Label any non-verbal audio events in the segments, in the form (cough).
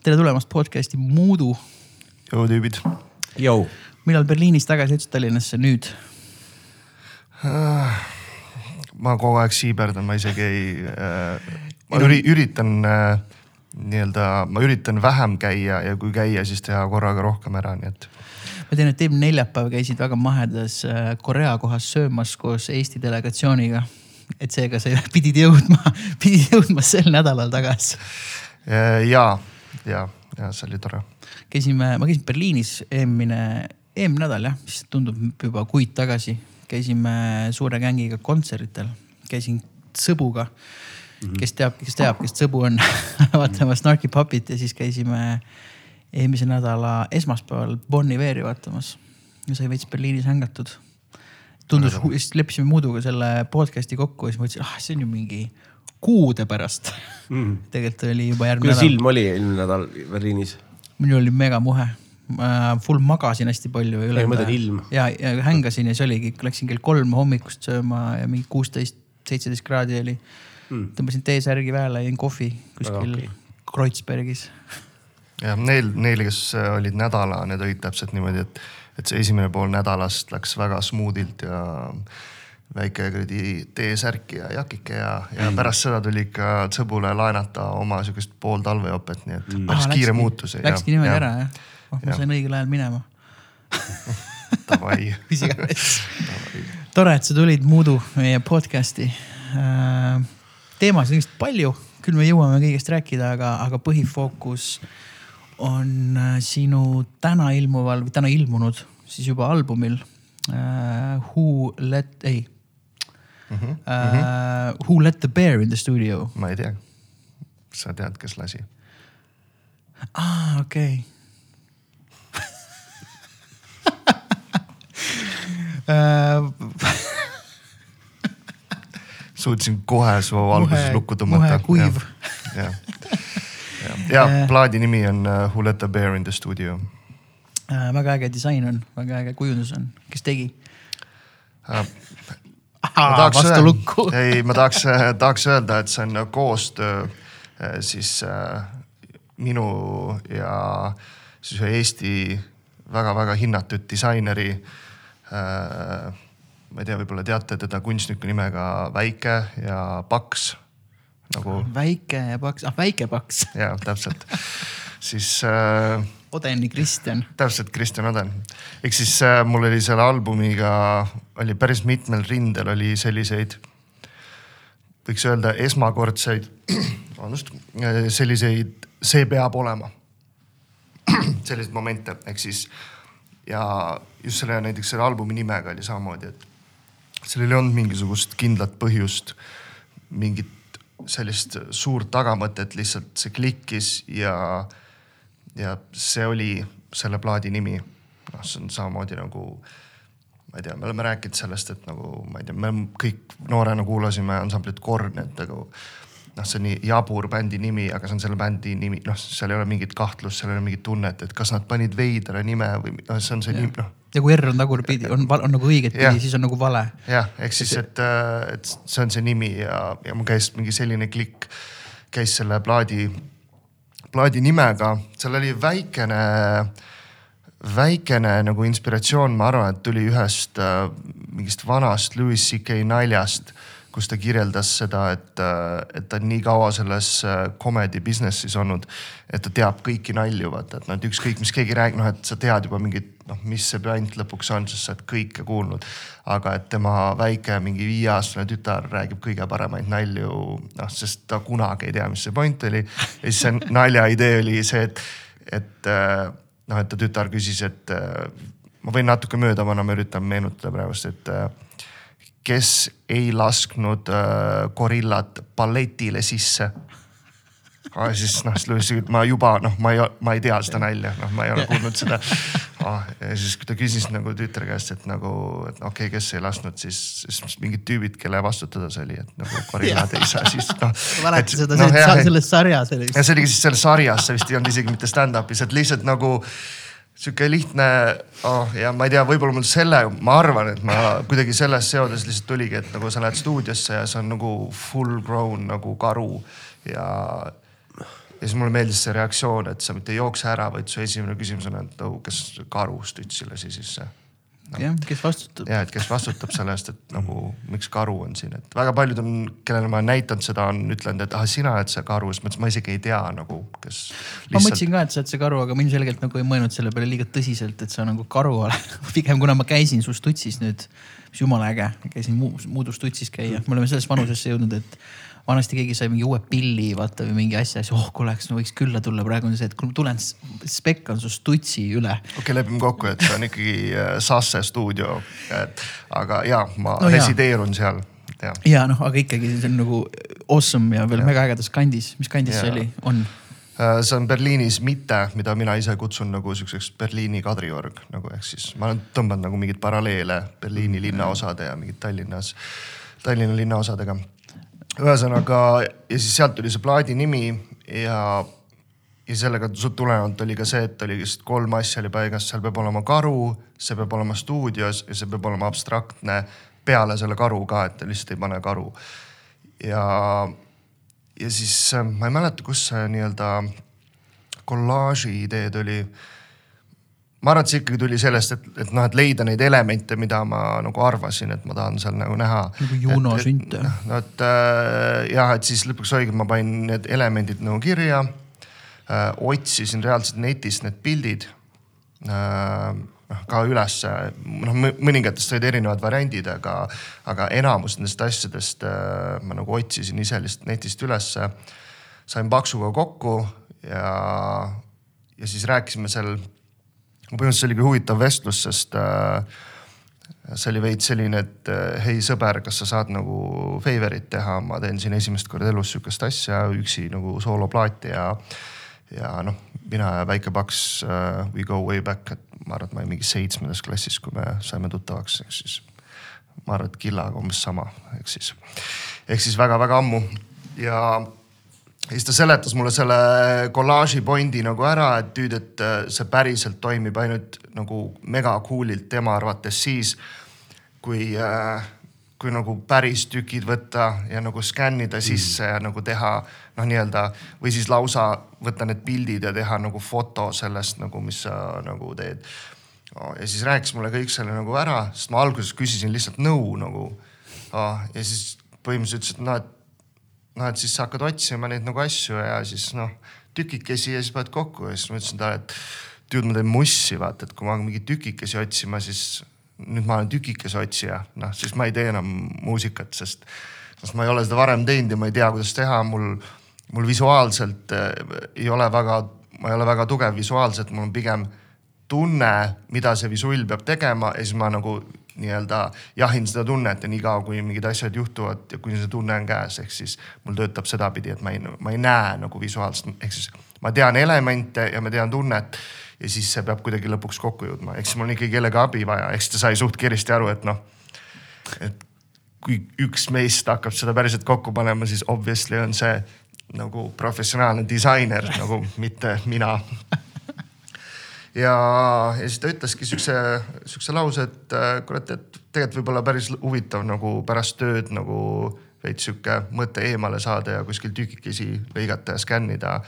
tere tulemast podcast'i Muudu. jõu tüübid. Jõu. millal Berliinist tagasi jõudsid Tallinnasse nüüd? ma kogu aeg siiberdan, ma isegi ei äh,, ma üri, üritan äh, nii-öelda, ma üritan vähem käia ja kui käia, siis teha korraga rohkem ära, nii et. ma tean, et eelmine neljapäev käisid väga mahedas äh, Korea kohas söömas koos Eesti delegatsiooniga. et seega sa (laughs) pidid jõudma, pidid jõudma sel nädalal tagasi. Äh, ja, ja, ja see oli tore. käisime, ma käisin Berliinis eelmine, eelmine nädal jah, mis tundub juba kuid tagasi käisime suure gängiga kontserditel, käisin Sõbuga mm. -hmm. kes teab, kes teab, kes Sõbu on (laughs) vaatamas Snarky Puppit ja siis käisime eelmise nädala esmaspäeval Bon Iveri vaatamas. ja sai veits Berliinis hängatud. tundus, siis leppisime Muuduga selle podcast'i kokku ja siis mõtlesin, ah see on ju mingi kuude pärast mm.. tegelikult oli juba järgmine nädal. kuidas ilm oli eelmine nädal Berliinis? minul oli megamuhe Äh, full magasin hästi palju. ei, ma mõtlen ilm. ja, ja hängasin ja siis oligi, läksin kell kolm hommikust sööma ja mingi kuusteist, seitseteist kraadi oli mm.. tõmbasin T-särgi väele, jõin kohvi kuskil okay. Kreutzbergis. jah, neil, neil, kes olid nädala, need olid täpselt niimoodi, et, et see esimene pool nädalast läks väga smoothilt ja väike kuradi T-särk ja jakike ja, ja mm. pärast seda tuli ikka Sõbule laenata oma sihukest pool talvejopet, nii et mm. päris ah, kiire muutus. Läkski niimoodi ära jah? oh, ma sain õigel ajal minema (laughs) Davai (laughs) mis iganes. tore, et sa tulid Muudu meie podcast'i. Äh, teemasid on ilmselt palju, küll me jõuame kõigest rääkida, aga, aga põhifookus on äh, sinu täna ilmuval või täna ilmunud siis juba albumil uh,. Who let, ei mm. -hmm. Uh, who let the bear in the studio? ma ei tea. sa tead, kes lasi? aa ah,, okei okay (laughs) Äh, suutsin kohe su alguses lukku tõmmata. kuiv. ja, ja, ja äh. plaadi nimi on uh, Who let the bear in the studio äh,. väga äge disain on, väga äge kujundus on, kes tegi äh,? Tahaks öelda, (laughs) ei, ma tahaks, tahaks öelda, et see on koostöö siis äh, minu ja siis ühe Eesti väga-väga hinnatud disaineri Äh, ma ei tea, võib-olla teate teda kunstniku nimega Väike ja Paks nagu. väike ja paks, ah väike paks. ja täpselt, (laughs) siis äh,. Odeni Kristjan. täpselt, Kristjan Oden. ehk siis äh, mul oli selle albumiga, oli päris mitmel rindel oli selliseid, võiks öelda esmakordseid, (clears throat) vabandust, selliseid, see peab olema. (clears throat) selliseid momente, ehk siis ja just selle näiteks selle albumi nimega oli samamoodi, et sellel ei olnud mingisugust kindlat põhjust, mingit sellist suurt tagamõtet, lihtsalt see klikkis ja, ja see oli selle plaadi nimi. noh, see on samamoodi nagu, ma ei tea, me oleme rääkinud sellest, et nagu ma ei tea, me kõik noorena kuulasime ansamblit Korn, et nagu noh, see on nii jabur bändi nimi, aga see on selle bändi nimi, noh, seal ei ole mingit kahtlust, seal ei ole mingit tunnet, et kas nad panid veidra nime või noh, see on see nimi, noh. ja kui R on tagurpidi, on, on nagu õigetpidi, siis on nagu vale. jah, ehk siis, et, et see on see nimi ja, ja mul käis mingi selline klikk, käis selle plaadi, plaadi nimega, seal oli väikene väikene nagu inspiratsioon, ma arvan, et tuli ühest äh, mingist vanast Louis CK naljast kus ta kirjeldas seda, et, et ta on nii kaua selles äh, comedy business'is olnud, et ta teab kõiki nalju, vaata, et noh, et ükskõik, mis keegi räägib, noh, et sa tead juba mingit, noh, mis see puänt lõpuks on, sest sa oled kõike kuulnud. aga et tema väike mingi viieaastane tütar räägib kõige paremaid nalju, noh, sest ta kunagi ei tea, mis see point oli. ja siis see nalja idee oli see, et, et äh, noh, et ta tütar küsis, et äh, ma võin natuke mööda panna, ma üritan meenutada praegust, et kes ei lasknud äh, gorillat balletile sisse ah,. siis noh, siis Lewis ütles, ma juba noh, ma ei, ma ei tea seda nalja, noh, ma ei ole kuulnud seda ah,. ja siis, ta küsis nagu tütre käest, et nagu, et okei okay,, kes ei lasknud, siis, siis mingid tüübid, kelle vastutada see oli, et nagu gorillad ei saa, siis noh. (laughs) mäletad seda no, selles sarjas oli. ja see oligi siis selles sarjas, see vist ei olnud isegi mitte stand-up'is, et lihtsalt nagu sihuke lihtne oh, ja ma ei tea, võib-olla mul selle, ma arvan, et ma kuidagi selles seoses lihtsalt tuligi, et nagu sa lähed stuudiosse ja see on nagu full grown nagu karu ja ja siis mulle meeldis see reaktsioon, et sa mitte ei jookse ära, vaid su esimene küsimus on, et oh, kas karu stütsi lasi sisse jah, kes vastutab. ja, et kes vastutab selle eest, et nagu miks karu on siin, et väga paljud on, kellele ma olen näidanud seda, on ütlenud, et ah, sina oled see karu, siis ma ütlesin, ma isegi ei tea nagu, kes. ma mõtlesin ka, et sa oled see karu, aga ma ilmselgelt nagu ei mõelnud selle peale liiga tõsiselt, et sa nagu karu oled (laughs) pigem kuna ma käisin su stutsis nüüd, mis jumala äge, käisin Muudus stutsis käia, me oleme selles vanusesse jõudnud, et vanasti keegi sai mingi uue pilli vaata või mingi asja, siis oh kuule, kas no võiks külla tulla, praegu on see, et kui ma tulen, spekk on su stutsi üle. okei okay,, lepime kokku, et see on ikkagi äh, Sasse stuudio, et aga ja ma no, resideerun ja. seal ja, ja noh, aga ikkagi see on nagu awesome ja veel ja. mega ägedas kandis, mis kandis ja. see oli, on? Äh, see on Berliinis mitte, mida mina ise kutsun nagu siukseks Berliini Kadriorg nagu ehk siis ma olen tõmbanud nagu mingeid paralleele Berliini linnaosade ja mingid Tallinnas, Tallinna linnaosadega ühesõnaga ja siis sealt tuli see plaadi nimi ja, ja sellega tulenevalt oli ka see, et oli lihtsalt kolm asja oli paigas, seal peab olema karu, see peab olema stuudios ja see peab olema abstraktne peale selle karu ka, et lihtsalt ei pane karu. ja, ja siis ma ei mäleta, kus see nii-öelda kollaaži idee tuli ma arvan, et see ikkagi tuli sellest, et, et noh, et leida neid elemente, mida ma nagu arvasin, et ma tahan seal nagu näha. nagu Juno sünt jah? no et äh, jah, et siis lõpuks oligi, ma panin need elemendid nagu kirja äh,. otsisin reaalselt netist need pildid äh, noh ka ülesse, noh mõningatest olid erinevad variandid, aga, aga enamus nendest asjadest äh, ma nagu otsisin ise lihtsalt netist ülesse. sain Paksuga kokku ja, ja siis rääkisime seal põhimõtteliselt oligi huvitav vestlus, sest äh, see oli veits selline, et äh, hei sõber, kas sa saad nagu favorit teha, ma teen siin esimest korda elus sihukest asja, üksi nagu sooloplaati ja, ja noh, mina ja väike paks uh, we go way back, et ma arvan, et ma olin mingi seitsmendas klassis, kui me saime tuttavaks, ehk siis ma arvan, et Killaga umbes sama, ehk siis, ehk siis väga-väga ammu. Ja ja siis ta seletas mulle selle kollaaži pointi nagu ära, et tüüd, et äh, see päriselt toimib ainult nagu mega cool'ilt tema arvates siis, kui äh, kui nagu päris tükid võtta ja nagu skännida mm. sisse mm. ja nagu teha noh, nii-öelda või siis lausa võtta need pildid ja teha nagu foto sellest nagu, mis sa nagu teed oh,. ja siis rääkis mulle kõik selle nagu ära, sest ma alguses küsisin lihtsalt nõu nagu oh,. ja siis põhimõtteliselt ütles, et noh, et noh, et siis sa hakkad otsima neid nagu asju ja siis noh, tükikesi ja siis paned kokku ja siis ma ütlesin talle, et tüüd, ma teen mussi, vaata, et kui ma hakkan mingeid tükikesi otsima, siis nüüd ma olen tükikese otsija, noh siis ma ei tee enam muusikat, sest, sest ma ei ole seda varem teinud ja ma ei tea, kuidas teha, mul, mul visuaalselt äh, ei ole väga, ma ei ole väga tugev visuaalselt, mul on pigem tunne, mida see visull peab tegema ja siis ma nagu nii-öelda jahin seda tunnet ja niikaua, kui mingid asjad juhtuvad ja kuni see tunne on käes, ehk siis mul töötab sedapidi, et ma ei, ma ei näe nagu visuaalselt, ehk siis ma tean elemente ja ma tean tunnet ja siis see peab kuidagi lõpuks kokku jõudma, ehk siis mul on ikkagi kellegi abi vaja, ehk siis ta sai suht kiiresti aru, et noh, et kui üks meist hakkab seda päriselt kokku panema, siis obviously on see nagu professionaalne disainer nagu mitte mina (laughs) ja, ja siis ta ütleski siukse, siukse lause, et äh, kurat, et tegelikult võib olla päris huvitav nagu pärast tööd nagu veits sihuke mõte eemale saada ja kuskil tükikesi lõigata ja skännida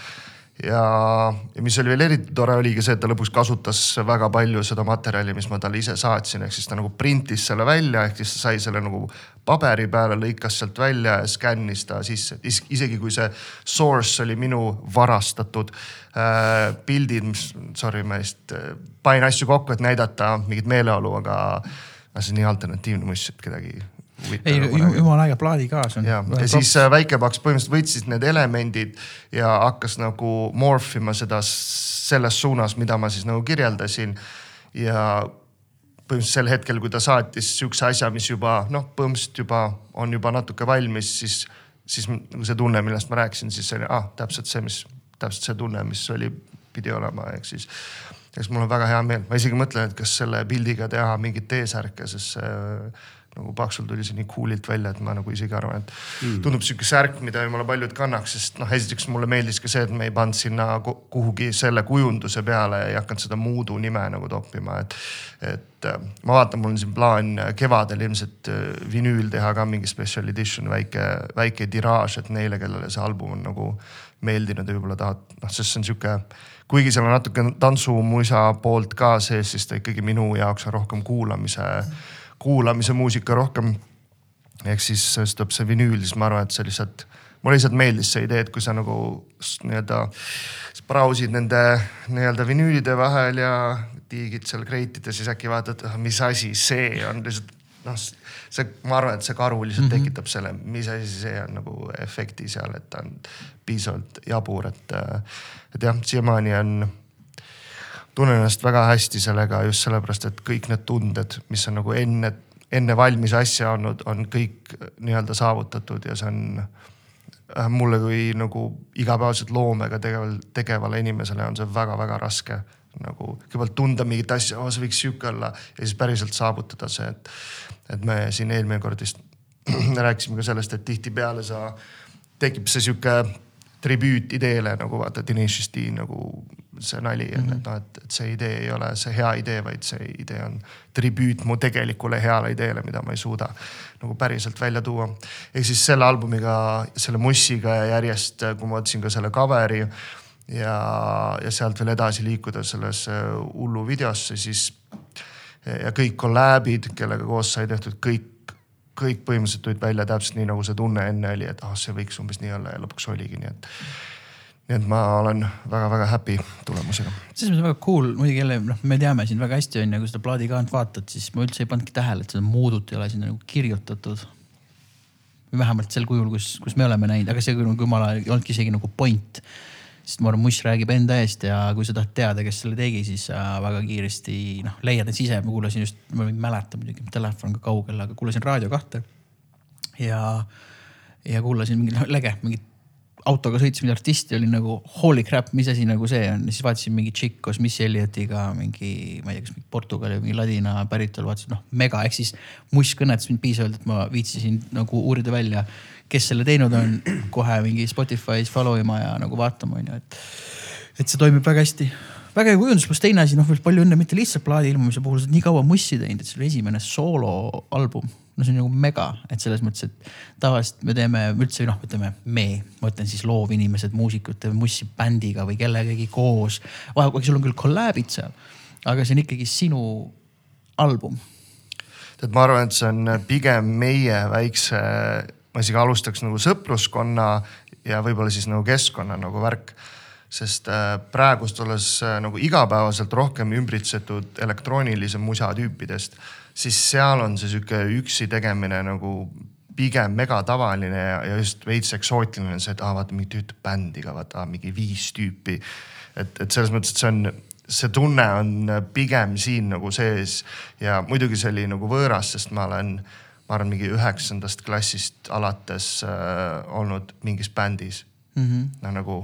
ja, ja mis oli veel eriti tore, oligi see, et ta lõpuks kasutas väga palju seda materjali, mis ma talle ise saatsin, ehk siis ta nagu printis selle välja, ehk siis ta sai selle nagu paberi peale, lõikas sealt välja ja skännis ta sisse. isegi kui see source oli minu varastatud äh, pildid, mis, sorry, ma just äh, panin asju kokku, et näidata mingit meeleolu, aga see on nii alternatiivne muss, et kedagi ei, jumala äge plaadi kaas on. ja, ja siis äh, väikepaks põhimõtteliselt võttis need elemendid ja hakkas nagu morfima seda selles suunas, mida ma siis nagu kirjeldasin. ja põhimõtteliselt sel hetkel, kui ta saatis sihukese asja, mis juba noh, põhimõtteliselt juba on juba natuke valmis, siis, siis nagu see tunne, millest ma rääkisin, siis see oli ah, täpselt see, mis, täpselt see tunne, mis oli, pidi olema, ehk siis eks mul on väga hea meel, ma isegi mõtlen, et kas selle pildiga teha mingit T-särke, sest see nagu Paksul tuli see nii cool'ilt välja, et ma nagu isegi arvan, et mm. tundub sihuke särk, mida jumala paljud kannaks, sest noh, esiteks mulle meeldis ka see, et me ei pannud sinna kuhugi selle kujunduse peale ja ei hakanud seda Moodu nime nagu toppima, et. et äh, ma vaatan, mul on siin plaan kevadel ilmselt äh, vinüül teha ka mingi special edition, väike, väike tiraaž, et neile, kellele see album on nagu meeldinud ja võib-olla tahad, noh, sest see on sihuke kuigi seal on natuke tantsumuisa poolt ka sees, siis ta ikkagi minu jaoks on rohkem kuulamise mm kuulamise muusika rohkem. ehk siis, siis tuleb see vinüül, siis ma arvan, et see lihtsalt, mulle lihtsalt meeldis see idee, et kui sa nagu nii-öelda brausid nende nii-öelda vinüülide vahel ja tiigid seal kreitides, siis äkki vaatad, ah, mis asi see on lihtsalt noh, see, ma arvan, et see karu lihtsalt mm -hmm. tekitab selle, mis asi see on nagu efekti seal, et ta on piisavalt jabur, et, et jah, siiamaani on tunnen ennast väga hästi sellega just sellepärast, et kõik need tunded, mis on nagu enne, enne valmis asja olnud, on kõik nii-öelda saavutatud ja see on äh, mulle kui nagu igapäevaselt loomega tegeval, tegevale inimesele on see väga-väga raske nagu kõigepealt tunda mingit asja, oh see võiks sihuke olla ja siis päriselt saavutada see, et, et me siin eelmine kord vist (clears throat) rääkisime ka sellest, et tihtipeale sa, tekib see sihuke tribüüt ideele nagu vaata Dinesh D nagu see nali mm, -hmm. et noh, et, et see idee ei ole see hea idee, vaid see idee on tribüüt mu tegelikule heale ideele, mida ma ei suuda nagu päriselt välja tuua. ehk siis selle albumiga, selle Mussiga ja järjest, kui ma võtsin ka selle cover'i ja, ja sealt veel edasi liikuda sellesse hullu videosse, siis ja kõik kolläbid, kellega koos sai tehtud, kõik kõik põhimõtteliselt tulid välja täpselt nii, nagu see tunne enne oli, et ah, see võiks umbes nii olla ja lõpuks oligi, nii et nii et ma olen väga-väga happy tulemusega. selles mõttes väga cool, muidugi jälle noh, me teame sind väga hästi on ju, kui seda plaadikaant vaatad, siis ma üldse ei pannudki tähele, et seda muudut ei ole sinna nagu kirjutatud. või vähemalt sel kujul, kus, kus me oleme näinud, aga see nagu jumala ei olnudki isegi nagu point. Sest ma arvan, Muss räägib enda eest ja kui sa tahad teada, kes selle tegi, siis sa väga kiiresti noh, leiad end ise. ma kuulasin just, ma ei mäleta muidugi, telefon on ka kaugel, aga kuulasin Raadio kahte. ja, ja kuulasin mingit noh, lege, mingit autoga sõitsin mingi artisti, olin nagu holy crap, mis asi nagu see on. siis vaatasin mingi tšikk koos Missy Elliotiga mingi, ma ei tea, kas mingi Portugali või mingi ladina päritolu, vaatasin noh mega, ehk siis Muss kõnetas mind piisavalt, et ma viitsisin nagu uurida välja, kes selle teinud on. kohe mingi Spotify's follow ima ja nagu vaatama on ju, et, et see toimib väga hästi väga hea kujundus, pluss teine asi, noh veel palju õnne mitte lihtsalt plaadi ilmumise puhul, sa oled nii kaua mussi teinud, et see oli esimene sooloalbum no see on nagu mega, et selles mõttes, et tavaliselt me teeme üldse noh, ütleme me, ma ütlen siis loovinimesed, muusikud teeme mussi bändiga või kellegagi koos. vahepeal sul on küll kolläbid seal, aga see on ikkagi sinu album. tead, ma arvan, et see on pigem meie väikse, ma isegi alustaks nagu sõpruskonna ja võib-olla siis nagu keskkonna nagu värk sest äh, praegust olles äh, nagu igapäevaselt rohkem ümbritsetud elektroonilise musa tüüpidest siis seal on see sihuke üksi tegemine nagu pigem megatavaline ja, ja just veits eksootiline see, et aa vaata mingi töötab bändiga, vaata mingi viis tüüpi. et, et selles mõttes, et see on, see tunne on pigem siin nagu sees ja muidugi see oli nagu võõras, sest ma olen, ma arvan, mingi üheksandast klassist alates äh, olnud mingis bändis mm. -hmm. no nagu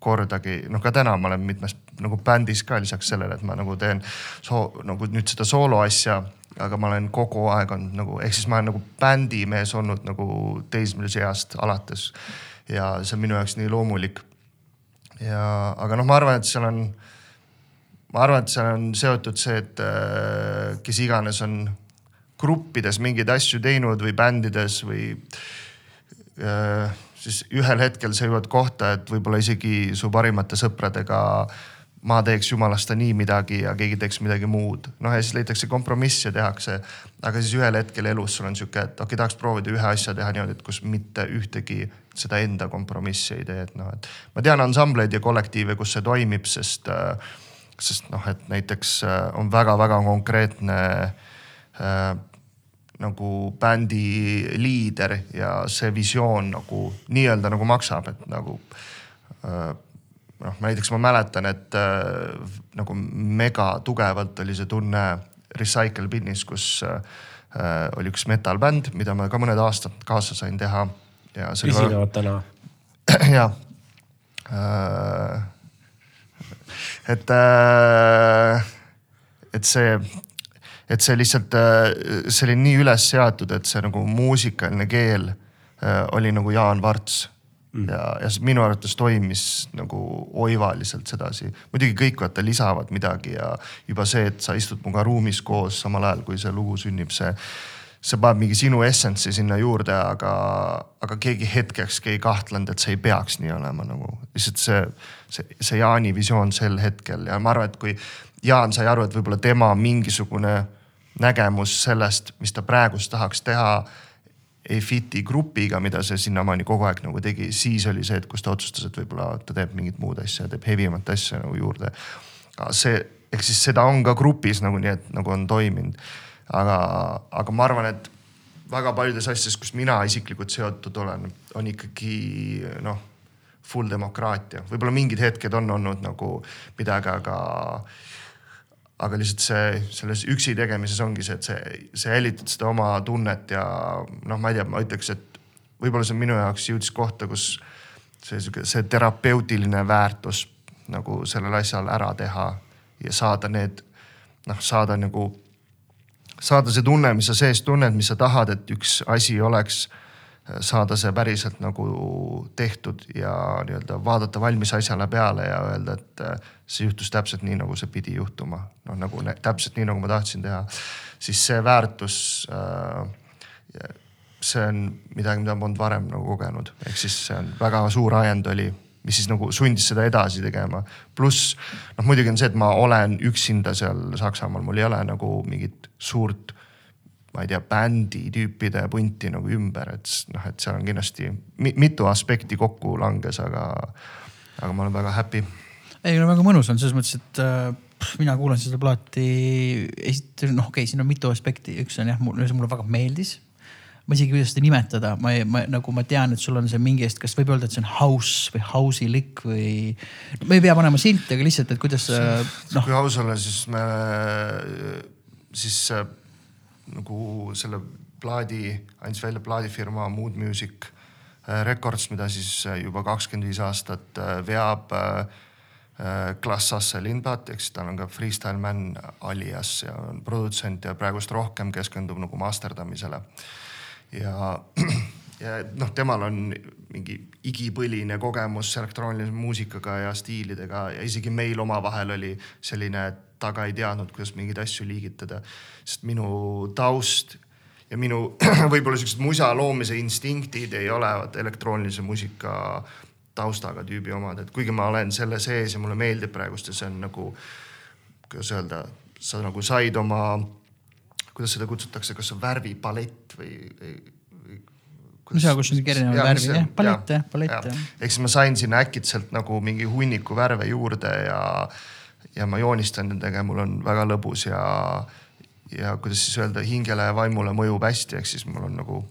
kordagi, noh ka täna ma olen mitmes nagu bändis ka lisaks sellele, et ma nagu teen soo, nagu nüüd seda soolo asja aga ma olen kogu aeg olnud nagu, ehk siis ma olen nagu bändimees olnud nagu teismelise east alates. ja see on minu jaoks nii loomulik. ja, aga noh, ma arvan, et seal on, ma arvan, et seal on seotud see, et äh, kes iganes on gruppides mingeid asju teinud või bändides või äh, siis ühel hetkel sa jõuad kohta, et võib-olla isegi su parimate sõpradega äh, ma teeks jumalast nii midagi ja keegi teeks midagi muud. noh ja siis leitakse kompromiss ja tehakse. aga siis ühel hetkel elus sul on sihuke, et okei okay,, tahaks proovida ühe asja teha niimoodi, et kus mitte ühtegi seda enda kompromissi ei tee, et noh, et. ma tean ansambleid ja kollektiive, kus see toimib, sest, sest noh, et näiteks äh, on väga-väga konkreetne äh, nagu bändi liider ja see visioon nagu nii-öelda nagu maksab, et nagu äh, noh, näiteks ma mäletan, et äh, nagu mega tugevalt oli see tunne Recycle Binnis, kus äh, oli üks metal-bänd, mida ma ka mõned aastad kaasa sain teha. esinevad täna. (clears throat) ja äh,. et äh,, et see, et see lihtsalt, äh, see oli nii üles seatud, et see nagu muusikaline keel äh, oli nagu Jaan Varts mm. ja, ja see minu arvates toimis nagu oivaliselt sedasi. muidugi kõik vaata lisavad midagi ja juba see, et sa istud minuga ruumis koos samal ajal, kui see lugu sünnib, see see paneb mingi sinu essence'i sinna juurde, aga, aga keegi hetkekski ei kahtlenud, et see ei peaks nii olema nagu. lihtsalt see, see, see Jaani visioon sel hetkel ja ma arvan, et kui Jaan sai aru, et võib-olla tema mingisugune nägemus sellest, mis ta praegust tahaks teha, ei fit'i grupiga, mida see sinnamaani kogu aeg nagu tegi, siis oli see, et kus ta otsustas, et võib-olla ta teeb mingit muud asja, teeb heavy mat asja nagu juurde. see, ehk siis seda on ka grupis nagu nii, et nagu on toiminud. Aga, aga ma arvan, et väga paljudes asjades, kus mina isiklikult seotud olen, on ikkagi noh, full demokraatia, võib-olla mingid hetked on olnud nagu midagi, aga aga lihtsalt see, selles üksi tegemises ongi see, et see, sa jälitad seda oma tunnet ja noh, ma ei tea, ma ütleks, et võib-olla see minu jaoks jõudis kohta, kus see sihuke, see terapeutiline väärtus nagu sellel asjal ära teha ja saada need noh, saada nagu saada see tunne, mis sa sees tunned, mis sa tahad, et üks asi oleks, saada see päriselt nagu tehtud ja nii-öelda vaadata valmis asjale peale ja öelda, et äh, see juhtus täpselt nii, nagu see pidi juhtuma. noh, nagu täpselt nii, nagu ma tahtsin teha. siis see väärtus äh, see on midagi, mida ma polnud varem nagu kogenud, ehk siis see on väga suur ajend oli mis siis nagu sundis seda edasi tegema. pluss noh, muidugi on see, et ma olen üksinda seal Saksamaal, mul ei ole nagu mingit suurt, ma ei tea, bändi tüüpide punti nagu ümber, et noh, et seal on kindlasti mitu aspekti kokku langes, aga, aga ma olen väga happy. ei no väga mõnus on selles mõttes, et äh, mina kuulasin seda plaati, noh, okei okay,, siin on mitu aspekti, üks on jah, mulle väga meeldis ma isegi, kuidas seda nimetada, ma, ma nagu ma tean, et sul on see mingi eest, kas võib öelda, et see on house või house'i likk või. me ei pea panema silti, aga lihtsalt, et kuidas noh. kui aus olla, siis me, siis nagu selle plaadi andis välja plaadifirma Mood Music äh, Records, mida siis äh, juba kakskümmend viis aastat äh, veab Klassasse Lindblad, siis tal on ka Freestyle Man alias ja on produtsent ja praegust rohkem keskendub nagu masterdamisele. Ja, (clears throat) ja noh, temal on mingi igipõline kogemus elektroonilise muusikaga ja stiilidega ja isegi meil omavahel oli selline, et ta ka ei teadnud, kuidas mingeid asju liigitada. sest minu taust ja minu (clears throat) võib-olla siuksed musa loomise instinktid ei ole elektroonilise muusika taustaga tüübi omad, et kuigi ma olen selle sees ja mulle meeldib praegust ja see on nagu, kuidas öelda, sa nagu said oma kuidas seda kutsutakse, kas värvipalett või, või? No seal, kus on erinevad värvid jah, palett jah, palett jah. ehk siis ma sain sinna äkitselt nagu mingi hunniku värve juurde ja, ja ma joonistan nendega ja mul on väga lõbus ja, ja kuidas siis öelda, hingele ja vaimule mõjub hästi, ehk siis mul on nagu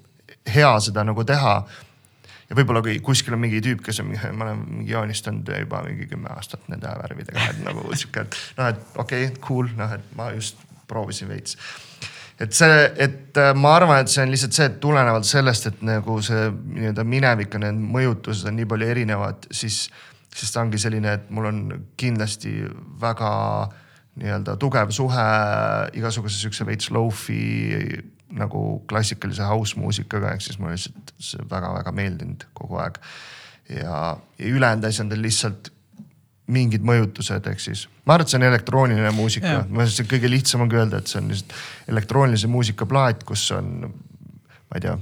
hea seda nagu teha. Ja võib-olla kui kuskil on mingi tüüp, kes on, ma olen mingi joonistanud juba mingi kümme aastat nende värvidega, et nagu sihuke, et noh, et okei okay,, cool, noh, et ma just proovisin veits et see, et äh, ma arvan, et see on lihtsalt see, et tulenevalt sellest, et nagu see nii-öelda minevik ja need mõjutused on nii palju erinevad, siis, siis ta ongi selline, et mul on kindlasti väga nii-öelda tugev suhe igasuguse siukse veits low-fi nagu klassikalise house muusikaga, ehk siis mulle lihtsalt see väga-väga meeldinud kogu aeg. ja, ja ülejäänud asjad on lihtsalt mingid mõjutused, ehk siis ma arvan, et see on elektrooniline muusika, ma arvan, et kõige lihtsam on ka öelda, et see on lihtsalt elektroonilise muusika plaat, kus on ma ei tea,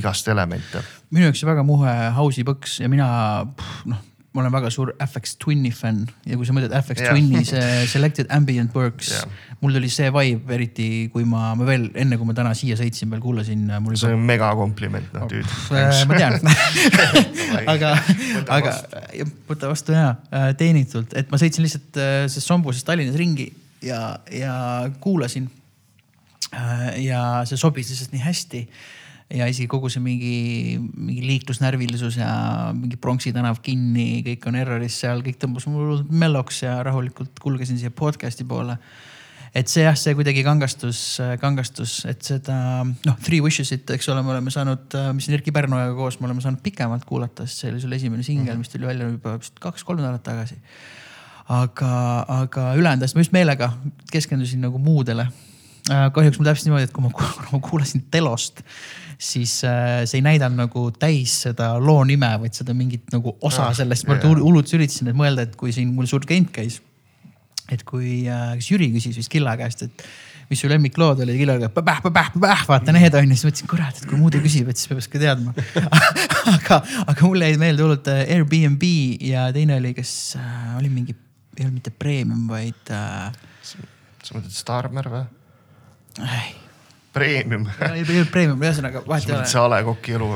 igast elemente. minu jaoks väga muhe house'i põks ja mina noh, ma olen väga suur FX Twin'i fänn ja kui sa mõtled FX yeah. Twin'i see Selected Ambient Works yeah., mul tuli see vibe eriti, kui ma, ma veel enne, kui ma täna siia sõitsin, veel kuulasin. see on mega kompliment, noh tüüd. Äh, ma tean (laughs) aga, aga võta vastu ja äh, teenitult, et ma sõitsin lihtsalt äh, sellest sombusest Tallinnas ringi ja, ja kuulasin. ja see sobis lihtsalt nii hästi ja isegi kogu see mingi, mingi liiklusnärvilisus ja mingi Pronksi tänav kinni, kõik on erroris seal, kõik tõmbas mul melloks ja rahulikult kulgesin siia podcast'i poole. et see jah, see kuidagi kangastus, kangastus, et seda noh, Three Wishes'it, eks ole, me oleme saanud, mis on Erkki Pärnojaga koos, me oleme saanud pikemalt kuulata, sest see oli sul esimene singel, mis tuli välja juba vist kaks-kolm nädalat tagasi. aga, aga ülejäänud asjad, ma just meelega keskendusin nagu muudele kahjuks mul täpselt niimoodi, et kui ma, (laughs) ma kuulasin Telost, siis äh, see ei näidanud nagu täis seda loo nime, vaid seda mingit nagu osa ah, sellest. ma hullult üritasin nüüd mõelda, et kui siin mul suur klient käis. et kui äh,, kas Jüri küsis vist Killa käest, et mis su lemmiklood olid, Killa ütleb päh, päh, päh, vaata need on ju, siis mõtlesin, kurat, et kui muud ei küsi, et siis peaks ka teadma (laughs) aga, aga mulle jäid meelde hullult äh, Airbnb ja teine oli, kas äh, oli mingi, ei olnud mitte premium, vaid äh,. sa mõtled Starmer või? Premium premium, ühesõnaga vahet ei ole. see A Le Coq'i elu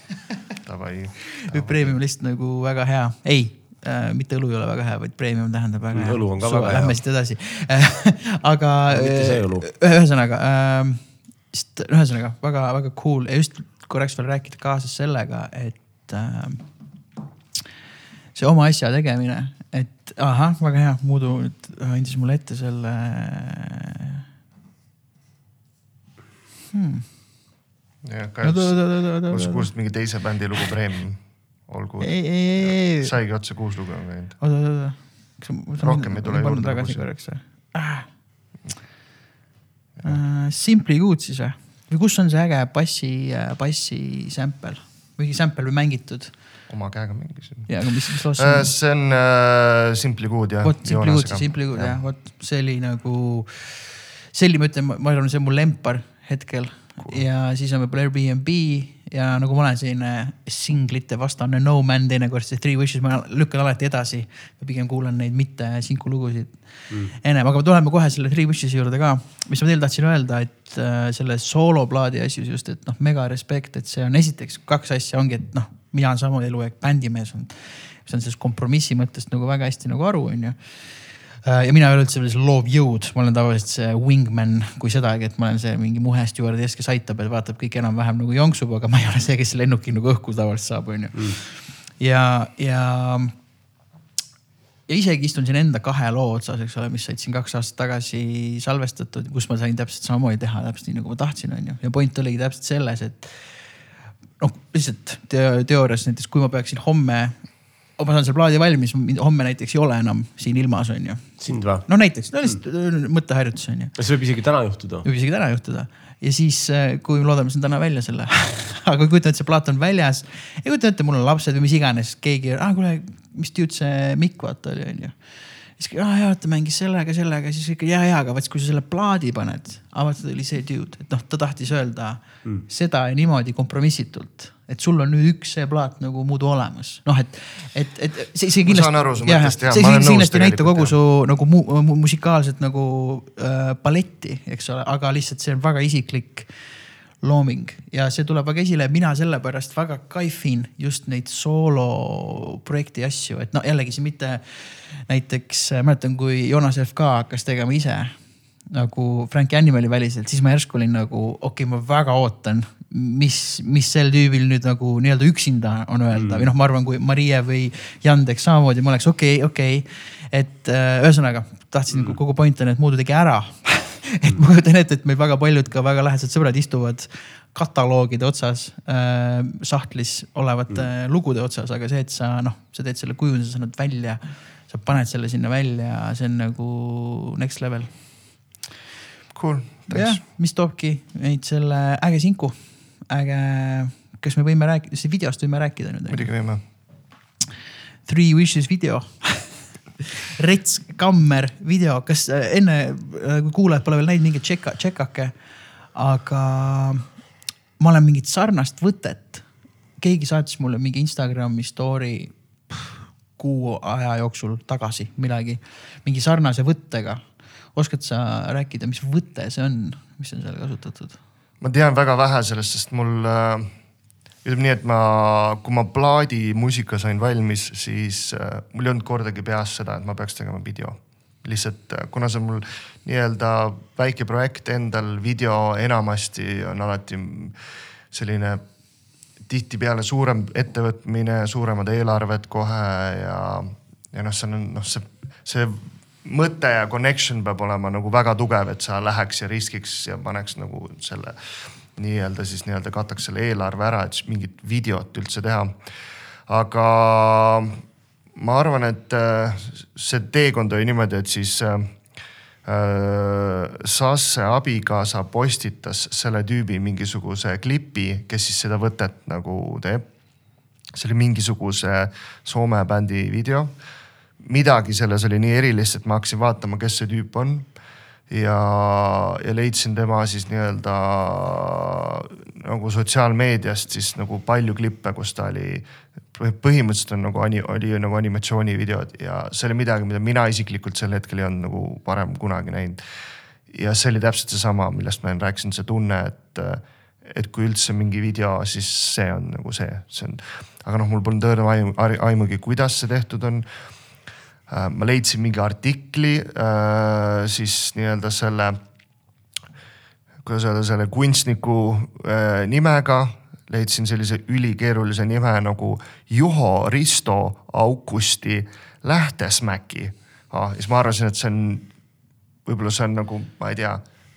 (laughs) Davai. Premium lihtsalt nagu väga hea, ei äh,, mitte õlu ei ole väga hea, vaid premium tähendab väga hea. õlu on ka Su, väga hea. Lähme siit edasi (laughs) aga mitte see õlu. ühesõnaga äh,, ühesõnaga väga-väga cool ja just korraks veel rääkida kaasas sellega, et äh, see oma asja tegemine, et ahah, väga hea, Muudu nüüd andis mulle ette selle hmm.. sa kuulsid mingi teise bändi lugu Premium, olgu. saigi otsa kuus lugu on käinud. oota, oota, oota. rohkem ei tule juurde. tagasi korraks või ah.? Simply Good siis või? või kus on see äge bassi, bassi sample või sample või mängitud? oma käega mängisin. ja, aga mis, mis loos see on see on uh, Simply Good jah. vot Simply Good, Simply Good jah, vot see oli nagu, see oli, ma ütlen, ma arvan, see on mu lempar hetkel cool. ja siis on võib-olla Airbnb ja nagu ma olen selline singlite vastane no man teinekord, see Three Wishes ma lükkan alati edasi. pigem kuulan neid mitte sinku lugusid mm. ennem, aga tuleme kohe selle Three Wishes'i juurde ka. mis ma teile tahtsin öelda, et äh, selle sooloplaadi asjus just, et noh, mega respekt, et see on esiteks kaks asja ongi, et noh, mina olen samamoodi eluaeg bändimees olnud. see on sellest kompromissi mõttest nagu väga hästi nagu aru, onju ja mina ei ole üldse veel loov jõud, ma olen tavaliselt see wingman kui sedagi, et ma olen see mingi muhe stjuardiss, kes aitab ja vaatab kõik enam-vähem nagu jonksub, aga ma ei ole see, kes lennuki nagu õhku tavaliselt saab, onju. Mm. ja, ja, ja isegi istun siin enda kahe loo otsas, eks ole, mis said siin kaks aastat tagasi salvestatud, kus ma sain täpselt samamoodi teha, täpselt nii nagu ma tahtsin, onju. ja point oligi täpselt selles, et noh, lihtsalt teoorias näiteks, kui ma peaksin homme ma saan selle plaadi valmis, homme näiteks ei ole enam siin ilmas, on ju. sind või? no näiteks, no lihtsalt mm. mõtteharjutus on ju. see võib isegi täna juhtuda. võib isegi täna juhtuda ja siis, äh, kui loodame, saan täna välja selle (laughs) aga kujuta ette, see plaat on väljas. ja kujuta ette, mul on lapsed või mis iganes, keegi, ah kuule, mis tüüd see Mikk vaata oli, on ju siis ah jaa, ta mängis sellega, sellega, siis ikka ja, ja, aga vaat kui sa selle plaadi paned, aga ta oli see dude, et noh, ta tahtis öelda mm. seda ja niimoodi kompromissitult et sul on nüüd üks see plaat nagu muidu olemas, noh, et, et, et see, see kindlasti. ma saan aru su mõttest jah. see kindlasti ei näita kogu su nagu mu, mu, musikaalset nagu äh, paletti, eks ole, aga lihtsalt see on väga isiklik looming. Ja see tuleb väga esile, mina sellepärast väga kaifin just neid sooloprojekti asju, et no jällegi see mitte näiteks mäletan, kui Jonas FK hakkas tegema ise nagu Frank Animali väliselt, siis ma järsku olin nagu okei okay,, ma väga ootan mis, mis sel tüübil nüüd nagu nii-öelda üksinda on öelda. Mm. või noh, ma arvan, kui Marie või Jandeks samamoodi, ma oleks okei okay,, okei. Okay.. et äh, ühesõnaga tahtsin mm. kogu point on, et Moodu tegi ära (laughs) (laughs) et ma kujutan ette, et meil väga paljud ka väga lähedased sõbrad istuvad kataloogide otsas äh,, sahtlis olevate mm. lugude otsas, aga see, et sa noh, sa teed selle kujunduse, sa annad välja, sa paned selle sinna välja, see on nagu next level. Cool, thanks. mis toobki meid selle äge sinku äge, kas me võime rääkida, videost võime rääkida nüüd? muidugi võime. Three Wishes video (laughs) Rets Kammer video, kas äh, enne, äh, kui kuulajad pole veel näinud, minge tšeka, tšekake. aga ma olen mingit sarnast võtet, keegi saatis mulle mingi Instagrami story kuu aja jooksul tagasi midagi, mingi sarnase võttega. oskad sa rääkida, mis võte see on, mis on seal kasutatud? ma tean väga vähe sellest, sest mul äh, ütleme nii, et ma, kui ma plaadimuusika sain valmis, siis äh, mul ei olnud kordagi peas seda, et ma peaks tegema video. lihtsalt äh, kuna see on mul nii-öelda väike projekt endal, video enamasti on alati selline tihtipeale suurem ettevõtmine, suuremad eelarved kohe ja, ja noh, see on noh, see, see mõte ja connection peab olema nagu väga tugev, et sa läheks ja riskiks ja paneks nagu selle nii-öelda siis nii-öelda kataks selle eelarve ära, et siis mingit videot üldse teha. aga ma arvan, et äh, see teekond oli niimoodi, et siis äh, Sasse abikaasa postitas selle tüübi mingisuguse klipi, kes siis seda võtet nagu teeb. see oli mingisuguse Soome bändi video. midagi selles oli nii erilist, et ma hakkasin vaatama, kes see tüüp on ja, ja leidsin tema siis nii-öelda nagu sotsiaalmeediast siis nagu palju klippe, kus ta oli, põhimõtteliselt on nagu, oli nagu animatsioonivideod ja see oli midagi, mida mina isiklikult sel hetkel ei olnud nagu varem kunagi näinud. ja see oli täpselt seesama, millest ma enne rääkisin, see tunne, et, et kui üldse mingi video, siis see on nagu see, see on. aga noh, mul polnud õrna aimugi, kuidas see tehtud on ma leidsin mingi artikli äh, siis nii-öelda selle, kuidas öelda, selle kunstniku äh, nimega. leidsin sellise ülikeerulise nime nagu Juho Risto Augusti Lähtesmäki ah,. siis ma arvasin, et see on, võib-olla see on nagu, ma ei tea,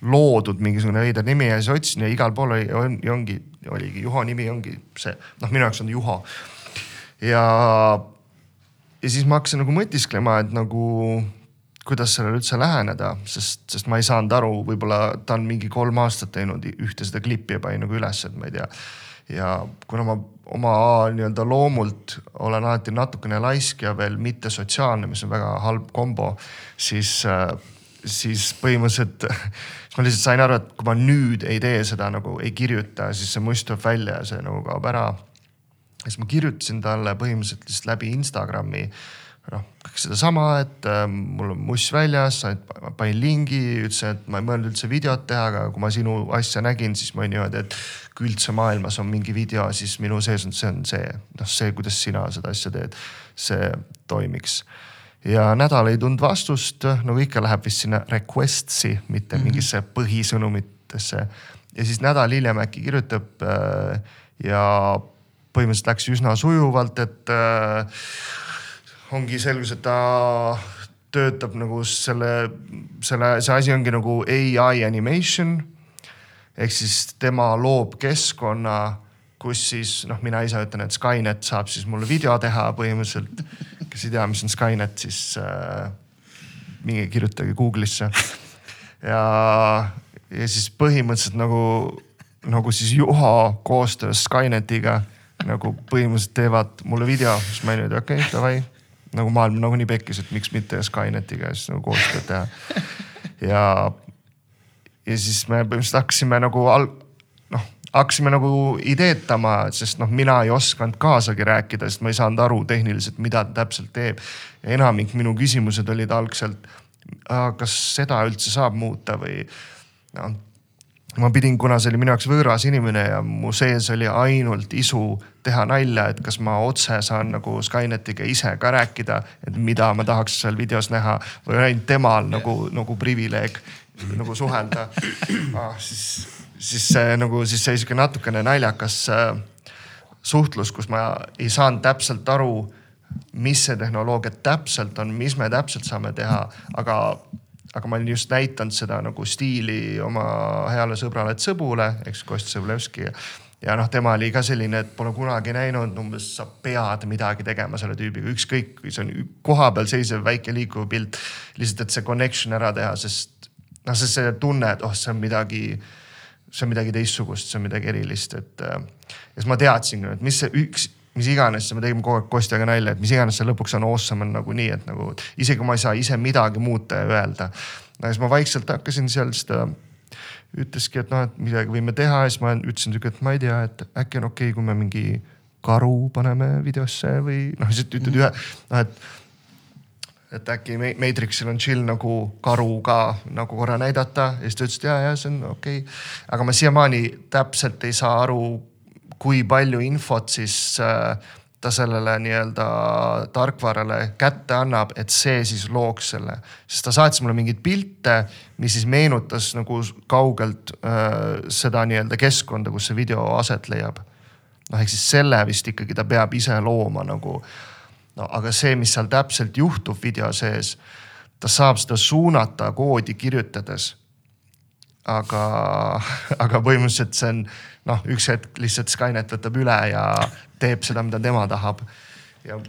loodud mingisugune veider nimi ja siis otsin ja igal pool oli, on, ongi, oligi Juho nimi ongi see, noh, minu jaoks on Juho. ja ja siis ma hakkasin nagu mõtisklema, et nagu kuidas sellele üldse läheneda, sest, sest ma ei saanud aru, võib-olla ta on mingi kolm aastat teinud ühte seda klippi ja pani nagu üles, et ma ei tea. ja kuna ma oma nii-öelda loomult olen alati natukene laisk ja veel mitte sotsiaalne, mis on väga halb kombo, siis siis põhimõtteliselt (laughs) siis ma lihtsalt sain aru, et kui ma nüüd ei tee seda nagu ei kirjuta, siis see must tuleb välja ja see nagu kaob ära siis ma kirjutasin talle põhimõtteliselt lihtsalt läbi Instagrami noh, kõik sedasama, et äh, mul on muss väljas, panin lingi, ütlesin, et ma ei mõelnud üldse videot teha, aga kui ma sinu asja nägin, siis ma olin niimoodi, et kui üldse maailmas on mingi video, siis minu sees on, see on see, noh, see, kuidas sina seda asja teed, see toimiks. ja nädal ei tulnud vastust, nagu ikka läheb vist sinna request'i, mitte mm -hmm. mingisse põhisõnumitesse. ja siis nädal hiljem äkki kirjutab äh, ja põhimõtteliselt läks üsna sujuvalt, et äh, ongi selgus, et ta töötab nagu selle, selle, see asi ongi nagu ai animation. ehk siis tema loob keskkonna, kus siis noh, mina ise ütlen, et Skynet saab siis mulle video teha põhimõtteliselt. kes ei tea, mis on Skynet, siis äh, minge kirjutage Google'isse. ja, ja siis põhimõtteliselt nagu, nagu siis Juho koostöös Skynetiga nagu põhimõtteliselt teevad mulle video, siis ma olin, et okei okay,, davai. nagu maailm nagunii pekkis, et miks mitte Skynetiga siis nagu koostööd teha. ja, ja siis me põhimõtteliselt hakkasime nagu al-, noh, hakkasime nagu ideetama, sest noh, mina ei osanud kaasagi rääkida, sest ma ei saanud aru tehniliselt, mida ta täpselt teeb. enamik minu küsimused olid algselt, kas seda üldse saab muuta või noh ma pidin, kuna see oli minu jaoks võõras inimene ja mu sees oli ainult isu teha nalja, et kas ma otse saan nagu Skynetiga ise ka rääkida, et mida ma tahaks seal videos näha või ainult temal nagu, nagu privileeg nagu suhelda ah,. siis, siis see nagu, siis see sihuke natukene naljakas äh, suhtlus, kus ma ei saanud täpselt aru, mis see tehnoloogia täpselt on, mis me täpselt saame teha, aga aga ma olin just näidanud seda nagu stiili oma heale sõbrale Tsõbule, eks Kost Sõbulevski. ja noh, tema oli ka selline, et pole kunagi näinud, umbes sa pead midagi tegema selle tüübiga, ükskõik, kui see on kohapeal seisev väike liikuv pilt. lihtsalt, et see connection ära teha, sest noh, see, see tunne, et oh, see on midagi see on midagi teistsugust, see on midagi erilist, et ja siis ma teadsin, et mis see üks mis iganes, me tegime kogu aeg Kostjaga nalja, et mis iganes see lõpuks on awesome on nagunii, et nagu isegi ma ei saa ise midagi muuta ja öelda. aga siis ma vaikselt hakkasin seal ta ütleski, et noh, et midagi võime teha ja siis ma ütlesin sihuke, et ma ei tea, et äkki on okei okay,, kui me mingi karu paneme videosse või noh, lihtsalt ütled ühe, noh et et äkki Matrixil on chill nagu karu ka nagu korra näidata ja siis ta ütles, et ja, ja see on okei okay.. aga ma siiamaani täpselt ei saa aru, kui palju infot siis äh, ta sellele nii-öelda tarkvarale kätte annab, et see siis looks selle. sest ta saatis mulle mingeid pilte, mis siis meenutas nagu kaugelt äh, seda nii-öelda keskkonda, kus see video aset leiab. noh, ehk siis selle vist ikkagi ta peab ise looma nagu. no aga see, mis seal täpselt juhtub video sees, ta saab seda suunata koodi kirjutades. Aga, (laughs) aga põhimõtteliselt see on noh, üks hetk lihtsalt Skynet võtab üle ja teeb seda, mida tema tahab. ja,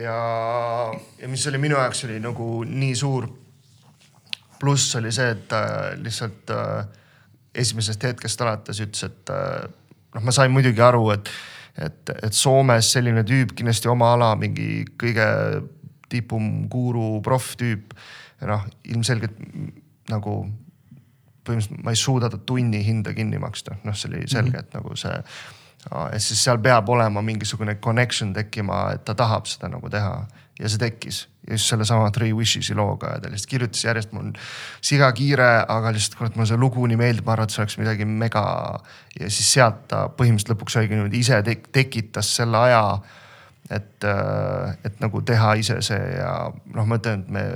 ja, ja mis oli minu jaoks oli nagu nii suur pluss oli see, et ta lihtsalt äh, esimesest hetkest alates ütles, et äh, noh, ma sain muidugi aru, et, et, et Soomes selline tüüp kindlasti oma ala mingi kõige tipum guru proff-tüüp. noh, ilmselgelt nagu põhimõtteliselt ma ei suuda ta tunni hinda kinni maksta, noh, see oli selge, et nagu see. et siis seal peab olema mingisugune connection tekkima, et ta tahab seda nagu teha ja see tekkis just sellesama Three Wishes'i looga ja ta lihtsalt kirjutas järjest mul siga kiire, aga lihtsalt kurat, mulle see lugu nii meeldib, ma arvan, et see oleks midagi mega. ja siis sealt ta põhimõtteliselt lõpuks oligi niimoodi ise tek tekitas selle aja. et, et nagu teha ise see ja noh, ma ütlen, et me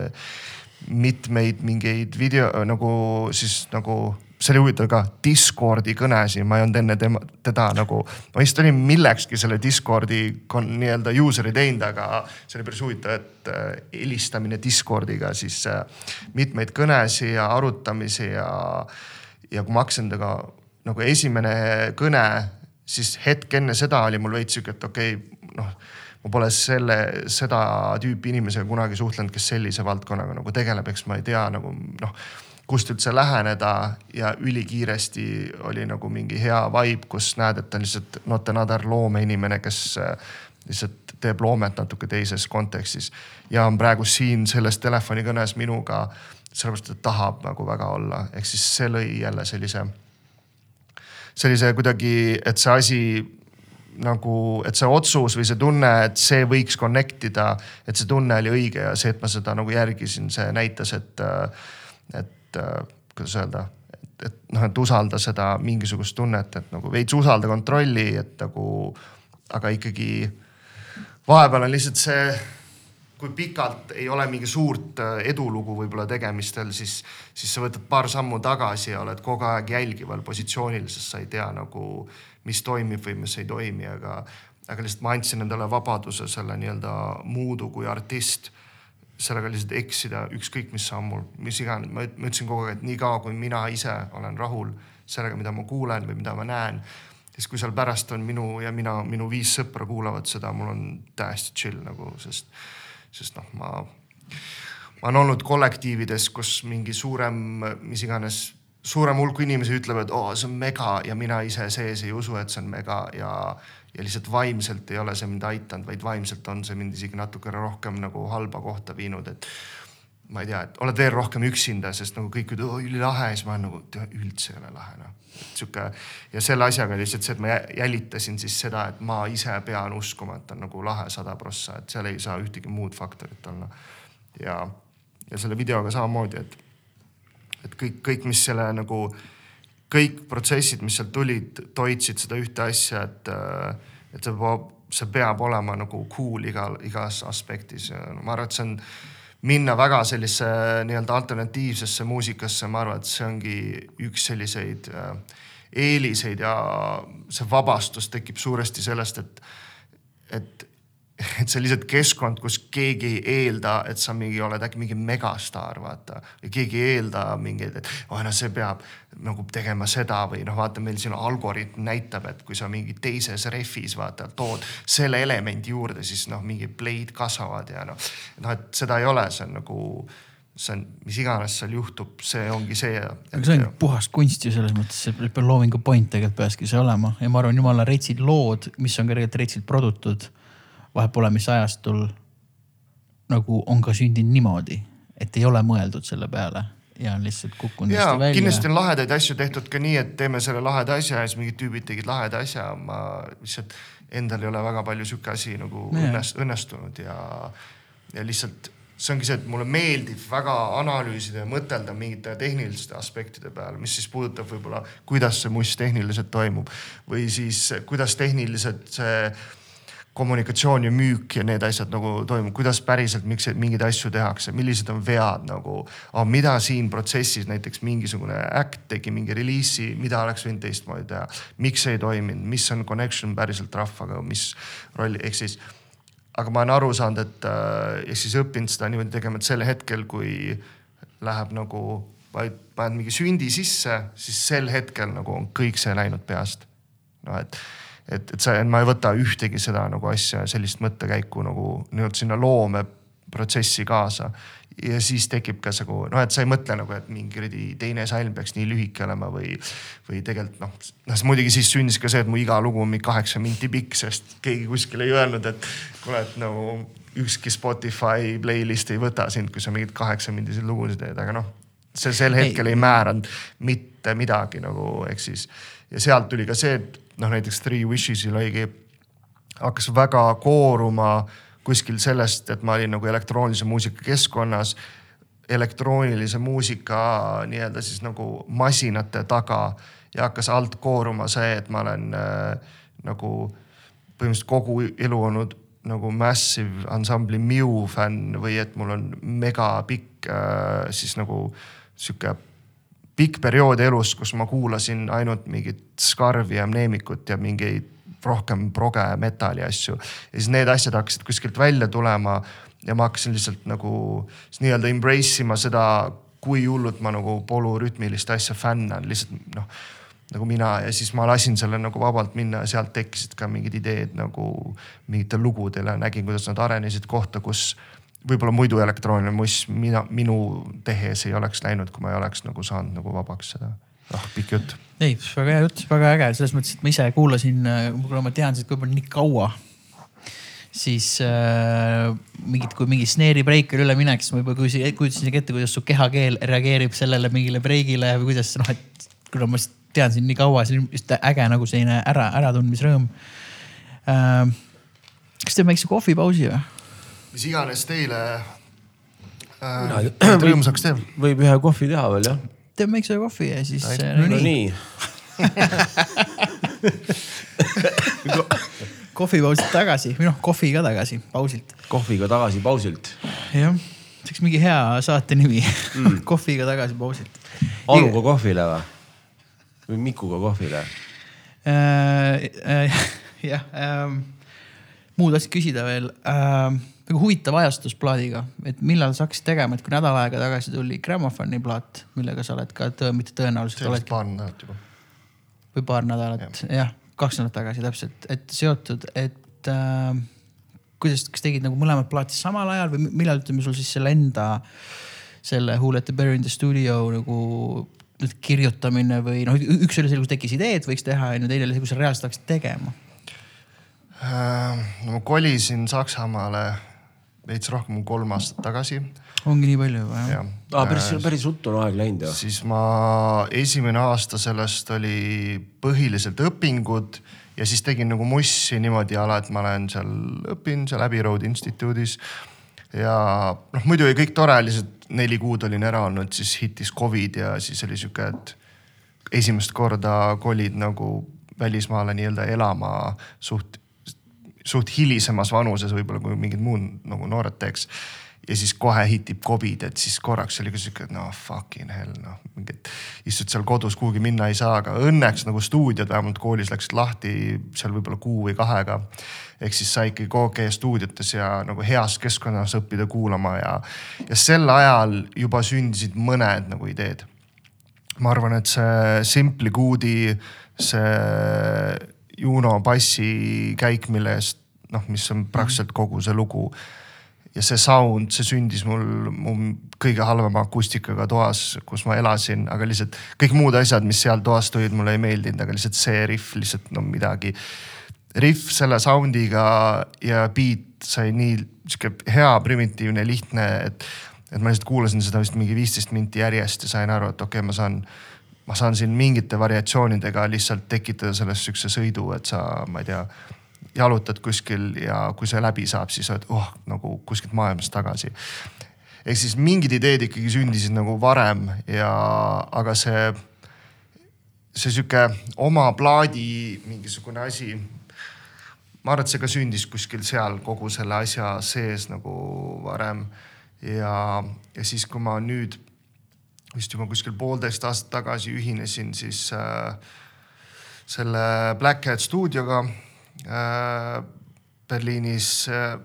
mitmeid mingeid video nagu siis nagu see oli huvitav ka, Discordi kõnesid, ma ei olnud enne tema, teda nagu, ma vist olin millekski selle Discordi nii-öelda user'i teinud, aga see oli päris huvitav, et äh, helistamine Discordiga siis äh, mitmeid kõnesid ja arutamisi ja. ja kui ma hakkasin temaga nagu esimene kõne, siis hetk enne seda oli mul veits sihuke, et okei okay,, noh ma pole selle, seda tüüpi inimesega kunagi suhtlenud, kes sellise valdkonnaga nagu tegeleb, eks ma ei tea nagu noh kust üldse läheneda ja ülikiiresti oli nagu mingi hea vibe, kus näed, et ta on lihtsalt not another loomeinimene, kes äh, lihtsalt teeb loomet natuke teises kontekstis. ja on praegu siin selles telefonikõnes minuga, sellepärast et tahab nagu väga olla, ehk siis see lõi jälle sellise, sellise kuidagi, et see asi nagu, et see otsus või see tunne, et see võiks connect ida, et see tunne oli õige ja see, et ma seda nagu järgisin, see näitas, et, et äh, kuidas öelda, et, et noh, et usalda seda mingisugust tunnet, et nagu veits usalda kontrolli, et nagu, aga ikkagi vahepeal on lihtsalt see kui pikalt ei ole mingi suurt äh, edulugu võib-olla tegemistel, siis, siis sa võtad paar sammu tagasi ja oled kogu aeg jälgival positsioonil, sest sa ei tea nagu, mis toimib või mis ei toimi, aga, aga lihtsalt ma andsin endale vabaduse selle nii-öelda muudu kui artist sellega lihtsalt eksida ükskõik mis sammul, mis iganes, ma ütlesin kogu aeg, et niikaua kui mina ise olen rahul sellega, mida ma kuulen või mida ma näen. siis kui seal pärast on minu ja mina, minu viis sõpra kuulavad seda, mul on täiesti chill nagu, sest, sest noh, ma, ma olen olnud kollektiivides, kus mingi suurem, mis iganes suurem hulk inimesi ütleb, et oo oh,, see on mega ja mina ise sees ei usu, et see on mega ja ja lihtsalt vaimselt ei ole see mind aidanud, vaid vaimselt on see mind isegi natukene rohkem nagu halba kohta viinud, et ma ei tea, et oled veel rohkem üksinda, sest nagu kõik ütlevad, oo ülilahe, siis ma olen nagu üldse ei ole lahe noh. sihuke ja selle asjaga lihtsalt see, et ma jälitasin siis seda, et ma ise pean uskuma, et on nagu lahe sada prossa, et seal ei saa ühtegi muud faktorit olla. ja, ja selle videoga samamoodi, et, et kõik, kõik, mis selle nagu kõik protsessid, mis sealt tulid, toitsid seda ühte asja, et, äh, et see peab, see peab olema nagu cool igal, igas aspektis. Ja ma arvan, et see on minna väga sellisesse nii-öelda alternatiivsesse muusikasse, ma arvan, et see ongi üks selliseid äh, eeliseid ja see vabastus tekib suuresti sellest, et, et et see on lihtsalt keskkond, kus keegi ei eelda, et sa mingi oled äkki mingi megastaar, vaata. keegi ei eelda mingeid, et oh noh, see peab nagu tegema seda või noh, vaata meil siin algoritm näitab, et kui sa mingi teises rehvis vaata tood selle elemendi juurde, siis noh, mingid play'd kasvavad ja noh. noh, et seda ei ole, see on nagu see on, mis iganes seal juhtub, see ongi see. aga see on puhas kunst ju selles mõttes, see loomingu point tegelikult peakski see olema ja ma arvan, jumala retsid lood, mis on ka tegelikult retsilt produtud vahet pole, mis ajastul nagu on ka sündinud niimoodi, et ei ole mõeldud selle peale ja on lihtsalt kukkunud hästi välja. kindlasti on lahedaid asju tehtud ka nii, et teeme selle laheda asja ja siis mingid tüübid tegid laheda asja. ma lihtsalt endal ei ole väga palju sihuke asi nagu õnnest, õnnestunud ja, ja lihtsalt see ongi see, et mulle meeldib väga analüüsida ja mõtelda mingite tehniliste aspektide peale, mis siis puudutab võib-olla, kuidas see must tehniliselt toimub või siis kuidas tehniliselt see kommunikatsioon ja müük ja need asjad nagu toimub, kuidas päriselt, miks mingeid asju tehakse, millised on vead nagu mida siin protsessis näiteks mingisugune äkt tegi mingi reliisi, mida oleks võinud teistmoodi teha. miks ei toiminud, mis on connection päriselt rahvaga, mis rolli, ehk siis. aga ma olen aru saanud, et äh, ehk siis õppinud seda niimoodi tegema, et sel hetkel, kui läheb nagu vaid paned mingi sündi sisse, siis sel hetkel nagu on kõik see läinud peast. noh, et et, et sa, ma ei võta ühtegi seda nagu asja, sellist mõttekäiku nagu nii-öelda sinna loomeprotsessi kaasa. ja siis tekib ka nagu noh, et sa ei mõtle nagu, et mingi kuradi teine salm peaks nii lühike olema või, või tegelikult noh, noh muidugi siis sündis ka see, et mu iga lugu on mingi kaheksa minti pikk, sest keegi kuskil ei öelnud, et kuule, et nagu ükski Spotify playlist ei võta sind, kui sa mingeid kaheksamindiseid lugusid teed, aga noh, see sel hetkel ei, ei määranud mitte midagi nagu, ehk siis. ja sealt tuli ka see, et noh, näiteks Three Wishes'il oligi, hakkas väga kooruma kuskil sellest, et ma olin nagu elektroonilise muusika keskkonnas elektroonilise muusika nii-öelda siis nagu masinate taga ja hakkas alt kooruma see, et ma olen äh, nagu põhimõtteliselt kogu elu olnud nagu massive ansambli Mew fänn või et mul on megapikk äh, siis nagu sihuke pikk periood elus, kus ma kuulasin ainult mingit Skarvi ja Mneemikut ja mingeid rohkem proge metalli asju. ja siis need asjad hakkasid kuskilt välja tulema ja ma hakkasin lihtsalt nagu nii-öelda embrace ima seda, kui hullult ma nagu polürütmilist asja fännan, lihtsalt noh nagu mina ja siis ma lasin selle nagu vabalt minna ja sealt tekkisid ka mingid ideed nagu mingitele lugudele, nägin, kuidas nad arenesid kohta, kus võib-olla muidu elektrooniline muss mina, minu tehes ei oleks läinud, kui ma ei oleks nagu saanud nagu vabaks seda. ah, pikk jutt. ei, väga hea jutt, väga äge, selles mõttes, et ma ise kuulasin, kuna ma tean sind võib-olla nii kaua siis äh, mingid, kui mingi snare'i breik oli üleminek, siis ma juba kujutasin isegi ette, kuidas su kehakeel reageerib sellele mingile breigile või kuidas noh, et kuna ma tean sind nii kaua, see on just äge nagu selline ära, äratundmisrõõm äh,. kas teeme väikse kohvipausi või? Mis iganes teile äh, (clears throat) rõõmsaks teeb. võib ühe kohvi teha veel jah. teeme väikse kohvi ja siis. no nii, (laughs) nii. kohvipausilt tagasi või noh, kohviga tagasi pausilt. kohviga tagasi pausilt. jah, see oleks mingi hea saate nimi mm. (laughs) kohviga tagasi pausilt. Anuga kohvile või? või Mikuga kohvile äh,? Äh, (laughs) jah äh,, muud asjad küsida veel äh,. Väga huvitav ajastus plaadiga, et millal sa hakkasid tegema, et kui nädal aega tagasi tuli Grammofoni plaat, millega sa oled ka tõe, mitte tõenäoliselt. see oli paar nädalat juba. või paar nädalat jah ja,, kaks nädalat tagasi täpselt, et seotud, et äh, kuidas, kas tegid nagu mõlemad plaatid samal ajal või millal ütleme sul siis selle enda selle Who let the bear in the studio nagu nüüd kirjutamine või noh, üks oli see, kus tekkis idee, et võiks teha, ju, teine oli see, kus sa reaalselt hakkasid tegema äh,? no ma kolisin Saksamaale veits rohkem kui kolm aastat tagasi. ongi nii palju juba jah ja.? aa, päris, päris ruttu on aeg läinud ju. siis ma, esimene aasta sellest oli põhiliselt õpingud ja siis tegin nagu mussi niimoodi ala, et ma olen seal, õpin seal Abbey Road instituudis. ja noh, muidu oli kõik tore, lihtsalt neli kuud olin ära olnud, siis hittis Covid ja siis oli sihuke, et esimest korda kolid nagu välismaale nii-öelda elama suht, suht hilisemas vanuses võib-olla kui mingid muud nagu noored teeks. ja siis kohe hitib Covid, et siis korraks oli ka sihuke, noh fucking hell noh, mingid istud seal kodus kuhugi minna ei saa, aga õnneks nagu stuudiod vähemalt koolis läksid lahti seal võib-olla kuu või kahega ehk siis sai ikkagi OK stuudiotes ja nagu heas keskkonnas õppida kuulama ja, ja sel ajal juba sündisid mõned nagu ideed. ma arvan, et see Simply Good'i, see Juno bassi käik, mille eest noh, mis on praktiliselt kogu see lugu. Ja see sound, see sündis mul mu kõige halvema akustikaga toas, kus ma elasin, aga lihtsalt kõik muud asjad, mis seal toas tulid, mulle ei meeldinud, aga lihtsalt see riff lihtsalt no midagi. Riff selle sound'iga ja beat sai nii sihuke hea, primitiivne, lihtne, et, et ma lihtsalt kuulasin seda vist mingi viisteist minti järjest ja sain aru, et okei okay,, ma saan, ma saan siin mingite variatsioonidega lihtsalt tekitada sellest sihukese sõidu, et sa, ma ei tea, jalutad kuskil ja kui see läbi saab, siis oled oh nagu kuskilt maailmast tagasi. ehk siis mingid ideed ikkagi sündisid nagu varem ja, aga see, see sihuke oma plaadi mingisugune asi ma arvan, et see ka sündis kuskil seal kogu selle asja sees nagu varem. ja, ja siis, kui ma nüüd vist juba kuskil poolteist aastat tagasi ühinesin siis äh, selle Black Hat stuudioga Berliinis äh,.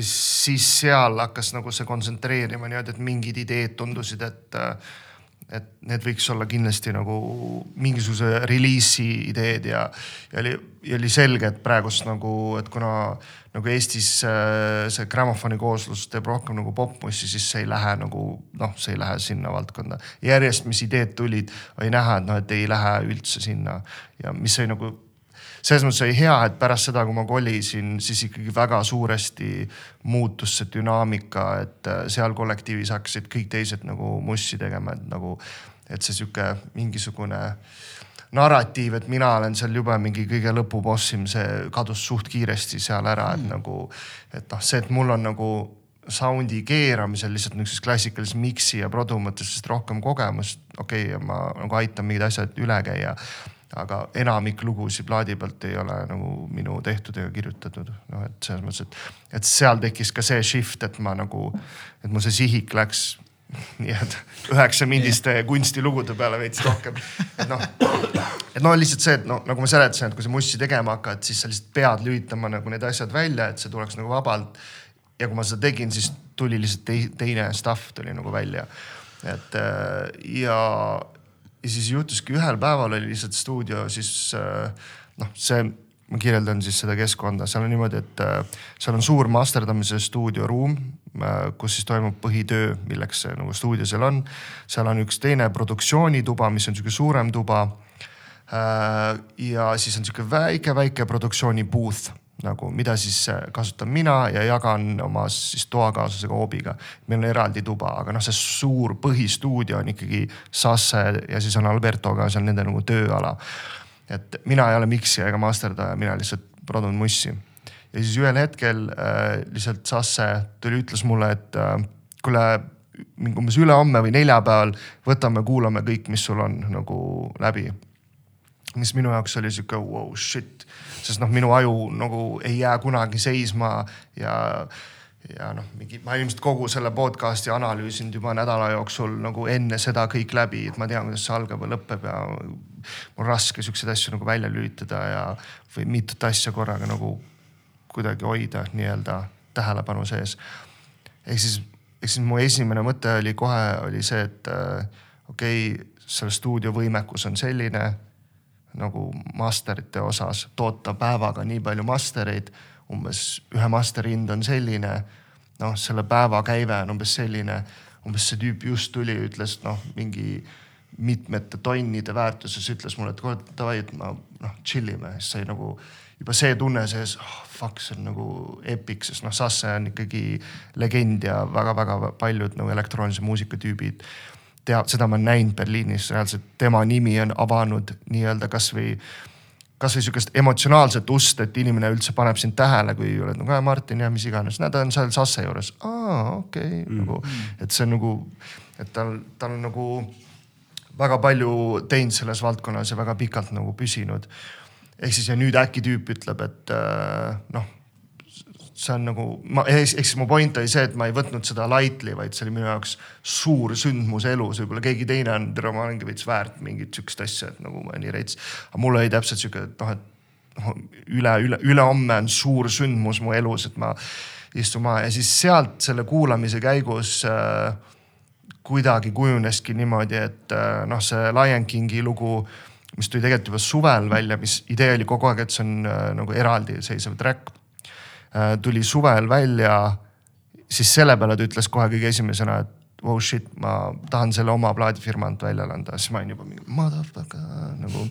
siis seal hakkas nagu see kontsentreerima niimoodi, et mingid ideed tundusid, et äh, et need võiks olla kindlasti nagu mingisuguse reliisi ideed ja, ja oli, ja oli selge, et praegust nagu, et kuna nagu Eestis äh, see grammofoni kooslus teeb rohkem nagu popmussi, siis see ei lähe nagu noh, see ei lähe sinna valdkonda. järjest, mis ideed tulid, oli näha, et noh, et ei lähe üldse sinna ja mis oli nagu selles mõttes oli hea, et pärast seda, kui ma kolisin, siis ikkagi väga suuresti muutus see dünaamika, et äh, seal kollektiivis hakkasid kõik teised nagu mussi tegema, et nagu, et see sihuke mingisugune narratiiv, et mina olen seal jube mingi kõige lõpubossim, see kadus suht kiiresti seal ära, et mm. nagu, et noh, see, et mul on nagu sound'i keeramisel lihtsalt niisuguses klassikalises mix'i ja produ mõttes rohkem kogemust. okei okay,, ma nagu aitan mingid asjad üle käia aga enamik lugusid plaadi pealt ei ole nagu minu tehtud ega kirjutatud. noh, et selles mõttes, et, et seal tekkis ka see shift, et ma nagu, et mul see sihik läks (laughs) nii-öelda üheksa mindiste kunstilugude peale veits rohkem. et noh, et no lihtsalt see, et noh, nagu ma seletasin, et kui sa mussi tegema hakkad, siis sa lihtsalt pead lülitama nagu need asjad välja, et see tuleks nagu vabalt. ja kui ma seda tegin, siis tuli lihtsalt teine stuff tuli nagu välja. et ja, ja siis juhtuski ühel päeval oli lihtsalt stuudio siis äh, noh, see, ma kirjeldan siis seda keskkonda, seal on niimoodi, et äh, seal on suur masterdamise stuudioruum, äh, kus siis toimub põhitöö, milleks see nagu stuudio seal on. seal on üks teine produktsioonituba, mis on sihuke suurem tuba. ja siis on sihuke väike-väike produktsiooni booth nagu, mida siis äh, kasutan mina ja jagan oma siis toakaaslasega Oobiga. meil on eraldi tuba, aga noh, see suur põhistuudio on ikkagi Sasse ja siis on Albertoga seal nende nagu tööala. et mina ei ole miksija ega masterdaja, mina lihtsalt produn mussi. ja siis ühel hetkel äh, lihtsalt Sasse tuli, ütles mulle, et äh, kuule umbes ülehomme või neljapäeval võtame, kuulame kõik, mis sul on nagu läbi. mis minu jaoks oli sihuke wow shit sest noh, minu aju nagu ei jää kunagi seisma ja ja noh, mingi, ma ilmselt kogu selle podcast'i analüüsinud juba nädala jooksul nagu enne seda kõik läbi, et ma tean, kuidas see algab ja lõpeb ja mul on raske siukseid asju nagu välja lülitada ja, või mitut asja korraga nagu kuidagi hoida nii-öelda tähelepanu sees. ehk siis, ehk siis mu esimene mõte oli kohe oli see, et äh, okei okay,, selle stuudio võimekus on selline nagu masterite osas toota päevaga nii palju mastereid. umbes ühe masteri hind on selline, noh, selle päeva käive on umbes selline, umbes see tüüp just tuli, ütles noh, mingi mitmete tonnide väärtuses, ütles mulle, et kuule davai, et ma noh chill ime, siis sai nagu juba see tunne sees oh,, fuck, see on nagu epic, sest noh, Sasse on ikkagi legend ja väga-väga paljud nagu elektroonilise muusika tüübid tea, seda ma olen näinud Berliinis reaalselt, tema nimi on avanud nii-öelda kasvõi, kasvõi sihukest emotsionaalset ust, et inimene üldse paneb sind tähele, kui oled nagu Martin ja mis iganes, näed, ta on seal Sasse juures. aa, okei okay, mm., nagu, et see on nagu, et tal, tal on nagu väga palju teinud selles valdkonnas ja väga pikalt nagu püsinud. ehk siis ja nüüd äkki tüüp ütleb, et äh, noh see on nagu, ma, ehk siis mu point oli see, et ma ei võtnud seda lightly, vaid see oli minu jaoks suur sündmus elus, võib-olla keegi teine on, olengi veits väärt mingit sihukest asja, et nagu ma nii reits. aga mul oli täpselt sihuke, et noh, et noh, üle, üle, ülehomme on suur sündmus mu elus, et ma istun maha ja siis sealt selle kuulamise käigus äh, kuidagi kujuneski niimoodi, et äh, noh, see Lion Kingi lugu mis tuli tegelikult juba suvel välja, mis idee oli kogu aeg, et see on äh, nagu eraldiseisev track tuli suvel välja, siis selle peale ta ütles kohe kõige esimesena, et wow shit, ma tahan selle oma plaadifirmalt välja anda, siis ma olin juba mingi motherfucker nagu.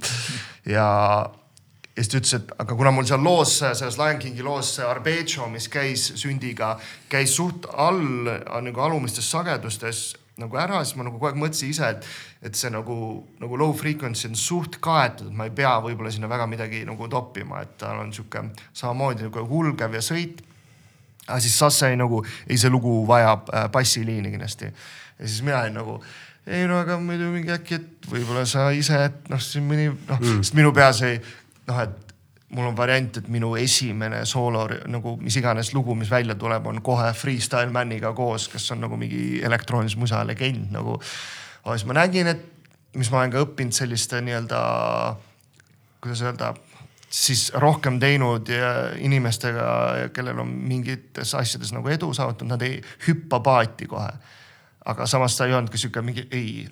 Ja ja siis ta ütles, et aga kuna mul seal loos, selles Lion Kingi loos see arpeggio, mis käis sündiga, käis suht all nagu alumistes sagedustes nagu ära, siis ma nagu kogu aeg mõtlesin ise, et, et see nagu, nagu low frequency on suht kaetud, et ma ei pea võib-olla sinna väga midagi nagu toppima, et tal on sihuke samamoodi nagu hulgev ja sõit. aga siis Sasse oli nagu, ei see lugu vajab äh, bassiliini kindlasti. ja siis mina olin nagu, ei no aga muidu mingi äkki, et võib-olla sa ise, et noh, siin mõni noh mm., sest minu peas ei noh, et mul on variant, et minu esimene soolo nagu mis iganes lugu, mis välja tuleb, on kohe Freestyle Maniga koos, kes on nagu mingi elektroonilise musa legend nagu. aga siis ma nägin, et mis ma olen ka õppinud selliste nii-öelda, kuidas öelda, siis rohkem teinud inimestega, kellel on mingites asjades nagu edu saavutanud, nad ei hüppa paati kohe. aga samas ta ei olnud ka sihuke mingi ei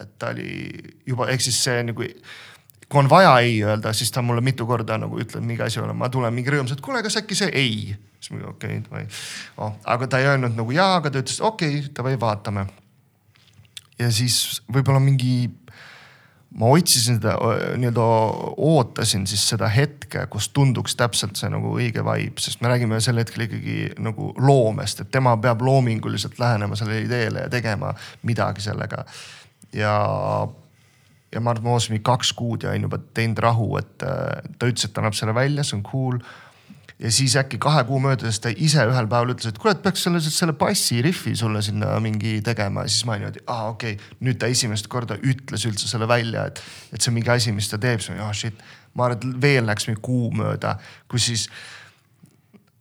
et ta oli juba, ehk siis see nagu kui on vaja ei öelda, siis ta mulle mitu korda nagu ütleb mingi asi olema, ma tulen mingi rõõmsalt, kuule, kas äkki see ei. siis ma okei okay,, oh, aga ta ei öelnud nagu jaa, aga ta ütles okei okay,, davai, vaatame. ja siis võib-olla mingi ma otsisin seda nii-öelda, ootasin siis seda hetke, kus tunduks täpselt see nagu õige vibe, sest me räägime sel hetkel ikkagi nagu loomest, et tema peab loominguliselt lähenema sellele ideele ja tegema midagi sellega. ja, ja ma arvan, ma ootasin mingi kaks kuud ja olin juba teinud rahu, et ta ütles, et ta annab selle välja, see on cool ja siis äkki kahe kuu möödudes ta ise ühel päeval ütles, et et peaks selle, selle bassi riffi sulle sinna mingi tegema ja siis ma olin niimoodi, aa okei okay., nüüd ta esimest korda ütles üldse selle välja, et, et see on mingi asi, mis ta teeb, siis ma olin, oh shit. ma arvan, et veel läks mingi kuu mööda, kus siis,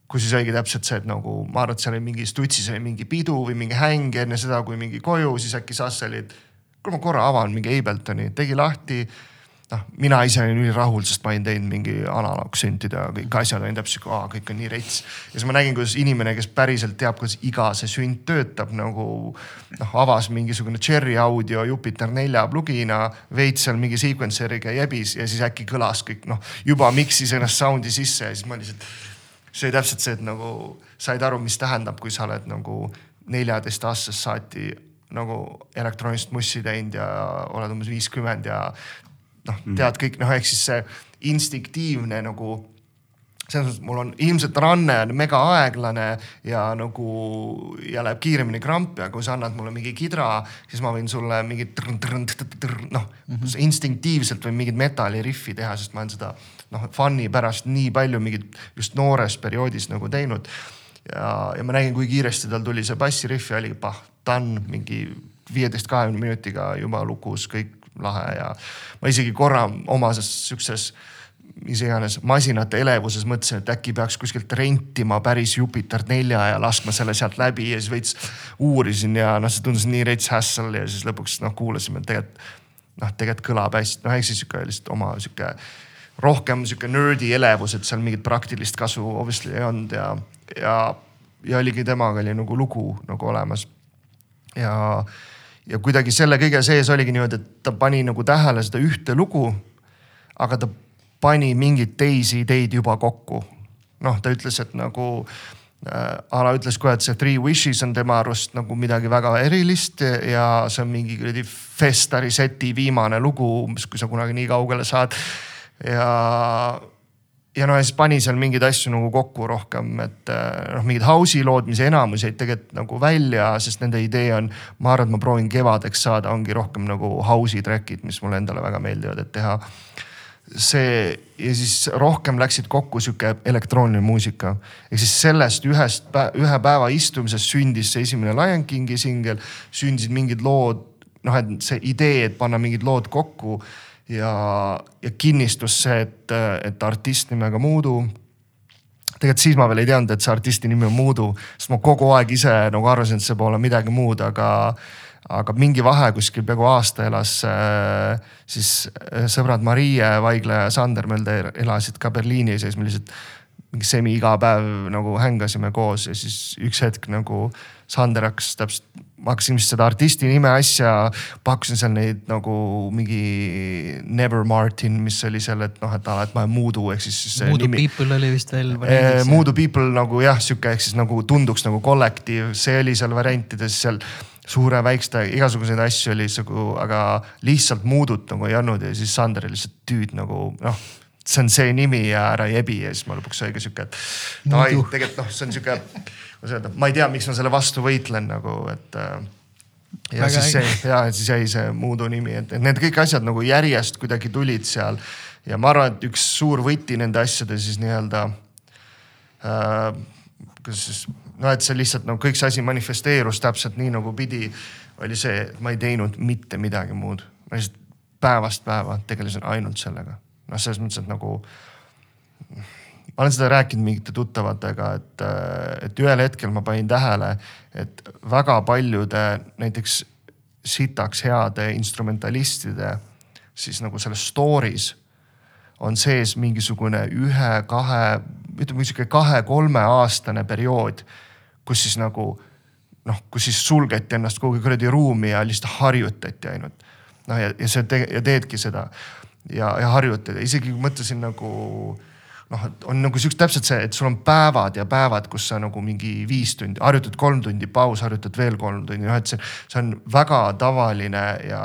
kus siis oligi täpselt see, et nagu ma arvan, et seal oli mingi Stutsis oli mingi pidu või mingi häng enne seda, kui mingi koju, siis äkki Sass oli, et kuule ma korra avan mingi Abletoni, tegi lahti noh, mina ise olin ülirahul, sest ma olin teinud mingi analoogsüntide ja kõik asjad olin täpselt, kõik on nii rets. ja siis ma nägin, kuidas inimene, kes päriselt teab, kuidas iga see sünt töötab nagu noh, avas mingisugune Cherry audio Jupiter nelja plugina, veits seal mingi sequencer'iga jebis ja siis äkki kõlas kõik noh, juba mix'is ennast sound'i sisse ja siis ma lihtsalt. see oli täpselt see, et nagu said aru, mis tähendab, kui sa oled nagu neljateistaastasest saati nagu elektroonilist mussi teinud ja oled umbes viiskümmend ja noh, mhm. tead kõik noh, ehk siis see instinktiivne nagu selles mõttes mul on ilmselt ranne on mega aeglane ja nagu ja läheb kiiremini krampi, aga kui sa annad mulle mingi kidra, siis ma võin sulle mingit noh mm -hmm. instinktiivselt võin mingit metalliriffi teha, sest ma olen seda noh fun'i pärast nii palju mingit just noores perioodis nagu teinud. ja, ja ma nägin, kui kiiresti tal tuli see bassiriff ja oli pah, done mingi viieteist, kahekümne minutiga juba lukus kõik lahe ja ma isegi korra oma siukses mis iganes masinate elevuses mõtlesin, et äkki peaks kuskilt rentima päris Jupiter nelja ja laskma selle sealt läbi ja siis veits uurisin ja noh, see tundus nii rets hassle ja siis lõpuks noh, kuulasime, tegelikult noh, tegelikult kõlab hästi, noh eks siis sihuke lihtsalt oma sihuke rohkem sihuke nerd'i elevus, et seal mingit praktilist kasu obviously ei olnud ja, ja, ja oligi temaga oli nagu lugu nagu olemas. Ja ja kuidagi selle kõige sees oligi niimoodi, et ta pani nagu tähele seda ühte lugu. aga ta pani mingeid teisi ideid juba kokku. noh, ta ütles, et nagu äh,. Ala ütles kohe, et see Three Wishes on tema arust nagu midagi väga erilist ja see on mingi kuradi Festari seti viimane lugu, kui sa kunagi nii kaugele saad. ja ja no ja siis pani seal mingeid asju nagu kokku rohkem, et eh, noh, mingid house'i lood, mis enamus jäid tegelikult nagu välja, sest nende idee on, ma arvan, et ma proovin kevadeks saada, ongi rohkem nagu house'i track'id, mis mulle endale väga meeldivad, et teha. see ja siis rohkem läksid kokku sihuke elektrooniline muusika. ehk siis sellest ühest, ühe päeva istumisest sündis see esimene Lion Kingi singel, sündisid mingid lood, noh, et see idee, et panna mingid lood kokku ja, ja kinnistus see, et, et artist nimega Muudu. tegelikult siis ma veel ei teadnud, et see artisti nimi on Muudu, sest ma kogu aeg ise nagu arvasin, et see pole midagi muud, aga, aga mingi vahe kuskil peaaegu aasta elas äh, siis äh, sõbrad Marie Vaigla ja Sander Mölder elasid ka Berliinis ja siis me lihtsalt mingi semi iga päev nagu hängasime koos ja siis üks hetk nagu Sander hakkas täpselt ma hakkasin vist seda artisti nime asja, pakkusin seal neid nagu mingi Never Martin, mis oli seal, et noh, et ala, et ma olen Moodu ehk siis. Moodu nimi... People oli vist veel variandiks. Moodu People nagu jah, sihuke ehk siis nagu tunduks nagu kollektiiv, see oli seal variantides seal suure, väikeste, igasuguseid asju oli nagu, aga lihtsalt Moodut nagu ei olnud ja siis Sander lihtsalt tüüd nagu noh see on see nimi ja ära jebi ja siis ma lõpuks oligi sihuke, et davai, tegelikult noh, see on sihuke kuidas öelda, ma ei tea, miks ma selle vastu võitlen nagu, et äh, ja Väga siis jäi, ja siis jäi see Muudu nimi, et need kõik asjad nagu järjest kuidagi tulid seal. ja ma arvan, et üks suur võti nende asjade siis nii-öelda äh,. kuidas siis, no et see lihtsalt nagu no, kõik see asi manifesteerus täpselt nii nagu pidi. oli see, et ma ei teinud mitte midagi muud, ma lihtsalt päevast päeva tegelesin ainult sellega. noh, selles mõttes, et nagu ma olen seda rääkinud mingite tuttavatega, et, et ühel hetkel ma panin tähele, et väga paljude näiteks sitaks heade instrumentalistide siis nagu selles story's on sees mingisugune ühe-kahe, ütleme sihuke kahe-kolmeaastane periood, kus siis nagu noh, kus siis sulgeti ennast kuhugi kuradi ruumi ja lihtsalt harjutati ainult. noh ja, ja sa te, ja teedki seda. ja, ja harjutad ja isegi mõtlesin nagu noh, on nagu siukene täpselt see, et sul on päevad ja päevad, kus sa nagu mingi viis tundi, harjutad kolm tundi, paus, harjutad veel kolm tundi, noh et see, see on väga tavaline ja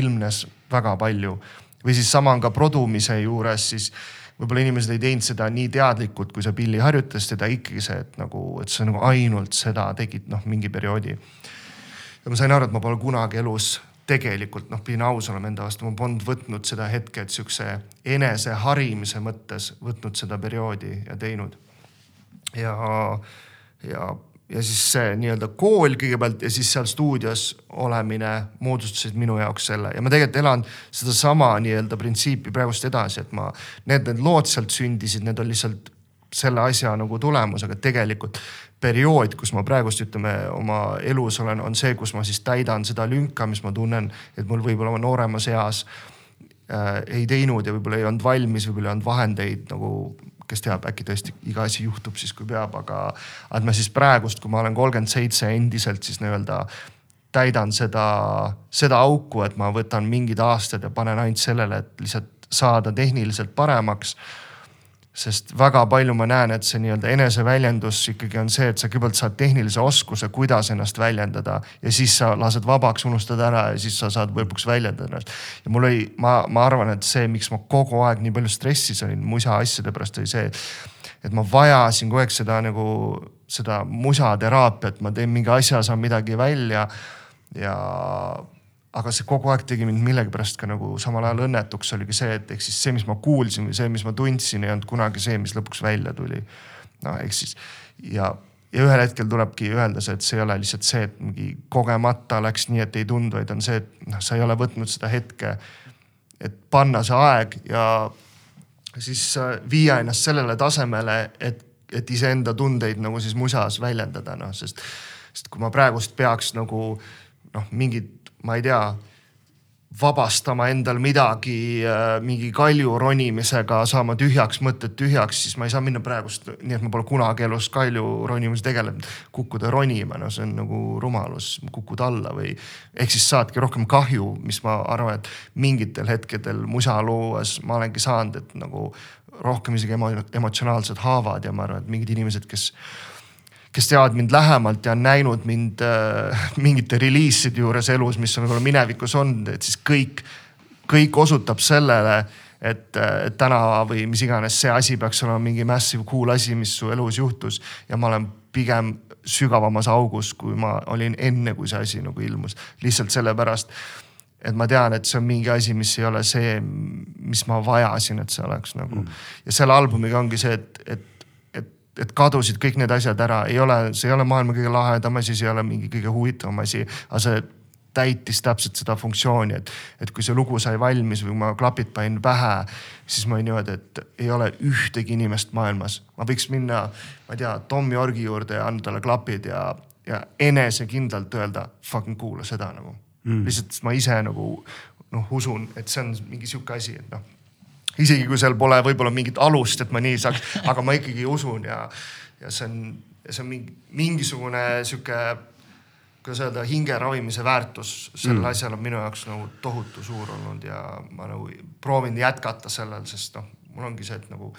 ilmnes väga palju. või siis sama on ka produmise juures, siis võib-olla inimesed ei teinud seda nii teadlikult, kui sa pilli harjutasid teda ikkagi see, et nagu, et sa nagu ainult seda tegid noh, mingi perioodi. ja ma sain aru, et ma pole kunagi elus tegelikult noh, pidin aus olema enda vastu, ma polnud võtnud seda hetke, et sihukese eneseharimise mõttes võtnud seda perioodi ja teinud. ja, ja, ja siis see nii-öelda kool kõigepealt ja siis seal stuudios olemine moodustasid minu jaoks selle ja ma tegelikult elan sedasama nii-öelda printsiipi praegust edasi, et ma, need, need lood sealt sündisid, need on lihtsalt selle asja nagu tulemus, aga tegelikult periood, kus ma praegust ütleme oma elus olen, on see, kus ma siis täidan seda lünka, mis ma tunnen, et mul võib-olla oma nooremas eas äh, ei teinud ja võib-olla ei olnud valmis, võib-olla ei olnud vahendeid nagu kes teab, äkki tõesti iga asi juhtub siis, kui peab, aga, et ma siis praegust, kui ma olen kolmkümmend seitse, endiselt siis nii-öelda täidan seda, seda auku, et ma võtan mingid aastad ja panen ainult sellele, et lihtsalt saada tehniliselt paremaks sest väga palju ma näen, et see nii-öelda eneseväljendus ikkagi on see, et sa kõigepealt saad tehnilise oskuse, kuidas ennast väljendada ja siis sa lased vabaks, unustad ära ja siis sa saad lõpuks väljendada ennast. ja mul oli, ma, ma arvan, et see, miks ma kogu aeg nii palju stressis olin musa asjade pärast, oli see, et ma vajasin kogu aeg seda nagu seda musateraapiat, ma teen mingi asja, saan midagi välja ja aga see kogu aeg tegi mind millegipärast ka nagu samal ajal õnnetuks oligi see, et ehk siis see, mis ma kuulsin või see, mis ma tundsin, ei olnud kunagi see, mis lõpuks välja tuli. no ehk siis ja, ja ühel hetkel tulebki öelda see, et see ei ole lihtsalt see, et mingi kogemata läks nii, et ei tulnud, vaid on see, et noh, sa ei ole võtnud seda hetke, et panna see aeg ja siis äh, viia ennast sellele tasemele, et, et iseenda tundeid nagu siis musas väljendada, noh sest, sest kui ma praegust peaks nagu noh, mingit ma ei tea, vabastama endal midagi äh, mingi kalju ronimisega, saama tühjaks, mõtted tühjaks, siis ma ei saa minna praegust, nii et ma pole kunagi elus kalju ronimise tegelenud. kukkuda ronima, no see on nagu rumalus, kukud alla või ehk siis saadki rohkem kahju, mis ma arvan, et mingitel hetkedel musa luues ma olengi saanud, et nagu rohkem isegi emo, emotsionaalsed haavad ja ma arvan, et mingid inimesed, kes kes teavad mind lähemalt ja on näinud mind äh, mingite reliiside juures elus, mis on võib-olla minevikus olnud, et siis kõik, kõik osutab sellele, et, et täna või mis iganes see asi peaks olema mingi massive cool asi, mis su elus juhtus. ja ma olen pigem sügavamas augus, kui ma olin enne, kui see asi nagu ilmus. lihtsalt sellepärast, et ma tean, et see on mingi asi, mis ei ole see, mis ma vajasin, et see oleks nagu mm.. ja selle albumiga ongi see, et, et et kadusid kõik need asjad ära, ei ole, see ei ole maailma kõige lahedam asi, see ei ole mingi kõige huvitavam asi, aga see täitis täpselt seda funktsiooni, et, et kui see lugu sai valmis või ma klapid panin pähe, siis ma olin niimoodi, et ei ole ühtegi inimest maailmas. ma võiks minna, ma ei tea, Tom Yorgi juurde ja anda talle klapid ja, ja enesekindlalt öelda, fucking kuula seda nagu. Mm.. lihtsalt ma ise nagu noh, usun, et see on mingi sihuke asi, et noh isegi kui seal pole võib-olla mingit alust, et ma nii saaks, aga ma ikkagi usun ja, ja see on, see on mingi, mingisugune sihuke, kuidas öelda, hinge ravimise väärtus sellel mm. asjal on minu jaoks nagu tohutu suur olnud ja ma nagu proovin jätkata sellel, sest noh, mul ongi see, et nagu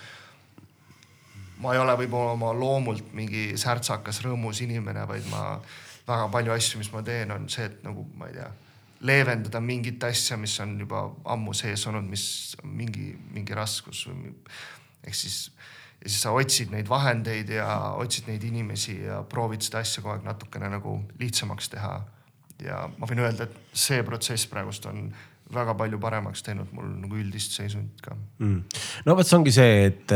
ma ei ole võib-olla oma loomult mingi särtsakas, rõõmus inimene, vaid ma väga palju asju, mis ma teen, on see, et nagu ma ei tea leevendada mingit asja, mis on juba ammu sees olnud, mis mingi, mingi raskus või ehk siis ja siis sa otsid neid vahendeid ja otsid neid inimesi ja proovid seda asja kogu aeg natukene nagu lihtsamaks teha. ja ma võin öelda, et see protsess praegust on väga palju paremaks teinud mul nagu üldist seisundit ka mm.. no vot, see ongi see, et,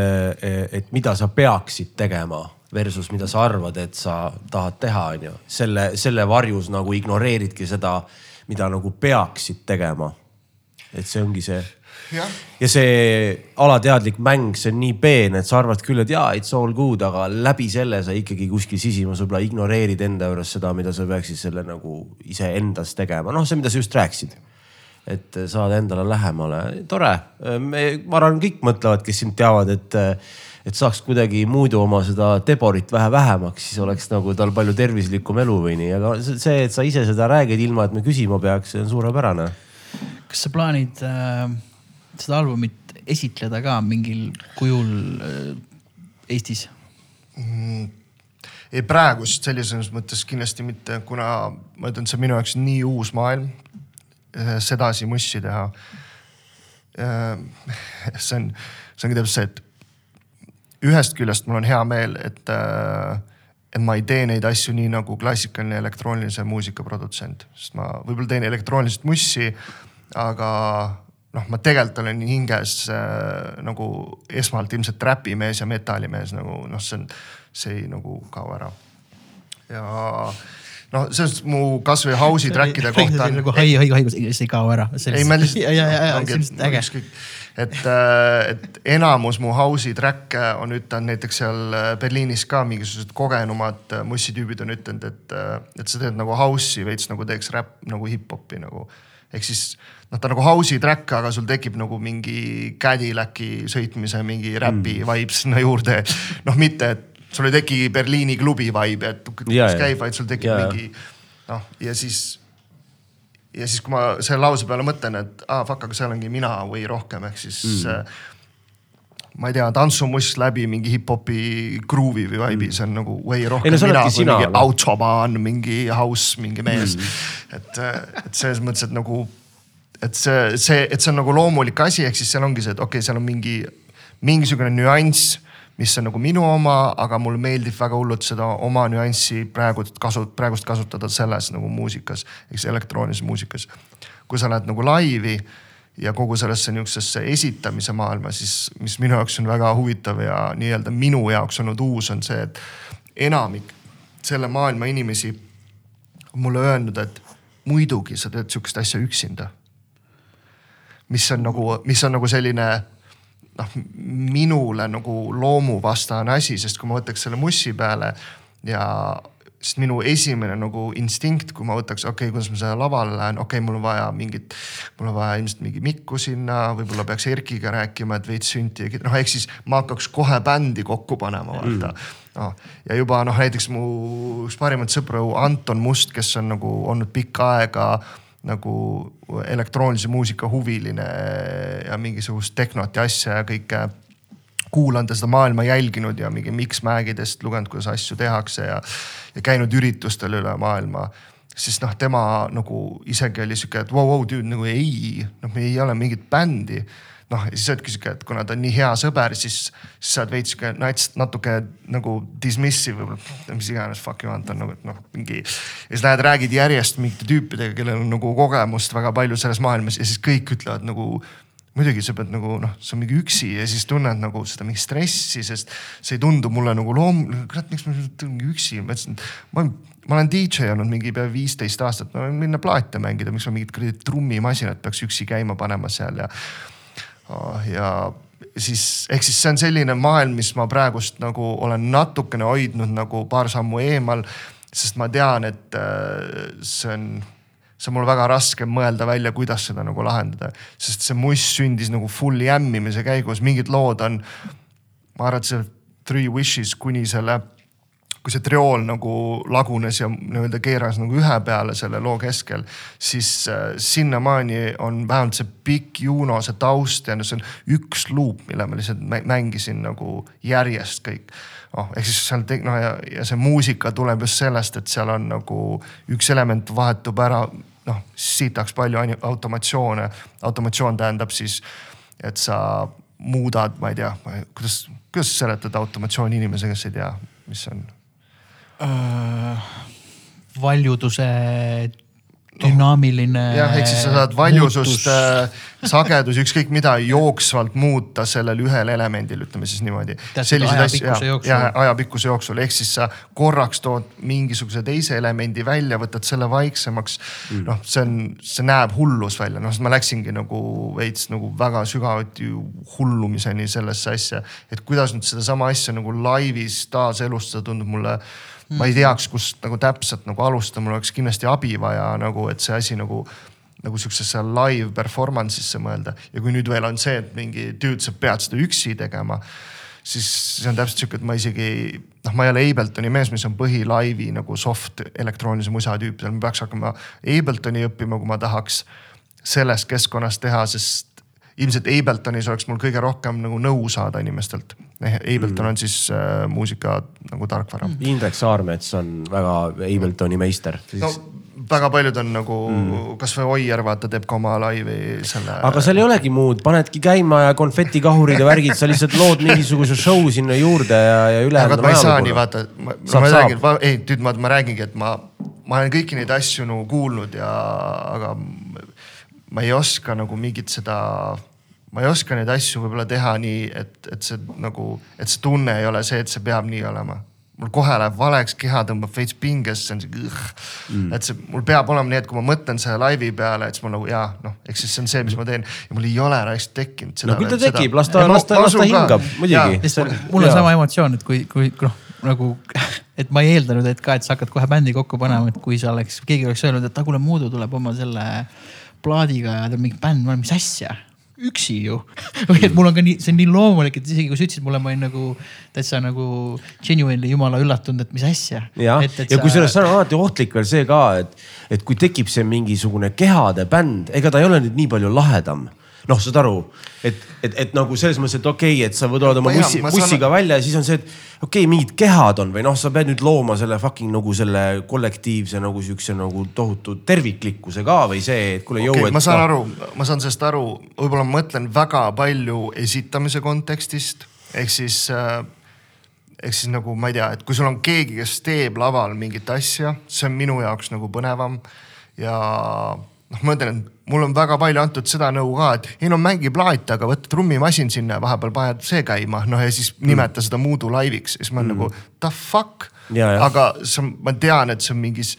et mida sa peaksid tegema versus mida sa arvad, et sa tahad teha, on ju. selle, selle varjus nagu ignoreeridki seda mida nagu peaksid tegema. et see ongi see. ja see alateadlik mäng, see on nii peen, et sa arvad küll, et jaa, it's all good, aga läbi selle sa ikkagi kuskil sisimas võib-olla ignoreerid enda juures seda, mida sa peaksid selle nagu iseendas tegema. noh, see, mida sa just rääkisid et saada endale lähemale, tore. ma arvan, kõik mõtlevad, kes sind teavad, et et saaks kuidagi muidu oma seda deborit vähe vähemaks, siis oleks nagu tal palju tervislikum elu või nii, aga see, et sa ise seda räägid, ilma et me küsima peaks, see on suurepärane. kas sa plaanid äh, seda albumit esitleda ka mingil kujul äh, Eestis? ei praegust sellises mõttes kindlasti mitte, kuna ma ütlen, see on minu jaoks nii uus maailm eh, sedasi mussi teha. (laughs) see on, see ongi täpselt see, et ühest küljest mul on hea meel, et, äh, et ma ei tee neid asju nii nagu klassikaline elektroonilise muusika produtsent, sest ma võib-olla teen elektroonilist mussi, aga noh, ma tegelikult olen hinges äh, nagu esmalt ilmselt räpimees ja metallimees nagu noh, see on, see ei nagu kao ära. ja noh, selles mõttes mu kasvõi house'i track'ide (laughs) kohta on. nagu hai, haigus, haigus, see ei kao ära. ei, ma lihtsalt. (laughs) ja, ja, ja, ja et, äh, et enamus mu house'i track'e on ütelnud näiteks seal äh, Berliinis ka mingisugused kogenumad äh, mussitüübid on ütelnud, et, et sa teed nagu house'i veits nagu teeks räpp nagu hip-hopi nagu. ehk siis noh, ta nagu house'i track, aga sul tekib nagu mingi Cadillac'i sõitmise mingi räpi mm. vibe sinna juurde. noh, mitte, et sul ei teki Berliini klubi vibe, et kus käib, vaid sul tekib ja, mingi noh, ja siis ja siis, kui ma selle lause peale mõtlen, et aa ah, fuck, aga seal ongi mina või rohkem, ehk siis mm. Äh, ma ei tea, tantsumust läbi mingi hip-hopi gruuvi või vibe'i mm., see on nagu way rohkem ei, no, mina kui sina, mingi no. autobahn, mingi house, mingi mees mm.. et, äh, et selles mõttes, et nagu, et see, see, et see on nagu loomulik asi, ehk siis seal ongi see, et okei okay,, seal on mingi, mingisugune nüanss mis on nagu minu oma, aga mulle meeldib väga hullult seda oma nüanssi praegu kasu, praegust kasutada selles nagu muusikas, eks elektroonilises muusikas. kui sa lähed nagu laivi ja kogu sellesse niisugusesse esitamise maailma, siis mis minu jaoks on väga huvitav ja nii-öelda minu jaoks olnud uus, on see, et enamik selle maailma inimesi on mulle öelnud, et muidugi sa teed sihukest asja üksinda. mis on nagu, mis on nagu selline noh, minule nagu loomuvastane asi, sest kui ma võtaks selle mussi peale ja sest minu esimene nagu instinkt, kui ma võtaks, okei okay,, kuidas ma sellele lavale lähen, okei okay,, mul on vaja mingit, mul on vaja ilmselt mingi mikku sinna, võib-olla peaks Erkiga rääkima, et veits sünti, noh, ehk siis ma hakkaks kohe bändi kokku panema, vaata mm. noh, ja juba noh, näiteks mu üks parimaid sõpru Anton Must, kes on nagu olnud pikka aega nagu elektroonilise muusika huviline ja mingisugust tehnot ja asja ja kõike kuulanud ja seda maailma jälginud ja mingi Mixmagidest lugenud, kuidas asju tehakse ja, ja käinud üritustel üle maailma. siis noh, tema nagu isegi oli sihuke, et vau, vau, tüüd nagu ei, noh, me ei ole mingit bändi noh, ja siis oledki sihuke, et kuna ta on nii hea sõber, siis, siis sa oled veits sihuke nats, natuke nagu dismissive võib-olla, mis iganes fuck you want on nagu, et noh, mingi. ja siis lähed räägid järjest mingite tüüpidega, kellel on nagu kogemust väga palju selles maailmas ja siis kõik ütlevad nagu muidugi sa pead nagu noh, sa mingi üksi ja siis tunned nagu seda mingit stressi, sest see ei tundu mulle nagu loom-, kurat, miks ma mingi üksi, ma ütlesin, ma olen, ma olen DJ olnud mingi pea viisteist aastat, ma võin minna plaate mängida, miks ma mingit kuradi trummimasinat peaks üksi käima panema seal ja ja siis ehk siis see on selline maailm, mis ma praegust nagu olen natukene hoidnud nagu paar sammu eemal. sest ma tean, et äh, see on, see on mul väga raske mõelda välja, kuidas seda nagu lahendada. sest see muss sündis nagu full jämmimise käigus, mingid lood on, ma arvan, et see Three Wishes kuni selle kui see triool nagu lagunes ja nii-öelda keeras nagu ühe peale selle loo keskel, siis äh, sinnamaani on vähemalt see pikk Juno, see taust ja no see on üks luup, mille ma lihtsalt mängisin nagu järjest kõik noh, ehk siis seal noh ja, ja see muusika tuleb just sellest, et seal on nagu üks element vahetub ära, noh sitaks palju automatsioone. automatsioon tähendab siis, et sa muudad, ma ei tea, kuidas, kuidas seletada automatsiooni inimesele, kes ei tea, mis see on valjuduse dünaamiline. jah, ehk siis sa saad valjusust, äh, sagedus, ükskõik mida jooksvalt muuta sellel ühel elemendil, ütleme siis niimoodi. ajapikkuse jooksul, ehk siis sa korraks tood mingisuguse teise elemendi välja, võtad selle vaiksemaks mm.. noh, see on, see näeb hullus välja, noh, ma läksingi nagu veits nagu väga sügavuti hullumiseni sellesse asja. et kuidas nüüd sedasama asja nagu laivis taaselustada, tundub mulle mm. ma ei teaks, kust nagu täpselt nagu alustada, mul oleks kindlasti abi vaja nagu, et see asi nagu nagu sihukesesse live performance'isse mõelda ja kui nüüd veel on see, et mingi tüüd, sa pead seda üksi tegema siis see on täpselt sihuke, et ma isegi noh, ma ei ole Abletoni mees, mis on põhilaivi nagu soft elektroonilise musa tüüp, ma peaks hakkama Abletoni õppima, kui ma tahaks selles keskkonnas teha, sest ilmselt Abletonis oleks mul kõige rohkem nagu nõu saada inimestelt. Ableton on siis äh, muusika nagu tarkvara mm.. Indrek Saarmets on väga Abletoni meister no väga paljud on nagu mm. kasvõi Oier vaata teeb ka oma laivi selle. aga seal ei olegi muud, panedki käima ja konfetikahurid ja värgid, sa lihtsalt lood mingisuguse show sinna juurde ja, ja ülejäänud. aga ma ei saa nii vaata, ma, ma räägin, ei nüüd ma, ma räägingi, et ma, ma olen kõiki neid asju nagu kuulnud ja, aga ma ei oska nagu mingit seda, ma ei oska neid asju võib-olla teha nii, et, et see nagu, et see tunne ei ole see, et see peab nii olema mul kohe läheb valeks, keha tõmbab veits pingesse, on siuke mm., et see, mul peab olema nii, et kui ma mõtlen selle laivi peale, et siis mul nagu jaa, noh, eks siis see on see, mis ma teen ja mul ei ole raisk tekkinud. no küll ta tekib, las ta, las ta, las ta hingab, muidugi. mul on sama emotsioon, et kui, kui noh, nagu, et ma ei eeldanud, et ka, et sa hakkad kohe bändi kokku panema, et kui sa oleks, keegi oleks öelnud, et kuule, Muudu tuleb oma selle plaadiga ja ta on mingi bänd, ma olen, mis asja? Üksi ju. (laughs) Või et mul on ka nii, see on nii loomulik, et isegi kui sa ütlesid mulle, ma olin nagu täitsa nagu genuinely jumala üllatunud, et mis asja. ja, ja sa... kusjuures see on alati ohtlik veel see ka, et, et kui tekib see mingisugune kehade bänd, ega ta ei ole nüüd nii palju lahedam noh, saad aru, et, et, et nagu selles mõttes, et okei okay,, et sa võtad oma bussi, bussiga saan... välja ja siis on see, et okei okay,, mingid kehad on või noh, sa pead nüüd looma selle fucking nagu selle kollektiivse nagu siukse nagu tohutu terviklikkuse ka või see, et kuule jõu okay,. ma saan aru, ma saan sellest aru, võib-olla ma mõtlen väga palju esitamise kontekstist. Ehk siis äh, ehk siis nagu ma ei tea, et kui sul on keegi, kes teeb laval mingit asja, see on minu jaoks nagu põnevam. Ja noh, ma ütlen, mul on väga palju antud seda nõu ka, et ei no mängi plaate, aga võta trummimasin sinna ja vahepeal paned see käima, noh ja siis mm. nimeta seda Moodu laiviks ja siis ma olen mm. nagu the fuck. aga see ma tean, et see on mingis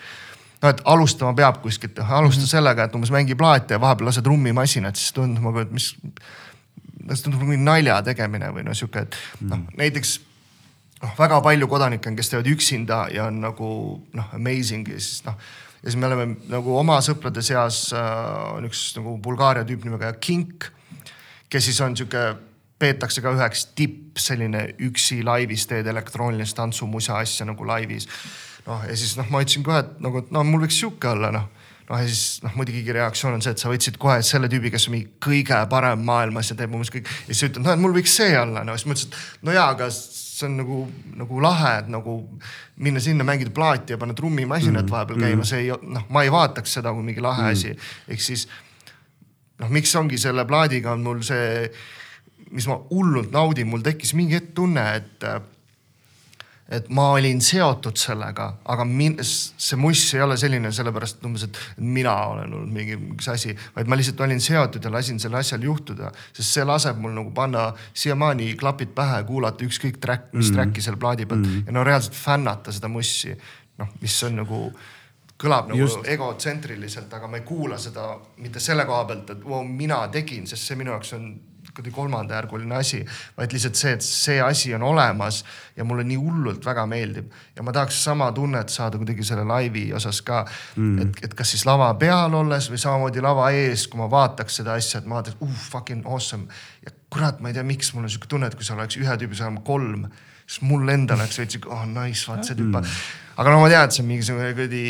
noh, et alustama peab kuskilt, alusta mm -hmm. sellega, et umbes mängi plaate ja vahepeal lase trummimasinat, siis tundub nagu, et mis. see tundub nagu mingi nalja tegemine või noh, sihuke, et noh mm. näiteks noh, väga palju kodanikke on, kes teevad üksinda ja on nagu noh amazing ja siis noh ja siis me oleme nagu oma sõprade seas äh, on üks nagu Bulgaaria tüüp nimega Kink, kes siis on sihuke, peetakse ka üheks tipp selline üksi laivis teed elektroonilist tantsumusa asja nagu laivis. noh, ja siis noh, ma ütlesin kohe, et nagu, et no mul võiks sihuke olla noh noh ja siis noh, muidugi reaktsioon on see, et sa võtsid kohe selle tüübi, kes on mingi kõige parem maailmas ja teeb umbes kõik. ja siis sa ütled, noh, et mul võiks see olla, no siis ma ütlesin, et no jaa, aga see on nagu, nagu lahe, et nagu minna sinna, mängida plaati ja panna trummimasinat mm. vahepeal käima mm., see ei, noh, ma ei vaataks seda kui mingi lahe mm. asi. ehk siis noh, miks ongi selle plaadiga on mul see, mis ma hullult naudin, mul tekkis mingi hetk tunne, et et ma olin seotud sellega, aga min, see muss ei ole selline sellepärast umbes, et mina olen olnud mingi üks asi, vaid ma lihtsalt olin seotud ja lasin sellel asjal juhtuda, sest see laseb mul nagu panna siiamaani klapid pähe, kuulata ükskõik track, mis mm. track'i seal plaadi peal mm -hmm. ja no reaalselt fännata seda mussi. noh, mis on nagu kõlab nagu Just. egotsentriliselt, aga ma ei kuula seda mitte selle koha pealt, et wow, mina tegin, sest see minu jaoks on kuidagi kolmandajärguline asi, vaid lihtsalt see, et see asi on olemas ja mulle nii hullult väga meeldib. ja ma tahaks sama tunnet saada kuidagi selle laivi osas ka mm.. et, et kas siis lava peal olles või samamoodi lava ees, kui ma vaataks seda asja, et ma vaataks, uh fucking awesome. ja kurat, ma ei tea, miks mul on sihuke tunne, et kui seal oleks ühe tüübi saama kolm siis mul endal oleks veits sihuke, oh nice, vaat see tüüp mm.. aga no ma tean, et see on mingisugune kuradi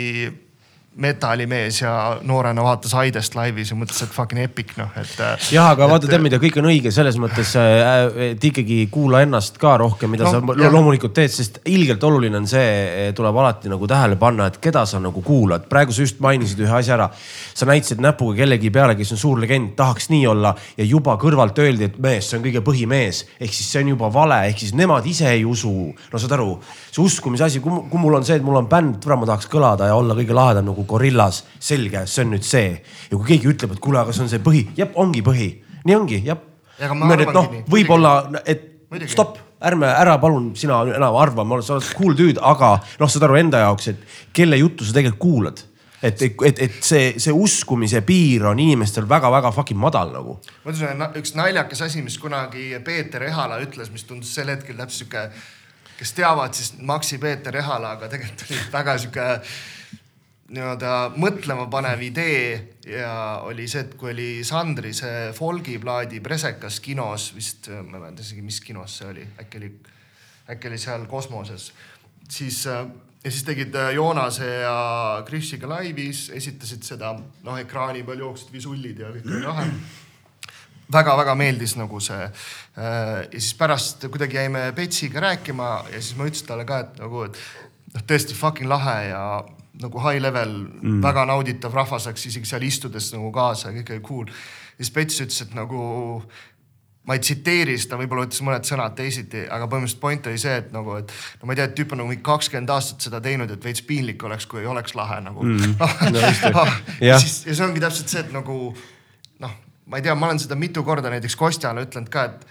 metallimees ja noorena vaatas Aidest laivis ja mõtles, et fucking epic noh, et. Äh, jah, aga vaata tead mida, kõik on õige selles mõttes, äh, et ikkagi kuula ennast ka rohkem, mida no, sa jah. loomulikult teed, sest ilgelt oluline on see, tuleb alati nagu tähele panna, et keda sa nagu kuulad. praegu sa just mainisid ühe asja ära. sa näitasid näpuga kellegi peale, kes on suur legend, tahaks nii olla ja juba kõrvalt öeldi, et mees, see on kõige põhimees. ehk siis see on juba vale, ehk siis nemad ise ei usu. no saad aru, see uskumise asi, kui mul on see, et mul on bänd, ma tahaks kõlada ja olla kõige lahedam nagu nagu Gorillas, selge, see on nüüd see. ja kui keegi ütleb, et kuule, aga see on see põhi, jep, ongi põhi, nii ongi, jep. noh, võib-olla, et Muidugi. stopp, ärme, ära palun sina enam arva, sa oled cool dude, aga noh, saad aru enda jaoks, et kelle juttu sa tegelikult kuulad et, et, et see, see uskumise piir on inimestel väga-väga fucking madal nagu. ma ütlen, üks naljakas asi, mis kunagi Peeter Ehala ütles, mis tundus sel hetkel täpselt sihuke, kes teavad, siis Maxi Peeter Ehala, aga tegelikult oli väga sihuke nii-öelda mõtlema panev idee ja oli see, et kui oli Sandri see folgiplaadi presekas kinos vist, ma ei mäleta isegi, mis kinos see oli, äkki oli, äkki oli seal kosmoses, siis äh, ja siis tegid äh, Joonase ja Krisiga laivis, esitasid seda, noh ekraani peal jooksid visullid ja kõik oli lahe väga-väga meeldis nagu see. ja siis pärast kuidagi jäime Petsiga rääkima ja siis ma ütlesin talle ka, et nagu, et noh, tõesti fucking lahe ja nagu high level mm., väga nauditav rahvas läks isegi seal istudes nagu kaasa ja kõik oli cool. ja siis Pets ütles, et nagu ma ei tsiteeri seda, võib-olla ütles mõned sõnad teisiti, aga põhimõtteliselt point oli see, et nagu, et no ma ei tea, et tüüp on nagu mingi kakskümmend aastat seda teinud, et veits piinlik oleks, kui ei oleks lahe nagu mm.. (laughs) No, ja siis ja see ongi täpselt see, et nagu noh, ma ei tea, ma olen seda mitu korda näiteks Kostjale ütlenud ka, et,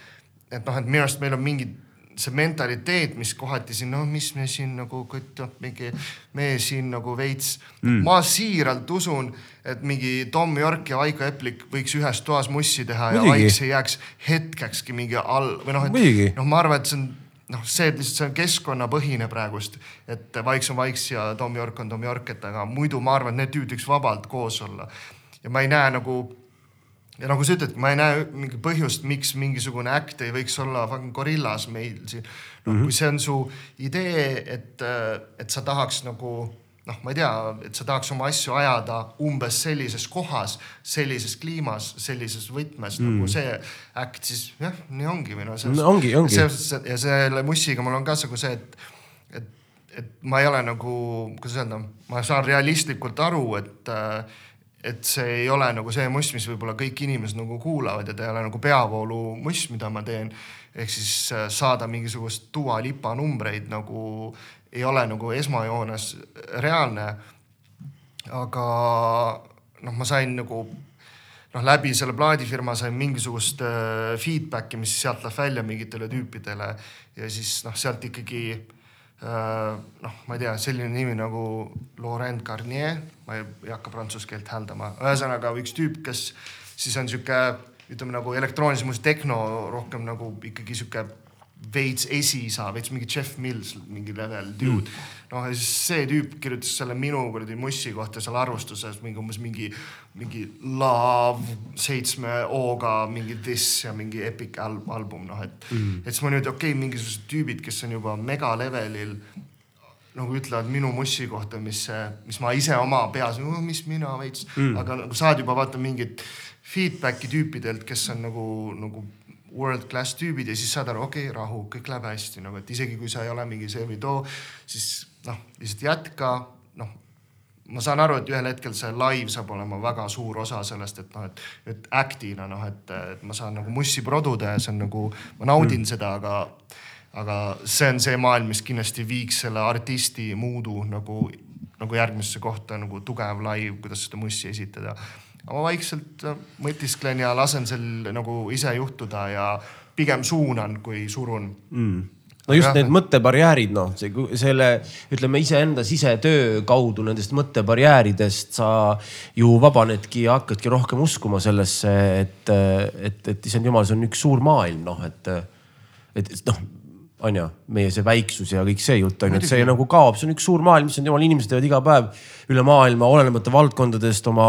et noh, et minu arust meil on mingid see mentaliteet, mis kohati siin, no mis me siin nagu, noh mingi, me siin nagu veits mm.. ma siiralt usun, et mingi Tom York ja Vaiko Eplik võiks ühes toas mussi teha Muidugi. ja Vaiks ei jääks hetkekski mingi all või noh, et noh, ma arvan, et see on noh, see, lihtsalt see on keskkonnapõhine praegust, et Vaiks on Vaiks ja Tom York on Tom York, et aga muidu ma arvan, et need tüübid võiks vabalt koos olla. ja ma ei näe nagu ja nagu sa ütled, ma ei näe mingi põhjust, miks mingisugune äkt ei võiks olla gorillas meil siin. noh mm -hmm., kui see on su idee, et, et sa tahaks nagu noh, ma ei tea, et sa tahaks oma asju ajada umbes sellises kohas, sellises kliimas, sellises võtmes mm. nagu see äkt, siis jah, nii ongi või noh. No, ongi, ongi. ja selle mussiga mul on ka nagu see, et, et, et ma ei ole nagu, kuidas öelda, ma saan realistlikult aru, et äh, et see ei ole nagu see muss, mis võib-olla kõik inimesed nagu kuulavad ja ta ei ole nagu peavoolu muss, mida ma teen. ehk siis äh, saada mingisugust Dua Lipa numbreid nagu ei ole nagu esmajoones reaalne. aga noh, ma sain nagu noh, läbi selle plaadifirma sain mingisugust äh, feedback'i, mis sealt läheb välja mingitele tüüpidele ja siis noh, sealt ikkagi Äh, noh, ma ei tea, selline nimi nagu Laurent Garnier, ma ei, ei hakka prantsuse keelt hääldama, ühesõnaga üks tüüp, kes siis on sihuke, ütleme nagu elektroonilise muusika tehno rohkem nagu ikkagi sihuke veits esiisa, veits mingi Jeff Mills mingi level dude. Mm.. noh, ja siis see tüüp kirjutas selle minu kuradi mussi kohta seal arvustuses mingi umbes mingi, mingi love seitsme O-ga mingi this ja mingi epic al album, noh et mm., et siis ma nüüd okei okay,, mingisugused tüübid, kes on juba mega levelil nagu ütlevad minu mussi kohta, mis, mis ma ise oma peas, mis mina veits mm., aga nagu saad juba vaata mingit feedback'i tüüpidelt, kes on nagu, nagu world class tüübid ja siis saad aru, okei okay,, rahu, kõik läheb hästi nagu, et isegi kui sa ei ole mingi see või too, siis noh, lihtsalt jätka, noh. ma saan aru, et ühel hetkel see live saab olema väga suur osa sellest, et noh, et, et act'ina noh, et, et ma saan nagu mussi produda ja see on nagu, ma naudin mm. seda, aga, aga see on see maailm, mis kindlasti viiks selle artisti muudu nagu, nagu järgmisse kohta nagu tugev live, kuidas seda mussi esitada ma vaikselt äh, mõtisklen ja lasen sel nagu ise juhtuda ja pigem suunan, kui surun mm no just ja. need mõttebarjäärid, noh, see, selle ütleme iseenda sisetöö kaudu nendest mõttebarjääridest sa ju vabanedki ja hakkadki rohkem uskuma sellesse, et, et, et issand jumal, see on üks suur maailm, noh, et, et noh on ju, meie see väiksus ja kõik see jutt on ju, et see nagu kaob, see on üks suur maailm, mis on jumal, inimesed teevad iga päev üle maailma, olenemata valdkondadest oma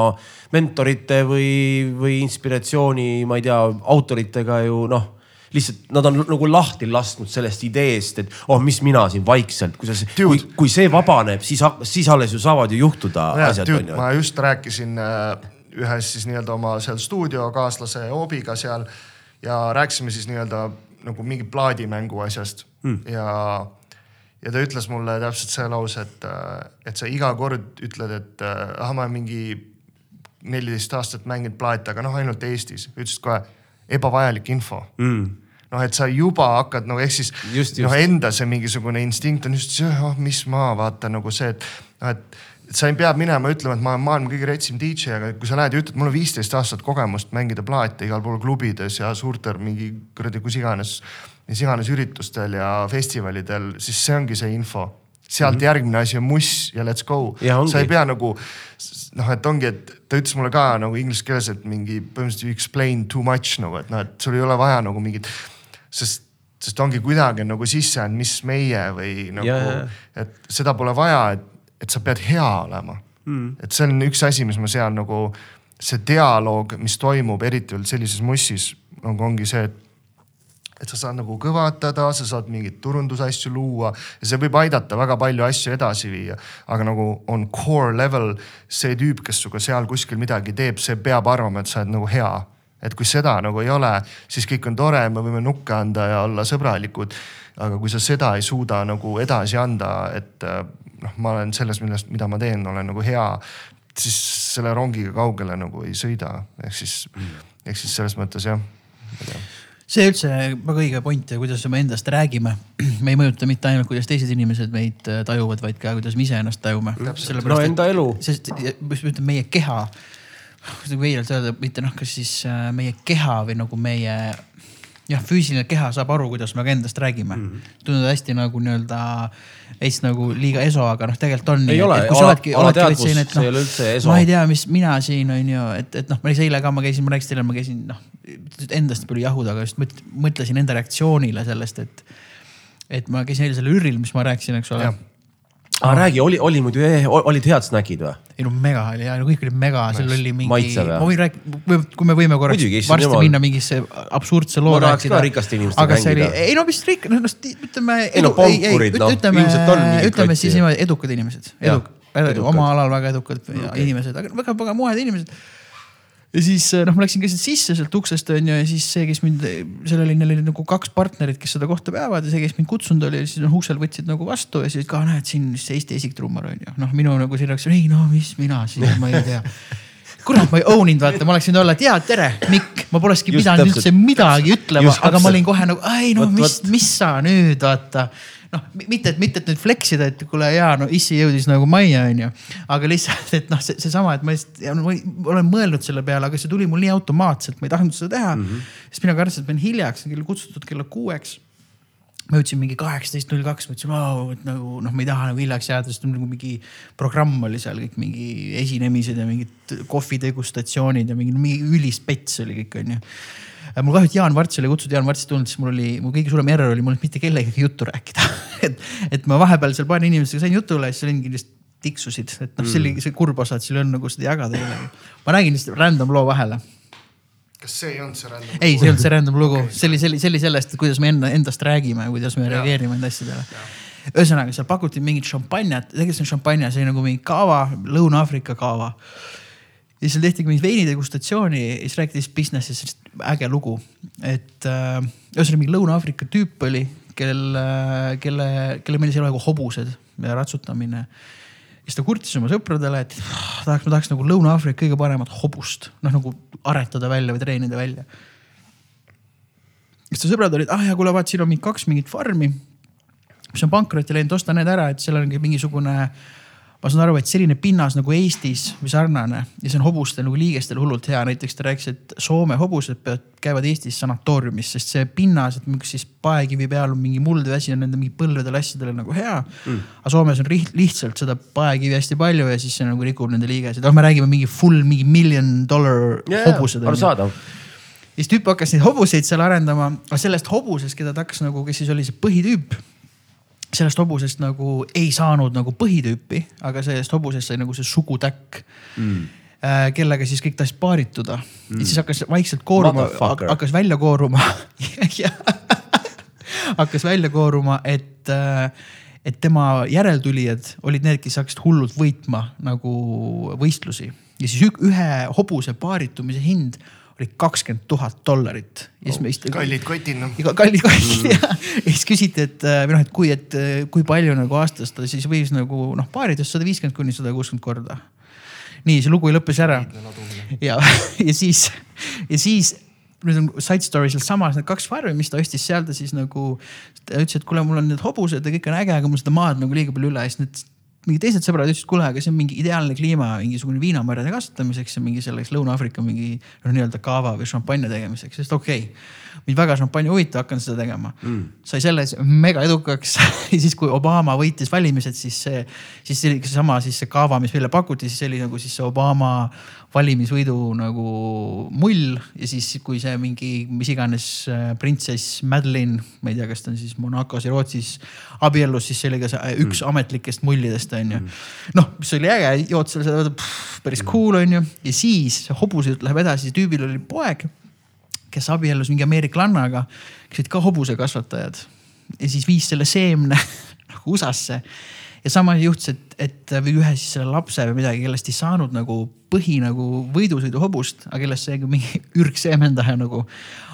mentorite või, või inspiratsiooni, ma ei tea, autoritega ju noh lihtsalt nad on nagu lahti lasknud sellest ideest, et oh, mis mina siin vaikselt, kui sa, kui, kui see vabaneb, siis, siis alles ju saavad ju juhtuda no asjad. ma just rääkisin äh, ühes siis nii-öelda oma seal stuudiokaaslase Oobiga seal ja rääkisime siis nii-öelda nagu mingi plaadimängu asjast mm. ja, ja ta ütles mulle täpselt see lause, et, et sa iga kord ütled, et ah, ma mingi neliteist aastat mänginud plaate, aga noh, ainult Eestis. ütlesid kohe ebavajalik info mm noh, et sa juba hakkad nagu ehk siis noh, enda see mingisugune instinkt on just see, oh mis ma vaatan nagu see, et noh, et sa ei pea minema ütlema, et ma olen maailma kõige retsim DJ, aga kui sa lähed ja ütled, mul on viisteist aastat kogemust mängida plaate igal pool klubides ja suurtel mingi kuradi kus iganes, mis iganes üritustel ja festivalidel, siis see ongi see info. sealt mm -hmm. järgmine asi on muss ja let's go. sa ei pea nagu noh, et ongi, et ta ütles mulle ka nagu inglise keeles, et mingi põhimõtteliselt you explain too much nagu, et noh, et sul ei ole vaja nagu mingit, sest sest ongi kuidagi nagu sisse jäänud, mis meie või nagu yeah., et seda pole vaja, et et sa pead hea olema mm.. et see on üks asi, mis ma sean nagu see dialoog, mis toimub, eriti veel sellises mussis nagu ongi see, et et sa saad nagu kõvatada, sa saad mingeid turundusasju luua ja see võib aidata väga palju asju edasi viia. aga nagu on core level, see tüüp, kes sinuga seal kuskil midagi teeb, see peab arvama, et sa oled nagu hea. et kui seda nagu ei ole, siis kõik on tore, me võime nukke anda ja olla sõbralikud. aga kui sa seda ei suuda nagu edasi anda, et noh, ma olen selles, millest, mida ma teen, olen nagu hea, siis selle rongiga kaugele nagu ei sõida, ehk siis mm., ehk siis selles mõttes jah see üldse väga õige point ja kuidas me endast räägime. me ei mõjuta mitte ainult, kuidas teised inimesed meid äh, tajuvad, vaid ka kuidas me ise ennast tajume. no enda elu. sest mis ma ütlen, meie keha, kuidas nagu veidralt öelda, mitte noh, kas siis äh, meie keha või nagu meie jah, füüsiline keha saab aru, kuidas me ka endast räägime mm. -hmm. tundub hästi nagu nii-öelda veits nagu liiga eso, aga noh, tegelikult on. ei ole, alateadvus, see ei ole üldse eso. ma ei tea, mis mina siin on ju, et, et noh, ma eile ka, ma käisin, ma rääkisin teile, ma käisin noh, endast palju jahuda, aga just mõtlesin enda reaktsioonile sellest, et. et ma käisin eile sellel üril, mis ma rääkisin, eks ole ah,. räägi, oli, oli muidu, olid head snäkid või? ei no mega oli ja no kõik oli mega, seal oli mingi. ma võin rääkida, kui me võime korraks Muidugi, varsti jumal. minna mingisse absurdse loo rääkida. rikaste inimestega mängida. ei no mis rik-, no ütleme. ei no pankurid noh, ilmselt on. ütleme siis niimoodi edukad inimesed, edukad, oma alal väga edukad okay. inimesed, aga väga, väga moed inimesed ja siis eh, noh, ma läksin keset sisse sealt uksest on ju ja siis see, kes mind, seal oli, neil oli nagu kaks partnerit, kes seda kohta peavad ja see, kes mind kutsunud oli, siis noh uksel võtsid nagu vastu ja siis ka näed siin Eesti esiktrummar on ju. noh, minu nagu siin reaktsioon, ei no mis mina siin, ma ei tea. Kurat, ma ei own inud, vaata, ma oleksin olla, et jaa, tere, Mikk, ma polekski pidanud üldse midagi ütlema, aga ma olin kohe nagu, ei no mis, mis sa nüüd vaata noh, mitte, et mitte, et nüüd flex ida, et kuule ja no issi jõudis nagu majja, onju. aga lihtsalt, et noh, see seesama, et ma ja, no, olen mõelnud selle peale, aga see tuli mul nii automaatselt, ma ei tahtnud seda teha mm. -hmm. sest mina kartsin, et ma olen hiljaks, kell kutsutud kella kuueks ma jõudsin mingi kaheksateist null kaks, mõtlesin wow,, et nagu noh, ma ei taha nagu hiljaks jääda, sest nagu mingi programm oli seal kõik mingi esinemised ja mingid kohvidegustatsioonid ja mingi, mingi ülispets oli kõik onju mul kahju, et Jaan Varts oli kutsutud, Jaan Varts ei tulnud, siis mul oli, mu kõige suurem error oli mul mitte kellegagi juttu rääkida (laughs) et, et ma vahepeal seal paari inimesega sain jutule, siis olin kindlasti tiksusid, et noh, see oli mm. see kurb osa, et sul ei olnud nagu seda jagada kellelegi. ma räägin lihtsalt random loo vahele kas see ei olnud see random? ei, see ei olnud see random lugu okay., see oli, see oli, see oli sellest, kuidas me enda, endast räägime, kuidas me ja. reageerime enda asjadele. ühesõnaga seal pakuti mingit šampanjat, tegelikult see on šampanja, see oli nagu mingi kaava, Lõuna-Aafrika kaava ja seal tehtigi mingit veinidegustatsiooni ja siis räägiti siis business'ist, äge lugu. et äh, ühesõnaga mingi Lõuna-Aafrika tüüp oli, kellel äh,, kelle, kelle meeldis eluaegu hobused ja ratsutamine. ja siis ta kurtis oma sõpradele, et ah, tahaks, ma tahaks nagu Lõuna-Aafrika kõige paremat hobust, noh nagu aretada välja või treenida välja. siis ta sõbrad olid, ah ja kuule, vaat siin on mingi kaks mingit farmi, mis on pankrotti läinud, osta need ära, et seal ongi mingisugune ma saan aru, et selline pinnas nagu Eestis või sarnane ja see on hobustel nagu liigestel hullult hea. näiteks ta rääkis, et Soome hobused peavad, käivad Eestis sanatooriumis, sest see pinnas, et miks siis paekivi peal on mingi muld või asi on nende mingi põlvedel asjadele nagu hea mm.. aga Soomes on lihtsalt seda paekivi hästi palju ja siis see nagu rikub nende liigesed. noh, me räägime mingi full mingi million dollar yeah, hobused. arusaadav siis tüüp hakkas neid hobuseid seal arendama, aga sellest hobusest, keda ta hakkas nagu, kes siis oli see põhitüüp sellest hobusest nagu ei saanud nagu põhitüüpi, aga sellest hobusest sai nagu see sugutäkk mm. äh, kellega siis kõik tahtsid paarituda mm.. siis hakkas vaikselt kooruma, hakkas välja kooruma (laughs) hakkas välja kooruma, et, äh, et tema järeltulijad olid need, kes hakkasid hullult võitma nagu võistlusi. Ja siis ühe hobuse paaritumise hind oli kakskümmend tuhat dollarit. kallid kotid noh. kallid kotid mm. ja, ja siis küsiti, et äh, või noh, et kui, et äh, kui palju nagu aastas ta siis võis nagu noh, paarides sada viiskümmend kuni sada kuuskümmend korda. nii, see lugu lõppes ära. ja, ja siis, ja siis nüüd on side story sealsamas need kaks farmi, mis ta ostis seal, ta siis nagu. ta ütles, et kuule, mul on need hobused ja kõik on äge, aga mul seda maad nagu liiga palju üle ja siis need mingid teised sõbrad ütlesid, kuule, aga see on mingi ideaalne kliima mingisugune viinamarjade kasvatamiseks ja mingi selleks Lõuna-Aafrika mingi noh, nii-öelda kaava või šampanja tegemiseks, sest okei okay,. mind väga šampanja huvitab, hakkan seda tegema mm.. sai selles mega edukaks (laughs) ja siis, kui Obama võitis valimised, siis see, siis seesama siis see kaava, mis meile pakuti, siis see oli nagu siis see Obama valimisvõidu nagu mull ja siis, kui see mingi mis iganes äh, printsess Madeline, ma ei tea, kas ta on siis Monacos ja Rootsis abiellus, siis see oli ka see äh, üks mm. ametlikest mullidest on ju mm.. noh, mis oli äge, jood seal seda, päris cool on ju ja siis hobuse jutt läheb edasi, tüübil oli poeg kes abiellus mingi ameeriklannaga, kes olid ka hobusekasvatajad ja siis viis selle seemne (laughs) nagu USA-sse. Ja sama juhtus, et, et või ühe siis selle lapse või midagi, kellest ei saanud nagu põhi nagu võidusõiduhobust, aga kellest sai mingi (laughs) ürgseemendaja nagu.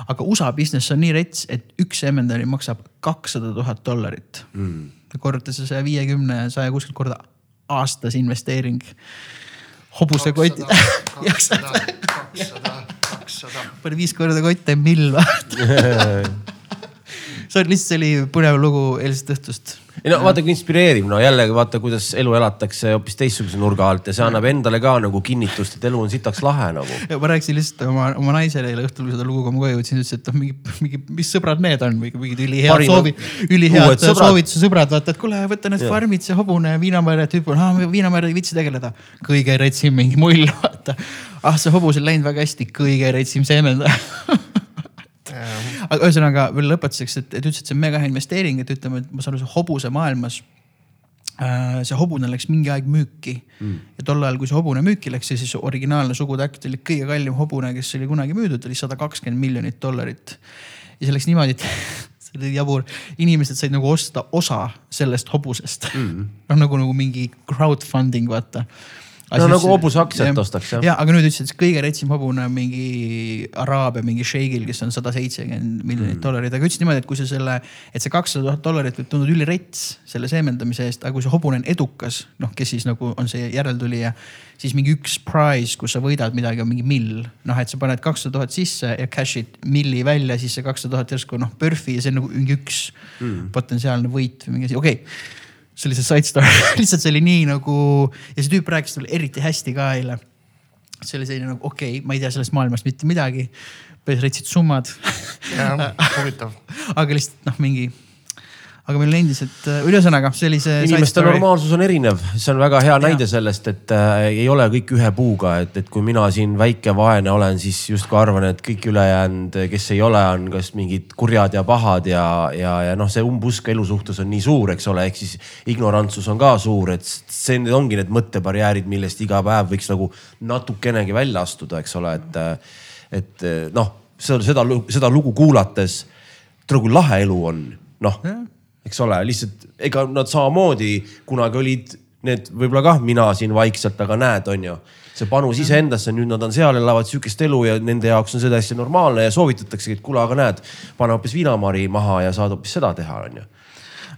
aga USA business on nii rets, et üks seemendamine maksab kakssada tuhat dollarit. Mm.. Korruta see saja viiekümne, saja kuuskümmend korda aastas investeering. hobusekott. kakssada, (laughs) kakssada, kakssada. pane viis korda kotte, mill vaata see on lihtsalt, see oli põnev lugu eilsest õhtust. Ei no vaata kui inspireeriv, no jällegi vaata, kuidas elu elatakse hoopis teistsuguse nurga alt ja see annab endale ka nagu kinnitust, et elu on sitaks lahe nagu. ma rääkisin lihtsalt oma, oma naisele eile õhtul, kui seda lugu, ma koju jõudsin, ütles, et noh, mingi, mingi, mis sõbrad need on, mingid ülihead soovi, ülihead soovituse sõbrad, vaata, et kuule, võta need farmid, see hobune viinamarja tüüp on, viinamarja ei viitsi tegeleda. kõige retsim mingi mull, vaata. ah, see hobus on läinud väga hästi, kõige retsim seemendaja (laughs) aga ühesõnaga veel lõpetuseks, et, et ütles, et see on mega hea investeering, et ütleme, et ma saan aru, see hobuse maailmas äh, see hobune läks mingi aeg müüki. Mm. ja tol ajal, kui see hobune müüki läks, siis originaalne sugutäkt oli kõige kallim hobune, kes oli kunagi müüdud, oli sada kakskümmend miljonit dollarit. ja see läks niimoodi, et (laughs) see oli jabur, inimesed said nagu osta osa sellest hobusest. Mm.. (laughs) noh nagu, nagu mingi crowdfunding vaata no nagu hobusaktsiat ostaks jah. ja, aga nüüd ütlesid, et kõige retsim hobune on mingi Araabia mingi šeigil, kes on sada seitsekümmend miljonit mm. dollarit, aga ütlesid niimoodi, et kui sa selle, et see kakssada tuhat dollarit võib tunduda ülirets selle seemendamise eest, aga kui see hobune on edukas, noh, kes siis nagu on see järeltulija, siis mingi üks prize, kus sa võidad midagi, on mingi mill. noh, et sa paned kakssada tuhat sisse ja cash'id milli välja, siis see kakssada tuhat järsku noh, PERFi ja see on nagu mingi üks mm. potentsiaalne võit või mingi asi, okei okay see oli see side story (laughs) lihtsalt see oli nii nagu ja see tüüp rääkis talle eriti hästi ka eile. see oli selline nagu okei okay,, ma ei tea sellest maailmast mitte midagi. päris retsid summad. huvitav (laughs) aga lihtsalt noh, mingi aga meil on endiselt, äh, ühesõnaga sellise. inimeste normaalsus on erinev, see on väga hea ja. näide sellest, et äh, ei ole kõik ühe puuga, et, et kui mina siin väike vaene olen, siis justkui arvan, et kõik ülejäänud, kes ei ole, on kas mingid kurjad ja pahad ja, ja, ja noh, see umbusk elu suhtes on nii suur, eks ole, ehk siis ignorantsus on ka suur, et see ongi need mõttebarjäärid, millest iga päev võiks nagu natukenegi välja astuda, eks ole, et, et noh, seda, seda, seda lugu kuulates, tule kui lahe elu on, noh eks ole, lihtsalt ega nad samamoodi kunagi olid need võib-olla kah mina siin vaikselt, aga näed, on ju, see panus iseendasse, nüüd nad on seal, elavad sihukest elu ja nende jaoks on see täiesti normaalne ja soovitataksegi, et kuule, aga näed, pane hoopis viinamari maha ja saad hoopis seda teha, on ju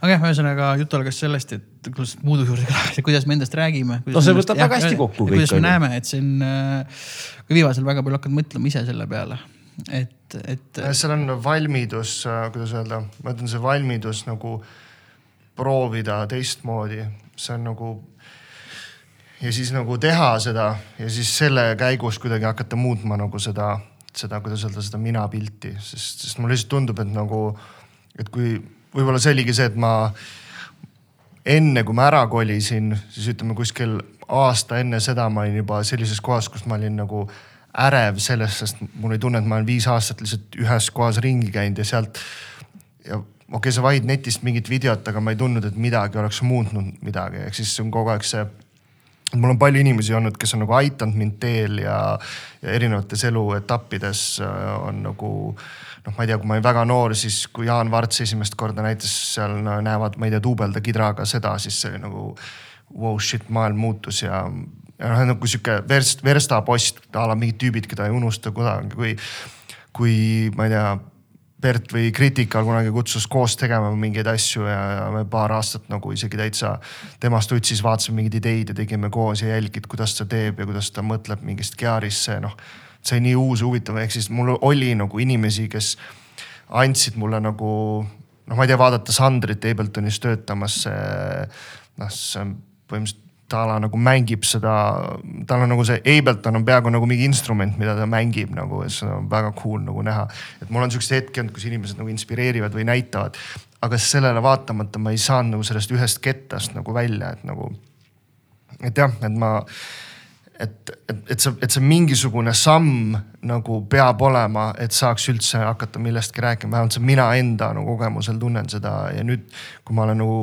aga jah, ühesõnaga jutt algas sellest, et kuidas muudu juurde kuidas me endast räägime. no see võtab väga hästi kokku kõik. kuidas me näeme, et on, äh, kui viimasel väga palju hakkad mõtlema ise selle peale et, et. seal on valmidus, äh, kuidas öelda, ma ütlen, see valmidus nagu proovida teistmoodi, see on nagu. ja siis nagu teha seda ja siis selle käigus kuidagi hakata muutma nagu seda, seda, kuidas öelda, seda minapilti, sest, sest mulle lihtsalt tundub, et nagu, et kui võib-olla see oligi see, et ma enne kui ma ära kolisin, siis ütleme kuskil aasta enne seda ma olin juba sellises kohas, kus ma olin nagu ärev sellest, sest mul oli tunne, et ma olen viis aastat lihtsalt ühes kohas ringi käinud ja sealt. ja okei okay,, sa vahid netist mingit videot, aga ma ei tundnud, et midagi oleks muutnud midagi, ehk siis see on kogu aeg see mul on palju inimesi olnud, kes on nagu aidanud mind teel ja, ja erinevates eluetappides äh, on nagu noh, ma ei tea, kui ma olin väga noor, siis kui Jaan Varts esimest korda näitas seal no, näevad, ma ei tea, duubelda kidraga seda, siis see oli nagu wow shit, maailm muutus ja noh, nagu sihuke verst, verstapost a la mingid tüübid, keda ei unusta kunagi, kui, kui ma ei tea. Bert või Critical kunagi kutsus koos tegema mingeid asju ja, ja me paar aastat nagu isegi täitsa temast utsis, vaatasime mingeid ideid ja tegime koos ja jälgid, kuidas ta teeb ja kuidas ta mõtleb mingist gear'isse, noh. see nii uus huvitav, ehk siis mul oli nagu inimesi, kes andsid mulle nagu noh, ma ei tea, vaadata Sandrit Abletonis töötamas, noh, see on põhimõtteliselt ta nagu mängib seda, tal on nagu see Ableton on peaaegu nagu mingi instrument, mida ta mängib nagu, see on väga cool nagu näha. et mul on siukseid hetki olnud, kus inimesed nagu inspireerivad või näitavad. aga sellele vaatamata ma ei saanud nagu sellest ühest kettast nagu välja, et nagu, et jah, et ma et, et, et see, et see mingisugune samm nagu peab olema, et saaks üldse hakata millestki rääkima, vähemalt see mina enda nagu kogemusel tunnen seda ja nüüd, kui ma olen nagu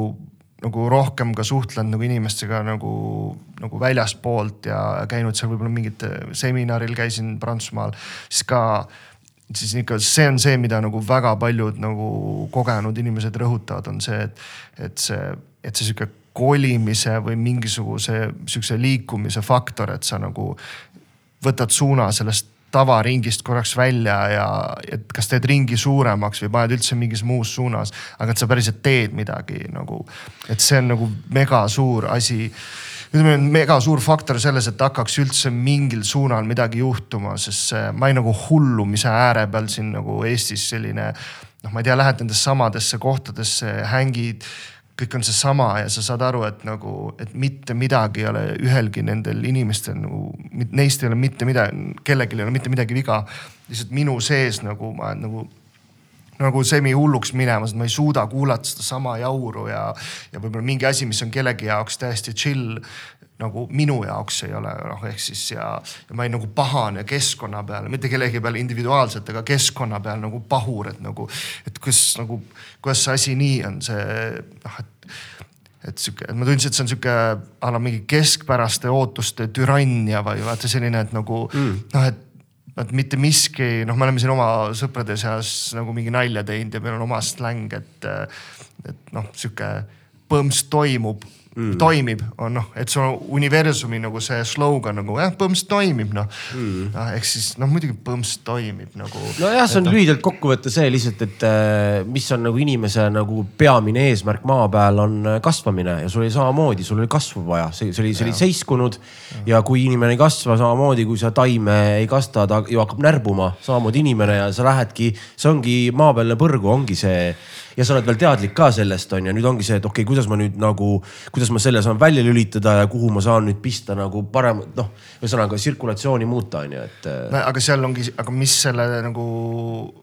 nagu rohkem ka suhtlenud nagu inimestega nagu, nagu väljaspoolt ja käinud seal võib-olla mingite seminaril käisin Prantsusmaal, siis ka siis ikka see on see, mida nagu väga paljud nagu kogenud inimesed rõhutavad, on see, et, et see, et see sihuke kolimise või mingisuguse sihukese liikumise faktor, et sa nagu võtad suuna sellest tavaringist korraks välja ja et kas teed ringi suuremaks või paned üldse mingis muus suunas, aga et sa päriselt teed midagi nagu, et see on nagu mega suur asi ütleme, mega suur faktor selles, et hakkaks üldse mingil suunal midagi juhtuma, sest ma olin nagu hullumise ääre peal siin nagu Eestis selline. noh, ma ei tea, lähed nendesse samadesse kohtadesse, hängid kõik on seesama ja sa saad aru, et nagu, et mitte midagi ei ole ühelgi nendel inimestel nagu, neist ei ole mitte midagi, kellelgi ei ole mitte midagi viga. lihtsalt minu sees nagu ma nagu, nagu semi hulluks minemas, et ma ei suuda kuulata sedasama jauru ja, ja võib-olla mingi asi, mis on kellegi jaoks täiesti chill nagu minu jaoks ei ole noh, ehk siis ja, ja ma ei nagu pahane keskkonna peale, mitte kellegi peale individuaalselt, aga keskkonna peal nagu pahur, et nagu, et kas nagu, kuidas see asi nii on, see noh, et et sihuke, ma tundsin, et see on sihuke a la mingi keskpäraste ootuste türannia või vaata selline, et nagu mm. noh, et et mitte miski, noh, me oleme siin oma sõprade seas nagu mingi nalja teinud ja meil on oma släng, et, et noh, sihuke põms toimub mm. toimib, on noh, et see on universumi nagu see slogan nagu jah, põms toimib noh mm.. noh, ehk siis noh, muidugi põms toimib nagu. nojah, see on et, lühidalt kokkuvõte see lihtsalt, et äh, mis on nagu inimese nagu peamine eesmärk maa peal on äh, kasvamine ja sul oli samamoodi, sul oli kasvu vaja, see, see oli, see oli seiskunud. ja kui inimene ei kasva samamoodi, kui sa taime ei kasta, ta ju hakkab närbuma, samamoodi inimene ja sa lähedki, see ongi maapealne põrgu, ongi see ja sa oled veel teadlik ka sellest on ju, nüüd ongi see, et okei okay,, kuidas ma nüüd nagu, kuidas ma selle saan välja lülitada ja kuhu ma saan nüüd pista nagu parem, noh, ühesõnaga tsirkulatsiooni muuta on ju, et. no aga seal ongi, aga mis selle nagu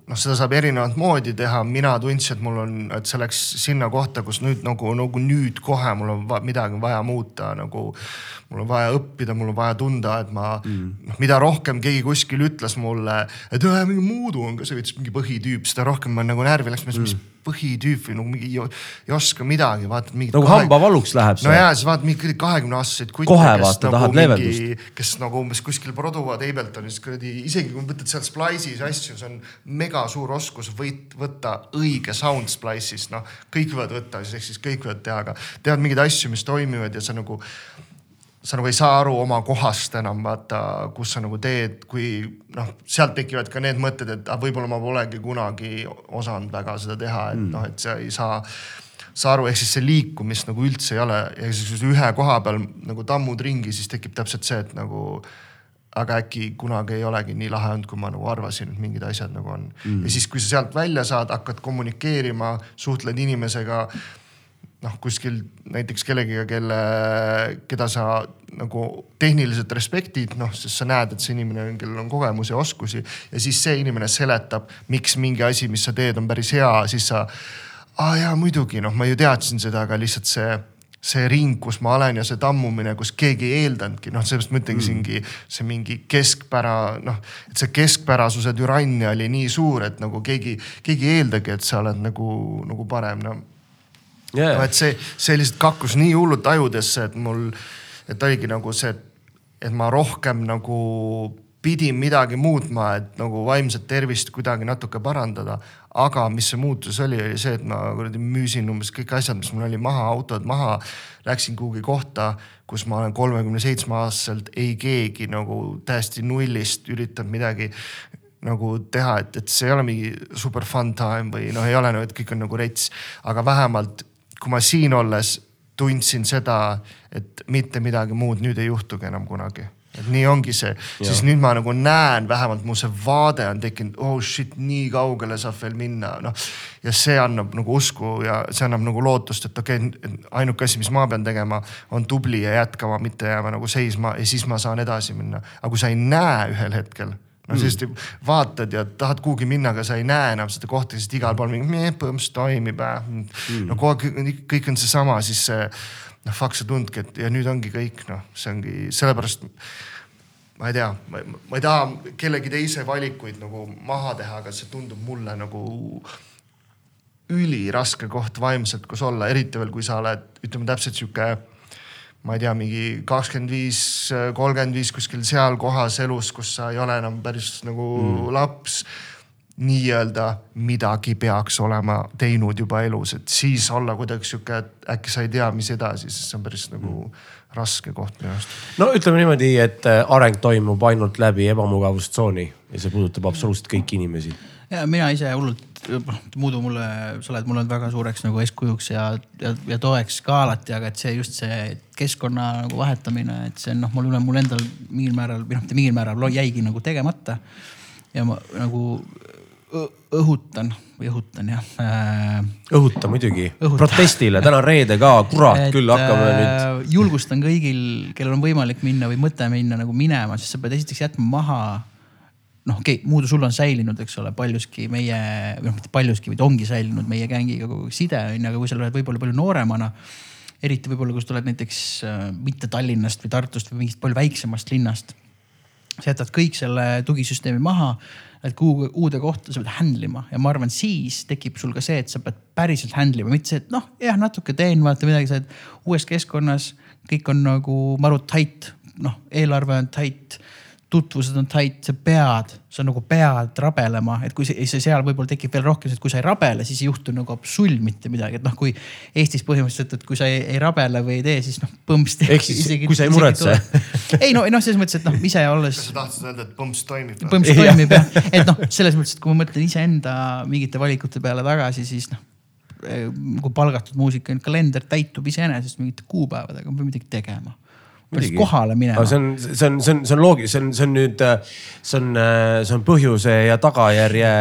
noh, seda saab erinevat moodi teha, mina tundsin, et mul on, et see läks sinna kohta, kus nüüd nagu, nagu nüüd kohe mul on va midagi vaja muuta nagu mul on vaja õppida, mul on vaja tunda, et ma mm., noh, mida rohkem keegi kuskil ütles mulle, et mingi Moodu on ka see veits mingi põhitüüp, seda rohkem ma nagu närvi läks, mis mm. Põhitüüp või nagu mingi ei, ei oska midagi, vaatad mingit. nagu kahe... hambavaluks läheb see. no ja siis vaatad mingi kahekümne aastaseid kutte. kohe vaata nagu, tahad leevendust. kes nagu umbes kuskil produvad Abletonist kuradi, isegi kui võtad sealt Splice'is asju, see on mega suur oskus võit, võtta õige sound Splice'ist, noh. kõik võivad võtta, ehk siis kõik võivad teha, aga tead mingeid asju, mis toimivad ja sa nagu sa nagu ei saa aru oma kohast enam vaata, kus sa nagu teed, kui noh, sealt tekivad ka need mõtted, et ah, võib-olla ma polegi kunagi osanud väga seda teha, et mm. noh, et sa ei saa saa aru, ehk siis see liikumist nagu üldse ei ole. Ja siis kui sa ühe koha peal nagu tammud ringi, siis tekib täpselt see, et nagu aga äkki kunagi ei olegi nii lahe olnud, kui ma nagu arvasin, et mingid asjad nagu on. Mm.. ja siis, kui sa sealt välja saad, hakkad kommunikeerima, suhtled inimesega noh, kuskil näiteks kellegiga, kelle, keda sa nagu tehniliselt respektid, noh, sest sa näed, et see inimene on, kellel on kogemusi ja oskusi ja siis see inimene seletab, miks mingi asi, mis sa teed, on päris hea, siis sa. aa jaa, muidugi noh, ma ju teadsin seda, aga lihtsalt see see ring, kus ma olen ja see tammumine, kus keegi ei eeldanudki, noh, seepärast ma ütlengi mm. see mingi keskpära, noh, et see keskpärasuse türannia oli nii suur, et nagu keegi, keegi ei eeldagi, et sa oled nagu, nagu parem, no yeah.. no et see, see lihtsalt kakkus nii hullult ajudesse, et mul, et oligi nagu see, et ma rohkem nagu pidin midagi muutma, et nagu vaimset tervist kuidagi natuke parandada. aga mis see muutus oli, oli see, et ma kuradi müüsin umbes kõik asjad, mis mul oli maha, autod maha. Läksin kuhugi kohta, kus ma olen kolmekümne seitsme aastaselt, ei keegi nagu täiesti nullist üritab midagi nagu teha, et, et see ei ole mingi super fun time või noh, ei ole nagu, et kõik on nagu rets, aga vähemalt kui ma siin olles tundsin seda, et mitte midagi muud nüüd ei juhtugi enam kunagi et nii ongi see, siis nüüd ma nagu näen, vähemalt mu see vaade on tekkinud, oh shit, nii kaugele saab veel minna, noh. ja see annab nagu usku ja see annab nagu lootust, et okei okay,, ainuke asi, mis ma pean tegema, on tubli ja jätkama, mitte jääma nagu seisma ja siis ma saan edasi minna. aga kui sa ei näe ühel hetkel no mm. sest vaatad ja tahad kuhugi minna, aga sa ei näe enam seda kohta, sest igal pool mingi põmps toimib. Mm. no kogu aeg kõik on seesama, siis noh, fuck sa tundki, et ja nüüd ongi kõik noh, see ongi sellepärast. ma ei tea, ma ei taha kellegi teise valikuid nagu maha teha, aga see tundub mulle nagu üliraske koht vaimselt, kus olla, eriti veel, kui sa oled, ütleme täpselt sihuke ma ei tea, mingi kakskümmend viis, kolmkümmend viis kuskil seal kohas elus, kus sa ei ole enam päris nagu mm. laps. nii-öelda midagi peaks olema teinud juba elus, et siis olla kuidagi sihuke, et äkki sa ei tea, mis edasi, sest see on päris nagu raske koht minu arust. no ütleme niimoodi, et äh, areng toimub ainult läbi ebamugavustsooni ja see puudutab absoluutselt kõiki inimesi. ja mina ise hullult, noh muidu mulle, sa oled mulle olnud väga suureks nagu eeskujuks ja, ja, ja toeks ka alati, aga et see just see keskkonna nagu vahetamine, et see on noh, mul, mul endal mingil määral või noh, mitte mingil määral jäigi nagu tegemata. ja ma nagu õhutan või õhutan jah äh,. õhuta muidugi, protestile, täna on reede ka, kurat et, küll hakkame äh, nüüd. julgustan kõigil, kellel on võimalik minna või mõte minna nagu minema, sest sa pead esiteks jätma maha noh, okei okay,, muudu sul on säilinud, eks ole, paljuski meie, või noh, mitte paljuski, vaid ongi säilinud meie gängiga kogu side on ju, aga kui sa oled võib-olla palju nooremana. eriti võib-olla, kui sa tuled näiteks äh, mitte Tallinnast või Tartust või mingist palju väiksemast linnast. sa jätad kõik selle tugisüsteemi maha et kuhu uude kohta sa pead handle ima ja ma arvan, siis tekib sul ka see, et sa pead päriselt handle ima, mitte see, et noh, jah, natuke teen, vaata midagi, sa oled uues keskkonnas, kõik on nagu maru tight, noh, eelarve on tight tutvused on tait, sa pead, sa nagu pead rabelema, et kui see, see seal võib-olla tekib veel rohkem, et kui sa ei rabele, siis ei juhtu nagu absoluut mitte midagi, et noh, kui Eestis põhimõtteliselt, et kui sa ei, ei rabele või ei tee, siis noh, põmps. ehk siis isegi, kui sa ei muretse. ei no, noh, selles mõttes, et noh, ise olles. sa tahtsid öelda, et põmps toimib? põmps toimib jah, et noh, selles mõttes, et kui ma mõtlen iseenda mingite valikute peale tagasi, siis noh kui palgatud muusik on, kalender täitub iseenesest mingite kuupäevadega, ma pean midagi tegema peaks kohale minema. see on, see on, see on, see on loogiline, see on, see on nüüd, see on, see on põhjuse ja tagajärje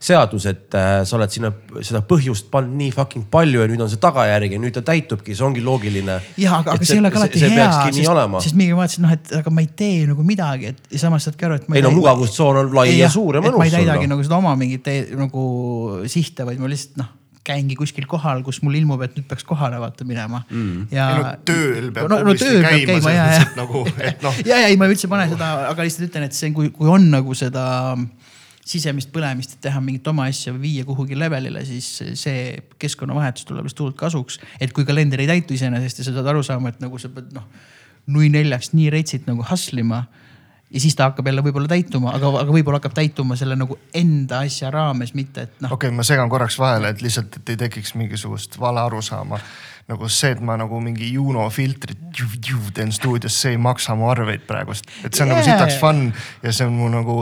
seadus, et äh, sa oled sinna seda põhjust pannud nii fucking palju ja nüüd on see tagajärg ja nüüd ta täitubki, see ongi loogiline. ja, aga, aga see ei ole ka alati hea, sest, sest mingi vaatasin, noh, et aga ma ei tee nagu midagi, et ja samas saadki aru, et. ei no mugavustsoon on lai ja, ja suur ja mõnus. ma ei täidagi nagu seda oma mingit nagu sihte, vaid ma lihtsalt noh käingi kuskil kohal, kus mul ilmub, et nüüd peaks kohale vaata minema mm.. ja. No, tööl peab no, no, tööl käima, peab käima ja, ja. Nagu, no. ja, ja ei, ma üldse pane seda, aga lihtsalt ütlen, et see, kui, kui on nagu seda sisemist põlemist, et teha mingit oma asja või viia kuhugi levelile, siis see keskkonnavahetus tuleb just hullult kasuks. et kui kalender ei täitu iseenesest ja sa saad aru saama, et nagu sa pead noh, nui neljaks nii retsit nagu hustle ima ja siis ta hakkab jälle võib-olla täituma, aga, aga võib-olla hakkab täituma selle nagu enda asja raames, mitte et noh. okei okay,, ma segan korraks vahele, et lihtsalt, et ei tekiks mingisugust vale arusaama. nagu see, et ma nagu mingi Juno filtrit teen stuudios, see ei maksa mu arveid praegust, et see on yeah. nagu sitaks fun ja see on mu nagu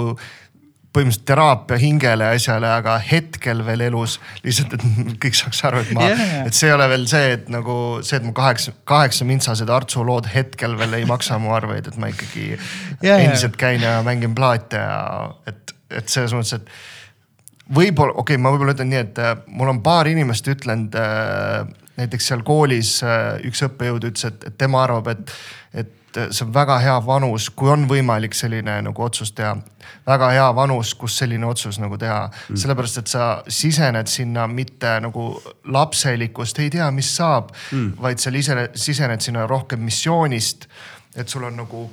põhimõtteliselt teraapia hingele ja asjale, aga hetkel veel elus lihtsalt, et (laughs) kõik saaks aru, et ma yeah., et see ei ole veel see, et nagu see, et mu kaheksa, kaheksa mintsased Artsu lood hetkel veel ei maksa mu arveid, et ma ikkagi (laughs) yeah, endiselt käin ja mängin plaate ja et, et selles mõttes, et võib-olla, okei okay,, ma võib-olla ütlen nii, et äh, mul on paar inimest ütlenud äh, näiteks seal koolis äh, üks õppejõud ütles, et, et tema arvab, et et see on väga hea vanus, kui on võimalik selline nagu otsus teha. väga hea vanus, kus selline otsus nagu teha mm., sellepärast et sa sisened sinna mitte nagu lapselikust, ei tea, mis saab mm., vaid sa ise sisened sinna rohkem missioonist. et sul on nagu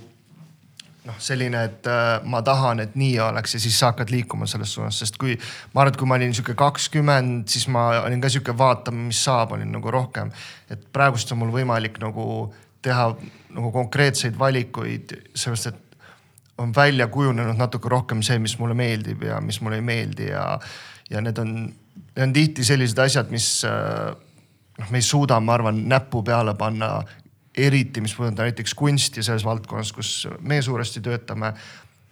noh, selline, et äh, ma tahan, et nii oleks ja siis sa hakkad liikuma selles suunas, sest kui ma arvan, et kui ma olin sihuke kakskümmend, siis ma olin ka sihuke vaatame, mis saab, olin nagu rohkem. et praegust on mul võimalik nagu teha nagu konkreetseid valikuid, sellepärast et on välja kujunenud natuke rohkem see, mis mulle meeldib ja mis mulle ei meeldi ja, ja need on, need on tihti sellised asjad, mis noh, me ei suuda, ma arvan, näppu peale panna. eriti, mis puudutab näiteks kunsti selles valdkonnas, kus me suuresti töötame.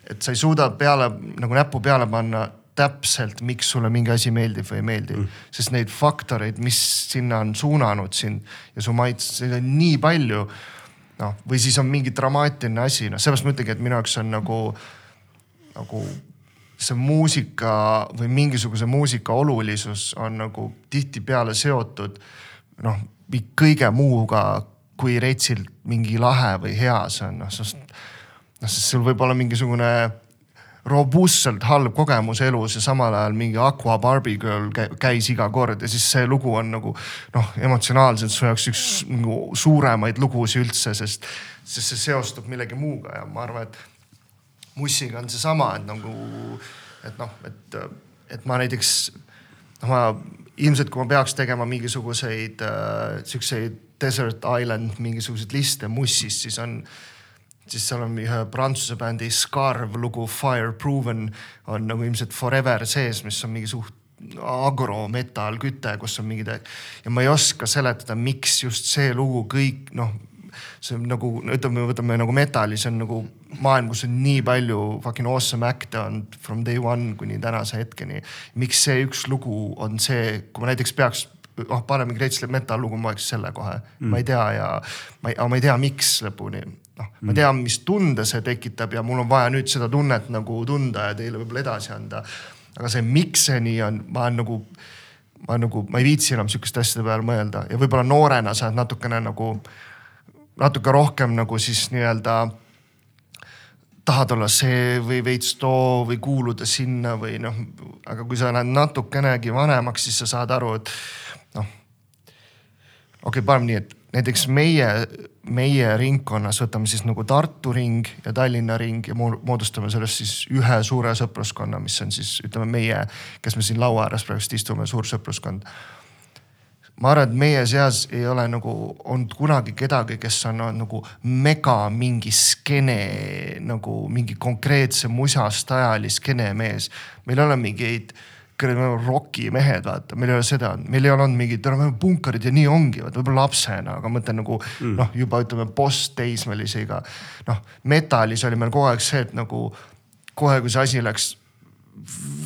et sa ei suuda peale nagu näppu peale panna täpselt, miks sulle mingi asi meeldib või ei meeldi mm.. sest neid faktoreid, mis sinna on suunanud sind ja su maitse, neid on nii palju noh, või siis on mingi dramaatiline asi, noh seepärast ma ütlengi, et minu jaoks on nagu, nagu see muusika või mingisuguse muusika olulisus on nagu tihtipeale seotud noh, kõige muuga, kui retsilt mingi lahe või hea see on, noh sest noh, sest sul võib olla mingisugune robustselt halb kogemus elus ja samal ajal mingi Aqua Barbie Girl käis iga kord ja siis see lugu on nagu noh, emotsionaalselt su jaoks üks nagu suuremaid lugusid üldse, sest, sest see seostub millegi muuga ja ma arvan, et Mussiga on seesama, et nagu, et noh, et, et ma näiteks noh, ma ilmselt, kui ma peaks tegema mingisuguseid äh, siukseid desert island mingisuguseid liste Mussist, siis on siis seal on ühe prantsuse bändi Scarv lugu Fireproven on nagu ilmselt Forever sees, mis on mingi suht agrometall küte, kus on mingid ja ma ei oska seletada, miks just see lugu kõik noh, see on nagu ütleme, võtame nagu metalli, see on nagu maailm, kus on nii palju fucking awesome act'e olnud from day one kuni tänase hetkeni. miks see üks lugu on see, kui ma näiteks peaks noh, paneme Slave Metal lugu, ma oleks selle kohe mm., ma ei tea ja ma ei, ma ei tea, miks lõpuni. Noh, ma tean, mis tunde see tekitab ja mul on vaja nüüd seda tunnet nagu tunda ja teile võib-olla edasi anda aga see, miks see nii on, ma olen nagu, ma nagu, ma ei viitsi enam sihukeste asjade peale mõelda ja võib-olla noorena sa oled natukene nagu, natuke rohkem nagu siis nii-öelda tahad olla see või veits too või kuuluda sinna või noh, aga kui sa lähed natukenegi vanemaks, siis sa saad aru, et noh. okei okay,, paneme nii, et näiteks meie, meie ringkonnas võtame siis nagu Tartu ring ja Tallinna ring ja moodustame sellest siis ühe suure sõpruskonna, mis on siis ütleme meie, kes me siin laua ääres praegust istume, suur sõpruskond. ma arvan, et meie seas ei ole nagu olnud kunagi kedagi, kes on nagu mega mingi skeene nagu mingi konkreetse musastajali skeene mees. meil ei ole mingeid kuradi, me oleme rokimehed, vaata, meil ei ole seda, meil ei ole olnud mingit, me oleme punkarid ja nii ongi, vaata võib-olla lapsena, aga ma mõtlen nagu mm. noh, juba ütleme post-teismelisega. noh, metalis oli meil kogu aeg see, et nagu kohe, kui see asi läks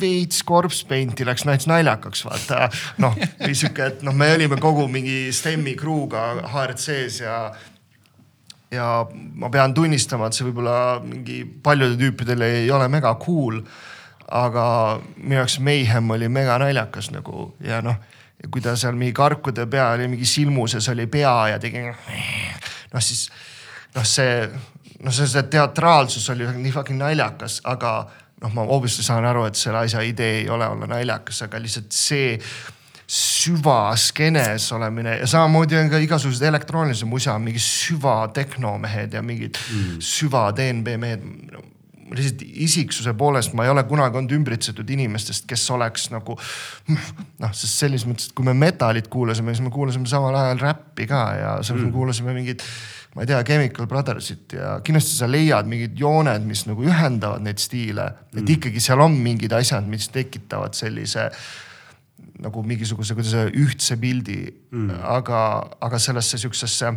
veits korpspeinti läks näiteks naljakaks, vaata noh, või sihuke, et noh, me olime kogu mingi Stemmi crew'ga HRC-s ja ja ma pean tunnistama, et see võib-olla mingi paljude tüüpidele ei ole mega cool aga minu jaoks Mayhem oli mega naljakas nagu ja noh, kui ta seal mingi karkude peal ja mingi silmuses oli pea ja tegi noh, siis noh, see noh, see, see teatraalsus oli nii fucking naljakas, aga noh, ma obviously saan aru, et selle asja idee ei ole olla naljakas, aga lihtsalt see süvaskeenes olemine ja samamoodi on ka igasugused elektroonilise musa, mingi süvatehnomehed ja mingid mm. süva DNB mehed lihtsalt isiksuse poolest ma ei ole kunagi olnud ümbritsetud inimestest, kes oleks nagu noh, sest selles mõttes, et kui me metalit kuulasime, siis me kuulasime samal ajal räppi ka ja siis mm. me kuulasime mingit ma ei tea, Chemical Brothersit ja kindlasti sa leiad mingid jooned, mis nagu ühendavad neid stiile mm., et ikkagi seal on mingid asjad, mis tekitavad sellise nagu mingisuguse, kuidas öelda, ühtse pildi mm.. aga, aga sellesse sihukesesse,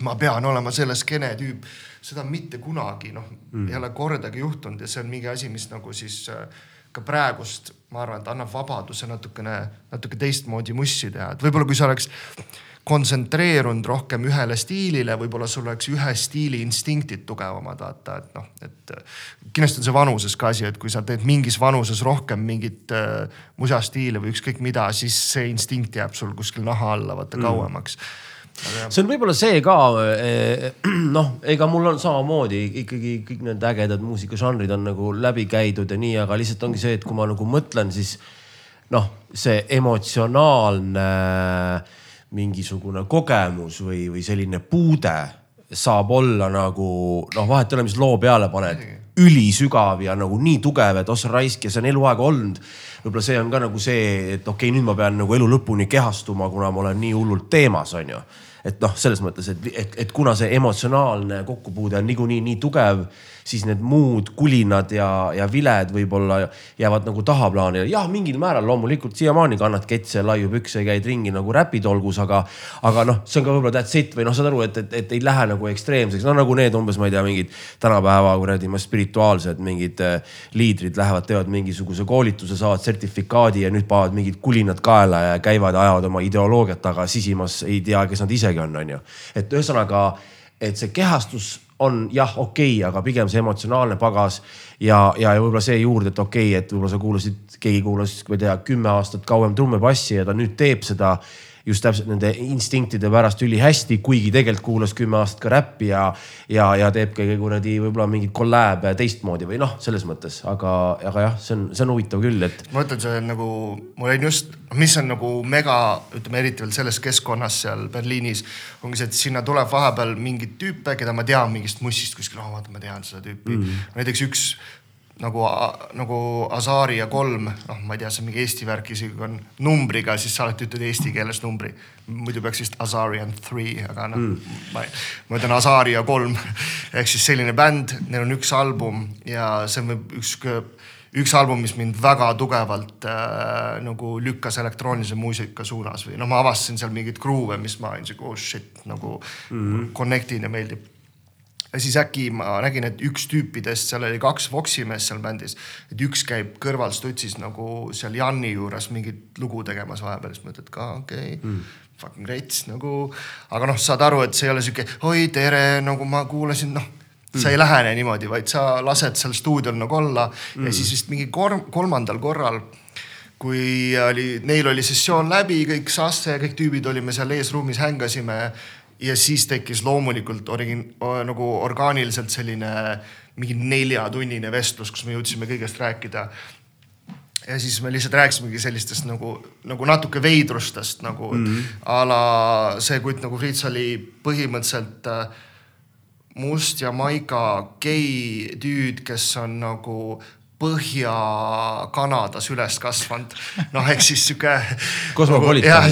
ma pean olema selle skeene tüüp seda mitte kunagi noh mm., ei ole kordagi juhtunud ja see on mingi asi, mis nagu siis äh, ka praegust, ma arvan, et annab vabaduse natukene, natuke teistmoodi mussi teha, et võib-olla kui sa oleks kontsentreerunud rohkem ühele stiilile, võib-olla sul oleks ühe stiili instinktid tugevamad, vaata, et noh, et äh, kindlasti on see vanuses ka asi, et kui sa teed mingis vanuses rohkem mingit äh, musastiili või ükskõik mida, siis see instinkt jääb sul kuskil naha alla vaata mm. See on võib-olla see ka, eh, (clears throat) noh, ega mul on samamoodi ikkagi kõik need ägedad muusikažanrid on nagu läbi käidud ja nii, aga lihtsalt ongi see, et kui ma nagu mõtlen, siis noh, see emotsionaalne mingisugune kogemus või, või selline puude saab olla nagu noh, vahet ei ole, mis loo peale paned, ülisügav ja nagu nii tugev, et ossa raisk ja see on eluaeg olnud. võib-olla see on ka nagu see, et okei okay,, nüüd ma pean nagu elu lõpuni kehastuma, kuna ma olen nii hullult teemas, on ju et noh, selles mõttes, et, et, et kuna see emotsionaalne kokkupuude on niikuinii nii tugev, siis need muud kulinad ja, ja viled võib-olla jäävad nagu tahaplaanile. jah, mingil määral loomulikult siiamaani kannad ketse, laiu pükse, käid ringi nagu räpitolgus, aga, aga noh, see on ka võib-olla that's it või noh, saad aru, et, et, et ei lähe nagu ekstreemseks, no nagu need umbes, ma ei tea, mingid tänapäeva kuradi spirituaalsed mingid äh, liidrid lähevad, teevad mingisuguse koolituse, saavad sertifikaadi ja nüüd panevad mingid kulinad kaela ja käivad, ajavad oma ideoloogiat taga sisimas, ei tea, kes nad isegi on, on ju. et ühesõnaga, et see kehastus on jah, okei okay,, aga pigem see emotsionaalne pagas ja, ja, ja võib-olla see juurde, et okei okay,, et võib-olla sa kuulasid, keegi kuulas, ma ei tea, kümme aastat kauem trummipassi ja ta nüüd teeb seda just täpselt nende instinktide pärast ülihästi, kuigi tegelikult kuulas kümme aastat ka räppi ja, ja, ja teeb ka kuradi võib-olla mingeid kolläebe teistmoodi või noh, selles mõttes, aga, aga jah, see on, see on huvitav küll, et. ma ütlen, see on nagu, mul on just, mis on nagu mega, ütleme eriti veel selles keskkonnas seal Berliinis, ongi see, et sinna tuleb vahepeal mingeid tüüpe, keda ma tean mingist mussist kuskil, oh vaata, ma tean seda tüüpi mm. näiteks üks nagu, nagu Azaria kolm, noh, ma ei tea, see on mingi Eesti värk, isegi on numbriga, siis sa alati ütled eesti keeles numbri. muidu peaks vist Azarian three, aga noh mm., ma, ma ütlen Azaria kolm (laughs) ehk siis selline bänd, neil on üks album ja see on üks, üks album, mis mind väga tugevalt äh, nagu lükkas elektroonilise muusika suunas või noh, ma avastasin seal mingeid gruuve, mis ma olin siuke oh shit nagu mm -hmm. connect in ja meeldib ja siis äkki ma nägin, et üks tüüpidest, seal oli kaks Voxi meest seal bändis, et üks käib kõrval stutsis nagu seal Janni juures mingit lugu tegemas vahepeal, siis mõtled ka okei okay, mm., fucking rets nagu. aga noh, saad aru, et see ei ole sihuke oi tere, nagu ma kuulasin, noh sa ei lähene niimoodi, vaid sa lased seal stuudiol nagu olla mm. ja siis vist mingi kolm, kolmandal korral kui oli, neil oli sessioon läbi, kõik Sasse ja kõik tüübid olime seal eesruumis, hängasime ja siis tekkis loomulikult origin-, nagu orgaaniliselt selline mingi neljatunnine vestlus, kus me jõudsime kõigest rääkida ja siis me lihtsalt rääkisimegi sellistest nagu, nagu natuke veidrustest nagu mm -hmm. a la see kutt nagu Fritz oli põhimõtteliselt äh, must ja maiga gei tüüd, kes on nagu Põhja-Kanadas üles kasvanud. noh, ehk siis sihuke. (laughs) Jah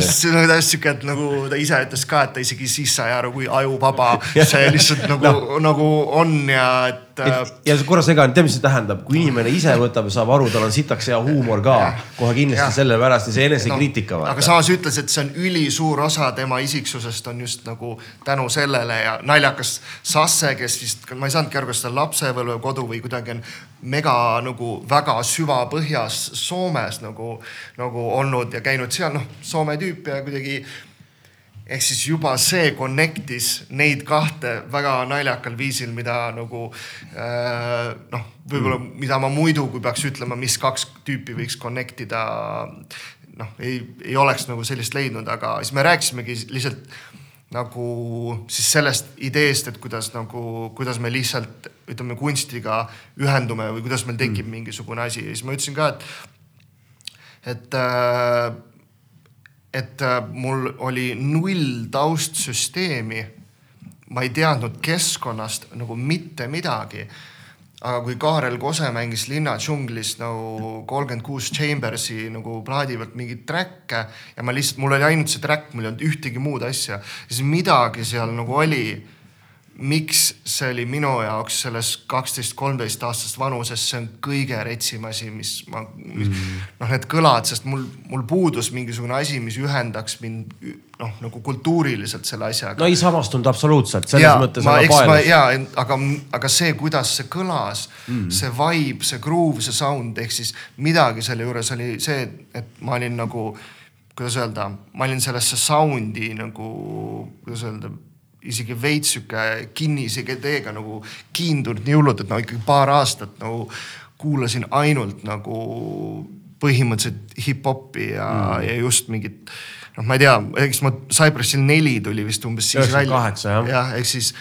sihuke, et nagu ta ise ütles ka, et ta isegi siis sai aru, kui ajuvaba (laughs) see lihtsalt nagu no., nagu on ja et, et ja korra segan, tead, mis see tähendab, kui inimene ise võtab ja saab aru, tal on sitaks hea huumor ka, kohe kindlasti sellepärast ja see enesekriitika No, aga samas ütles, et see on ülisuur osa tema isiksusest on just nagu tänu sellele ja naljakas Sasse, kes vist, ma ei saanudki aru, kas ta on lapsepõlvekodu või kuidagi on mega nagu väga süvapõhjas Soomes nagu, nagu olnud ja käinud seal, noh, Soome tüüp ja kuidagi ehk siis juba see connect'is neid kahte väga naljakal viisil, mida nagu äh, noh, võib-olla mm. mida ma muidu, kui peaks ütlema, mis kaks tüüpi võiks connect ida, noh, ei, ei oleks nagu sellist leidnud, aga siis me rääkisimegi lihtsalt nagu siis sellest ideest, et kuidas nagu, kuidas me lihtsalt ütleme kunstiga ühendume või kuidas meil tekib mm. mingisugune asi ja siis ma ütlesin ka, et, et äh, et äh, mul oli null taustsüsteemi. ma ei teadnud keskkonnast nagu mitte midagi. aga kui Kaarel Kose mängis Linna džunglis nagu kolmkümmend kuus Chambersi nagu plaadi pealt mingeid track'e ja ma lihtsalt, mul oli ainult see track, mul ei olnud ühtegi muud asja, siis midagi seal nagu oli miks see oli minu jaoks selles kaksteist, kolmteist aastast vanuses, see on kõige retsim asi, mis ma, mm. noh, need kõlad, sest mul, mul puudus mingisugune asi, mis ühendaks mind noh, nagu kultuuriliselt selle asjaga no ei samastunud absoluutselt, selles ja, mõttes ja, aga, aga see, kuidas see kõlas mm., see vibe, see groove, see sound ehk siis midagi selle juures oli see, et ma olin nagu, kuidas öelda, ma olin sellesse sound'i nagu, kuidas öelda isegi veits sihuke kinnise teega nagu kiindunud nii hullult, et no ikkagi paar aastat nagu kuulasin ainult nagu põhimõtteliselt hip-hopi ja mm., ja just mingit noh, ma ei tea, eks ma Cypressil neli tuli vist umbes siis välja. 98, jah. ehk siis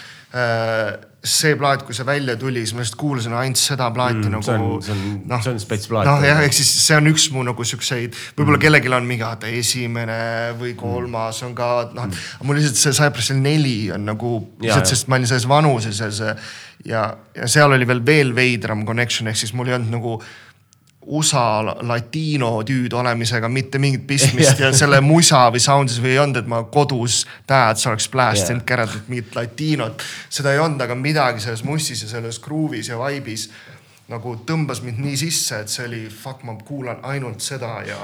see plaat, kui see välja tuli, siis ma lihtsalt kuulasin ainult seda plaati Mm, mm, see nagu on- see on- see on spets plaat. noh jah, ehk siis see on üks mu nagu siukseid, võib-olla mm. kellelgi on mingi vaata esimene või kolmas on ka noh mm., mul lihtsalt see Cypressil neli on nagu lihtsalt, sest ma olin selles vanuses ja see ja, ja seal oli veel veel veidram connection ehk siis mul ei olnud nagu USA latino tüüd olemisega mitte mingit pistmist ja selle musa või sound'is või ei olnud, et ma kodus dad oleks blast inud Jaa. käratud mingit latinot. seda ei olnud, aga midagi selles mussis ja selles groove'is ja vibe'is nagu tõmbas mind nii sisse, et see oli fuck, ma kuulan ainult seda ja.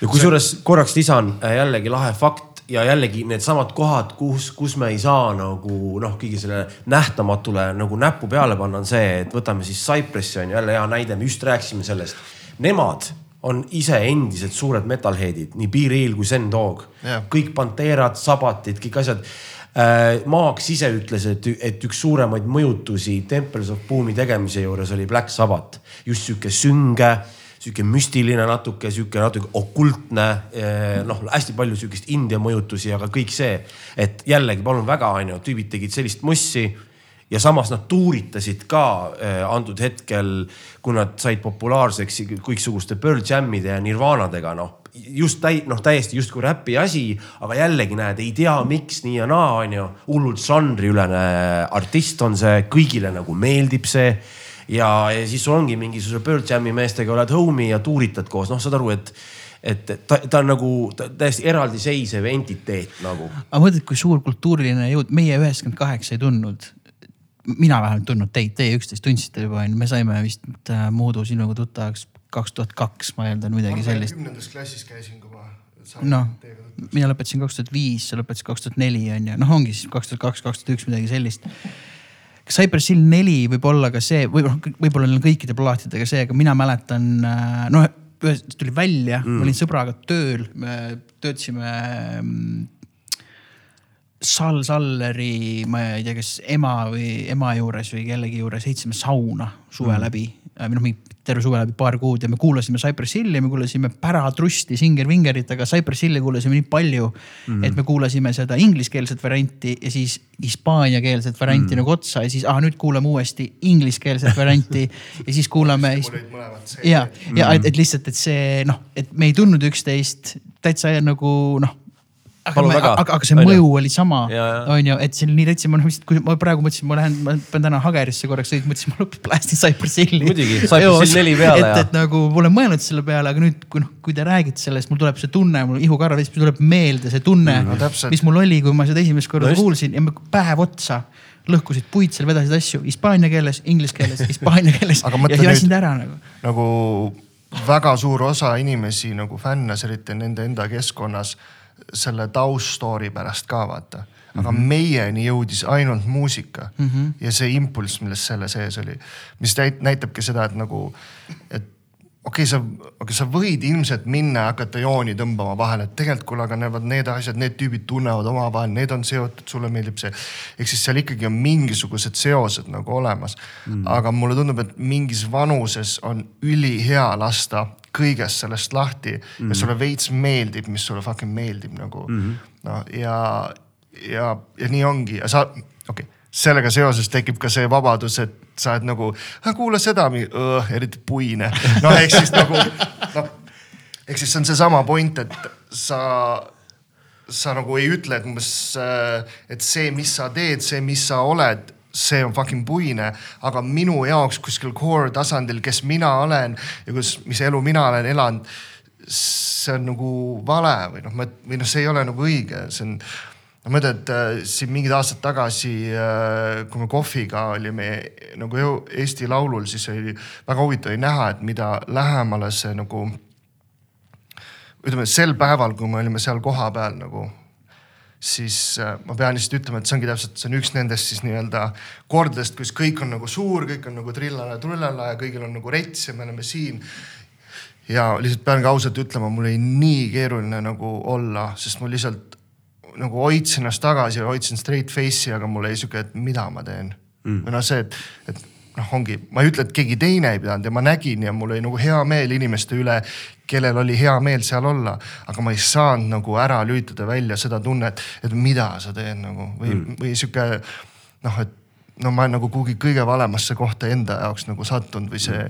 ja kusjuures korraks lisan äh, jällegi lahe fakt ja jällegi needsamad kohad, kus, kus me ei saa nagu noh, kõigi selle nähtamatule nagu näppu peale panna, on see, et võtame siis Cypressi on jälle hea näide, me just rääkisime sellest. Nemad on ise endised suured metalhead'id, nii Be-Real kui Zen Dog Jah. kõik Panterad, Sabatid, kõik asjad. Maaks ise ütles, et, et üks suuremaid mõjutusi Temples of Boom'i tegemise juures oli Black Sabbath. just sihuke sünge, sihuke müstiline natuke, sihuke natuke okultne, noh, hästi palju sihukest India mõjutusi, aga kõik see, et jällegi palun väga, onju, tüübid tegid sellist mussi ja samas nad tuuritasid ka eh, antud hetkel, kui nad said populaarseks kõiksuguste Pearl Jamide ja Nirvanadega, noh just täi-, noh täiesti justkui räpi asi, aga jällegi näed, ei tea, miks nii ja naa, onju. hullult žanriülene artist on see, kõigile nagu meeldib see ja, ja siis sul ongi mingisuguse Pearl Jam'i meestega oled homie ja tuuritad koos, noh, saad aru, et et ta, ta on nagu ta, täiesti eraldiseisev entiteet nagu. aga mõtled, kui suur kultuuriline jõud, meie üheksakümmend kaheksa ei tundnud. mina vähemalt tundnud teid, teie üksteist tundsite juba onju, me saime vist äh, Muudu sinuga tuttavaks kaks tuhat kaks, ma eeldan midagi sellist. kümnendas klassis käisin, kui ma. noh, mina lõpetasin kaks tuhat viis, sa lõpetasid kaks tuhat neli on ju, noh, ongi siis kaks tuhat kaks, kaks tuhat üks midagi sellist. Cypress Hill neli võib olla ka see või noh, võib-olla neil on kõikide plaatidega see, aga mina mäletan noh, ühest tuli välja mm., ma olin sõbraga tööl, me töötasime mm, Sal Salleri, ma ei tea, kas ema või ema juures või kellegi juures heitsime sauna suve mm. läbi või noh, mingi terve suve läbi paar kuud ja me kuulasime Cypress Hilli, me kuulasime päratrusti Singer Vingerit, aga Cypress Hilli kuulasime nii palju mm, -hmm. et me kuulasime seda ingliskeelset varianti ja siis hispaaniakeelset varianti mm -hmm. nagu otsa ja siis, ah nüüd kuulame uuesti ingliskeelset varianti ja siis kuulame. ja, ja et, et lihtsalt, et see noh, et me ei tundnud üksteist täitsa nagu noh aga, me, aga, aga see mõju oli sama, on ju, et see oli nii täitsa, ma noh, kui ma praegu mõtlesin, ma lähen, ma pean täna Hagerisse korraks sõitma, mõtlesin, ma lõpuks päästin Cypress Hilli. muidugi, Cypress Hill neli peale et, et nagu ma olen mõelnud selle peale, aga nüüd, kui noh, kui te räägite sellest, mul tuleb see tunne, mul ihukarv, siis tuleb meelde see tunne mm, no,, mis mul oli, kui ma seda esimest korda no, kuulsin ja päev otsa lõhkusid puid seal, vedasid asju hispaania keeles, inglise keeles, hispaania keeles ja jasin ära nagu. nagu väga suur osa inimesi nagu fännas, eriti nende enda keskkonnas selle tauststory pärast ka vaata. aga mm -hmm. meieni jõudis ainult muusika mm -hmm. ja see impulss, milles selle sees oli, mis näitabki seda, et nagu, et okei okay,, sa, aga sa võid ilmselt minna ja hakata jooni tõmbama vahele, et tegelikult kuule, aga need, need asjad, need tüübid tunnevad omavahel, need on seotud, sulle meeldib see. ehk siis seal ikkagi on mingisugused seosed nagu olemas mm.. aga mulle tundub, et mingis vanuses on ülihea lasta kõigest sellest lahti mm ja sulle veits meeldib, mis sulle fucking meeldib nagu mm. -hmm. no ja, ja, ja nii ongi ja sa, okei okay., sellega seoses tekib ka see vabadus, et sa oled nagu, kuula seda, eriti puine. no ehk siis nagu noh, ehk siis see on seesama point, et sa sa nagu ei ütle, et umbes, et see, mis sa teed, see, mis sa oled, see on fucking puine, aga minu jaoks kuskil core tasandil, kes mina olen ja kus, mis elu mina olen elanud. see on nagu vale või noh, või noh, see ei ole nagu õige, see on ma mõtlen, et äh, siin mingid aastad tagasi äh,, kui me Kohviga olime nagu Eesti Laulul, siis oli väga huvitav oli näha, et mida lähemale see nagu. ütleme sel päeval, kui me olime seal kohapeal nagu siis äh, ma pean lihtsalt ütlema, et see ongi täpselt, see on üks nendest siis nii-öelda kordadest, kus kõik on nagu suur, kõik on nagu trillala-trullala ja kõigil on nagu rets ja me oleme siin. ja lihtsalt pean ka ausalt ütlema, mul oli nii keeruline nagu olla, sest ma lihtsalt nagu hoidsin ennast tagasi ja hoidsin straight face'i, aga mul oli sihuke, et mida ma teen mm.. või noh, see, et, et noh, ongi, ma ei ütle, et keegi teine ei pidanud ja ma nägin ja mul oli nagu hea meel inimeste üle, kellel oli hea meel seal olla. aga ma ei saanud nagu ära lülitada välja seda tunnet, et mida sa teed nagu või mm., või sihuke noh, et no ma olen nagu kuhugi kõige valemasse kohta enda jaoks nagu sattunud või see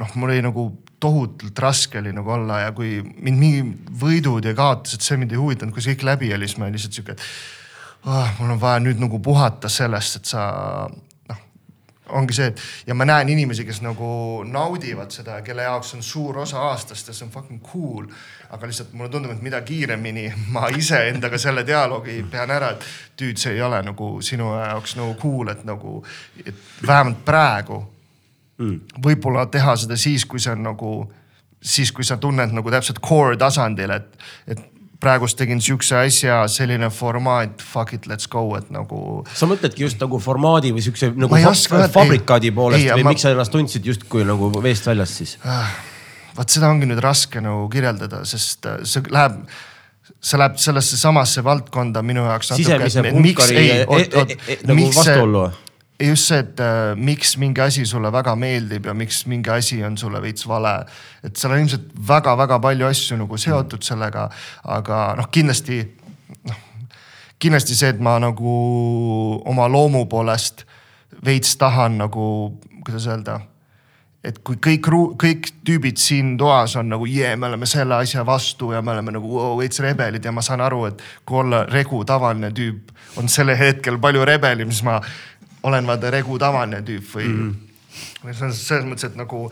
noh, mul oli nagu tohutult raske oli nagu olla ja kui mind mingi võidud ja kaotused, see mind ei huvitanud, kui see kõik läbi oli, siis ma olin lihtsalt sihuke, et oh, mul on vaja nüüd nagu puhata sellest, et sa ongi see, et ja ma näen inimesi, kes nagu naudivad seda, kelle jaoks on suur osa aastast ja see on fucking cool. aga lihtsalt mulle tundub, et mida kiiremini ma iseendaga selle dialoogi pean ära, et tüüd, see ei ole nagu sinu jaoks nagu cool, et nagu, et vähemalt praegu mm.. võib-olla teha seda siis, kui see on nagu, siis kui sa tunned nagu täpselt core tasandil, et, et praegust tegin sihukese asja, selline formaat, fuck it, let's go, et nagu. sa mõtledki just nagu formaadi või sihukese nagu fa fabrikaadi poolest ei, või ma... miks sa ennast tundsid justkui nagu veest väljas siis? Ah, vaat seda ongi nüüd raske nagu kirjeldada, sest äh, see läheb see läheb sellesse samasse valdkonda minu jaoks. sisemise punkari e- e- e- nagu vastuollu? Just see, et äh, miks mingi asi sulle väga meeldib ja miks mingi asi on sulle veits vale. et seal on ilmselt väga-väga palju asju nagu seotud sellega, aga noh, kindlasti noh, kindlasti see, et ma nagu oma loomu poolest veits tahan nagu, kuidas öelda et kui kõik, kõik tüübid siin toas on nagu jee yeah,, me oleme selle asja vastu ja me oleme nagu wow, veits rebelid ja ma saan aru, et kui olla regu tavaline tüüp on sellel hetkel palju rebelim, siis ma olen vaata Regu tavaline tüüp või mm. -hmm. selles, selles mõttes, et nagu,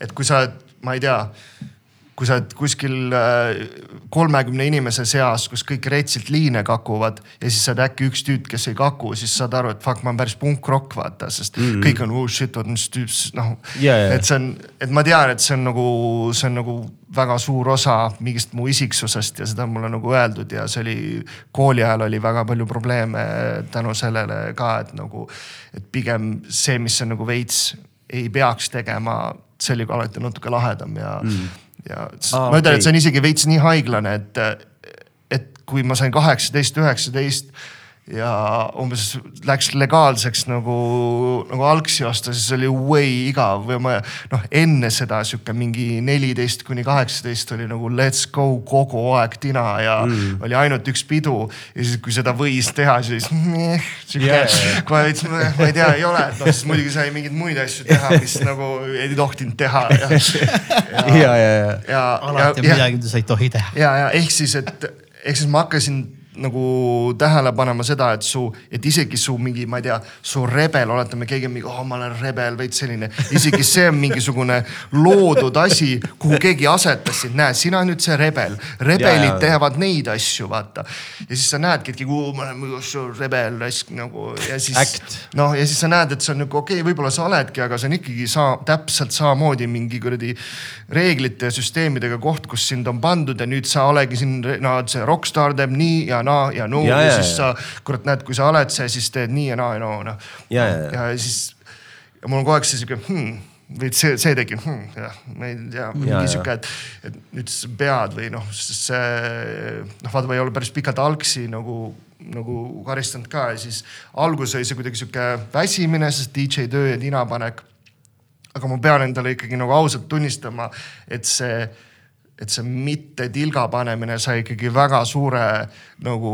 et kui sa ma ei tea kui sa oled kuskil äh, kolmekümne inimese seas, kus kõik retsilt liine kakuvad ja siis sa oled äkki üks tüüp, kes ei kaku, siis saad aru, et fuck, ma olen päris punk-rock vaata, sest mm -hmm. kõik on oh shit, on tüüp, noh Yeah, yeah. et see on, et ma tean, et see on nagu, see on nagu väga suur osa mingist mu isiksusest ja seda on mulle nagu öeldud ja see oli, kooli ajal oli väga palju probleeme tänu sellele ka, et nagu, et pigem see, mis on nagu veits ei peaks tegema, see oli alati natuke lahedam ja mm ja Aa, ma ütlen, okei. et see on isegi veits nii haiglane, et, et kui ma sain kaheksateist, üheksateist ja umbes läks legaalseks nagu, nagu algsi osta, siis oli way igav või ma noh, enne seda sihuke mingi neliteist kuni kaheksateist oli nagu let's go kogu aeg tina ja mm. oli ainult üks pidu. ja siis, kui seda võis teha, siis meh, sihuke Yeah, kohe veits, ma ei tea, ei ole, et noh, siis muidugi sai mingeid muid asju teha, mis nagu ei tohtinud teha ja, ja, (laughs) ja, ja. ja, alati on ja, midagi, mida sa ei tohi teha. ja, ja ehk siis, et ehk siis ma hakkasin nagu tähele panema seda, et su, et isegi su mingi, ma ei tea, su rebel, oletame, keegi on mingi, oh ma olen rebel, veits selline. isegi see on mingisugune loodud asi, kuhu keegi asetas sind, näe, sina nüüd see rebel. rebelid jaa. teevad neid asju, vaata. ja siis sa näedki, et keegi, ma olen su rebel, nagu ja siis noh, ja siis sa näed, et see on nagu okei okay,, võib-olla sa oledki, aga see on ikkagi saa, täpselt samamoodi mingi kuradi reeglite ja süsteemidega koht, kus sind on pandud ja nüüd sa oledki siin, no see rokkstaar teeb nii ja naa ja noo ja, Ja, ja siis ja. sa kurat näed, kui sa oled see, siis teed nii ja naa ja noo noh. Ja, ja, ja. ja siis ja mul on kogu aeg see sihuke hmm, või see, see tekib hmm,, jah, ma ei tea, mingi sihuke, et, et nüüd sa pead või noh, see noh, vaata, ma ei ole päris pikalt algsi nagu nagu karistanud ka ja siis alguses oli see kuidagi sihuke väsimine, sest DJ töö ja tinapanek. aga ma pean endale ikkagi nagu ausalt tunnistama, et see, et see mitte tilga panemine sai ikkagi väga suure nagu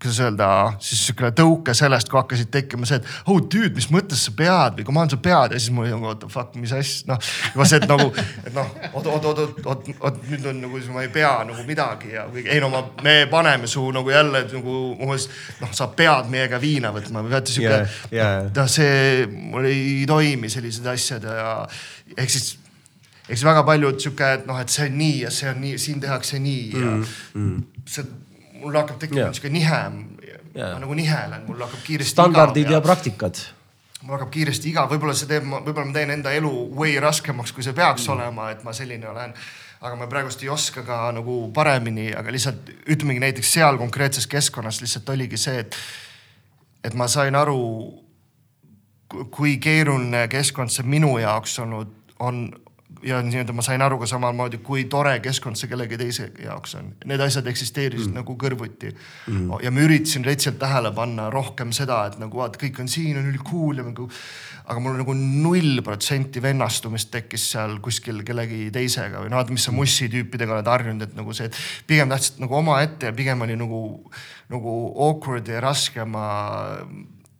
kuidas öelda, siis sihukene tõuke sellest, kui hakkasid tekkima see, et oh dude, mis mõttes sa pead või come on sa pead ja siis mul oli nagu what the fuck, mis asja, noh. juba see, et nagu, et noh, oot, oot, oot, oot, oot, oot nüüd on nagu, ma ei pea nagu midagi ja või ei no ma, me paneme su nagu jälle nagu umbes noh, sa pead meiega viina võtma või vaata sihuke ja, ja. noh, see mul ei toimi sellised asjad ja ehk siis siis väga palju et sihuke, et noh, et see on nii ja see on nii, siin tehakse nii ja mm, mm. see, mul hakkab tekkima yeah. sihuke nihe Jaa. ma nagu nihelen, mul hakkab kiiresti standardid igav ja praktikad. mul hakkab kiiresti igav, võib-olla see teeb, võib-olla ma teen enda elu way raskemaks, kui see peaks mm. olema, et ma selline olen. aga ma praegust ei oska ka nagu paremini, aga lihtsalt ütlemegi näiteks seal konkreetses keskkonnas lihtsalt oligi see, et, et ma sain aru, kui keeruline keskkond see minu jaoks olnud on ja nii-öelda ma sain aru ka samamoodi, kui tore keskkond see kellegi teise jaoks on. Need asjad eksisteerisid mm. nagu kõrvuti mm.. ja ma üritasin retsilt tähele panna rohkem seda, et nagu vaata, kõik on siin, on ülikool ja nagu. aga mul nagu null protsenti vennastumist tekkis seal kuskil kellegi teisega või noh, et mis sa mussi tüüpidega oled harjunud, et nagu see, et pigem tahtsid nagu omaette ja pigem oli nagu, nagu awkward ja raske ma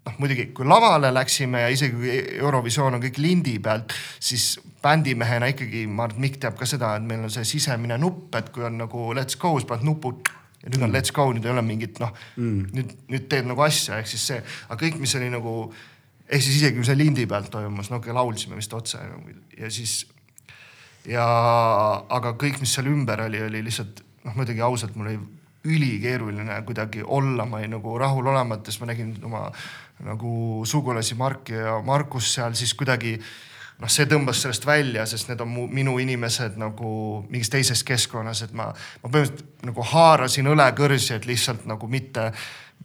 noh, muidugi kui lavale läksime ja isegi kui Eurovisioon on kõik lindi pealt, siis bändimehena ikkagi ma arvan, et Mikk teab ka seda, et meil on see sisemine nupp, et kui on nagu let's go, siis paned nupu ja nüüd on let's go, nüüd ei ole mingit noh mm., nüüd, nüüd teed nagu asja, ehk siis see, aga kõik, mis oli nagu ehk siis isegi kui see lindi pealt toimus, no okei, laulsime vist otse nagu, ja siis ja aga kõik, mis seal ümber oli, oli lihtsalt noh, muidugi ausalt, mul oli ülikeeruline kuidagi olla, ma olin nagu rahulolematu, siis ma nägin oma nagu sugulasi Marki ja Markus seal siis kuidagi noh, see tõmbas sellest välja, sest need on mu, minu inimesed nagu mingis teises keskkonnas, et ma, ma põhimõtteliselt nagu haarasin õlekõrsi, et lihtsalt nagu mitte,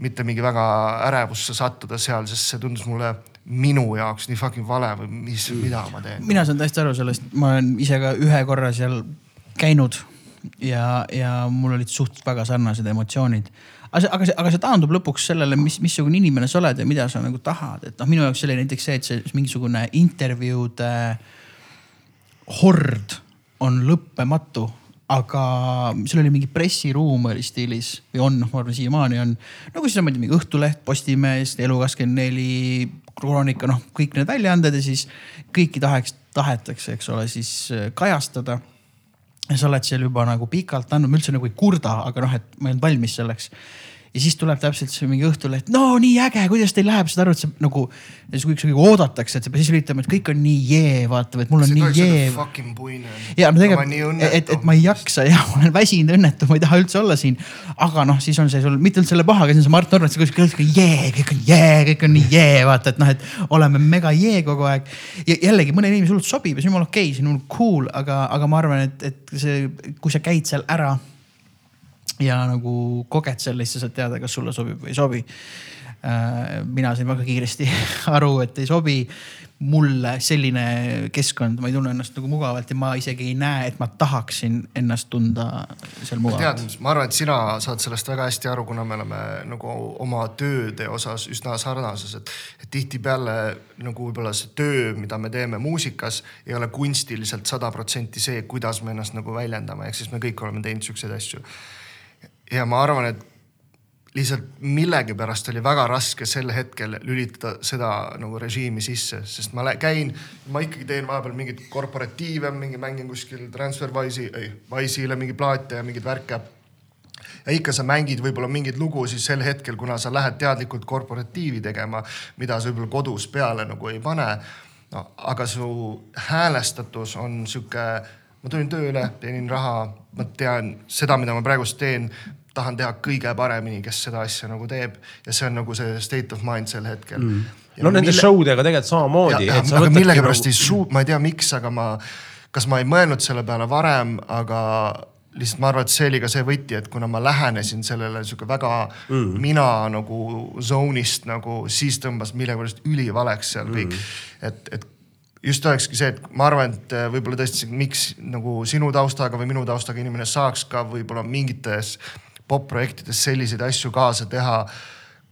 mitte mingi väga ärevusse sattuda seal, sest see tundus mulle minu jaoks nii fucking vale või mis, mida ma teen. mina saan täiesti aru sellest, ma olen ise ka ühe korra seal käinud ja, ja mul olid suht väga sarnased emotsioonid. aga see, aga see, aga see taandub lõpuks sellele, mis, missugune inimene sa oled ja mida sa nagu tahad, et noh, minu jaoks oli näiteks see, et see mingisugune intervjuude hord on lõppematu aga seal oli mingi pressiruum oli stiilis või on, noh, ma arvan siiamaani on. Nagu samamoodi mingi Õhtuleht, Postimees, Elu24, Kroonika, noh, kõik need väljaanded ja siis kõiki tahaks, tahetakse, eks ole, siis äh, kajastada ja sa oled seal juba nagu pikalt andnud, ma üldse nagu ei kurda, aga noh, et ma ei olnud valmis selleks. Ja siis tuleb täpselt see mingi õhtuleht, no nii äge, kuidas teil läheb, saad aru, et see nagu. ja siis kõik oodatakse, et sa pead siis ütlema, et kõik on nii jee, vaata, et mul on see nii jee. fucking puine. ja no tegelikult, et, et ma ei jaksa ja ma olen väsinud, õnnetu, ma ei taha üldse olla siin. aga noh, siis on see sul mitte üldse selle pahaga, siis on see Mart Norman, see kõik on jee, kõik on jee, kõik on nii jee, vaata, et noh, et oleme mega jee kogu aeg. ja jällegi mõnele inimesele sobib ja see on jumala okei okay,, see on cool, aga, aga ma arvan, et, et see, kui sa käid seal ära ja nagu koged selle, siis sa saad teada, kas sulle sobib või ei sobi. mina sain väga kiiresti (laughs) aru, et ei sobi mulle selline keskkond, ma ei tunne ennast nagu mugavalt ja ma isegi ei näe, et ma tahaksin ennast tunda seal tead mugavalt., ma arvan, et sina saad sellest väga hästi aru, kuna me oleme nagu oma tööde osas üsna sarnases, et, et tihtipeale nagu võib-olla see töö, mida me teeme muusikas, ei ole kunstiliselt sada protsenti see, kuidas me ennast nagu väljendame, ehk siis me kõik oleme teinud siukseid asju. Ja ma arvan, et lihtsalt millegipärast oli väga raske sel hetkel lülitada seda nagu režiimi sisse, sest ma käin, ma ikkagi teen vahepeal mingeid korporatiive, mingi mängin kuskil Transferwise'i, ei, Wise'ile mingeid plaate ja mingeid värke ja ikka sa mängid võib-olla mingeid lugusid sel hetkel, kuna sa lähed teadlikult korporatiivi tegema, mida sa võib-olla kodus peale nagu ei pane. no aga su häälestatus on sihuke, ma tulin tööle, teenin raha, ma tean seda, mida ma praegust teen, tahan teha kõige paremini, kes seda asja nagu teeb ja see on nagu see state of mind sel hetkel mm.. no nende mille... show dega tegelikult samamoodi. aga millegipärast ei suu-, ma ei tea, miks, aga ma, kas ma ei mõelnud selle peale varem, aga lihtsalt ma arvan, et see oli ka see võti, et kuna ma lähenesin sellele sihuke väga mm. mina nagu zone'ist nagu, siis tõmbas millegipärast ülivaleks seal kõik mm.. et, et just olekski see, et ma arvan, et võib-olla tõesti, miks nagu sinu taustaga või minu taustaga inimene saaks ka võib-olla mingites popp-projektides selliseid asju kaasa teha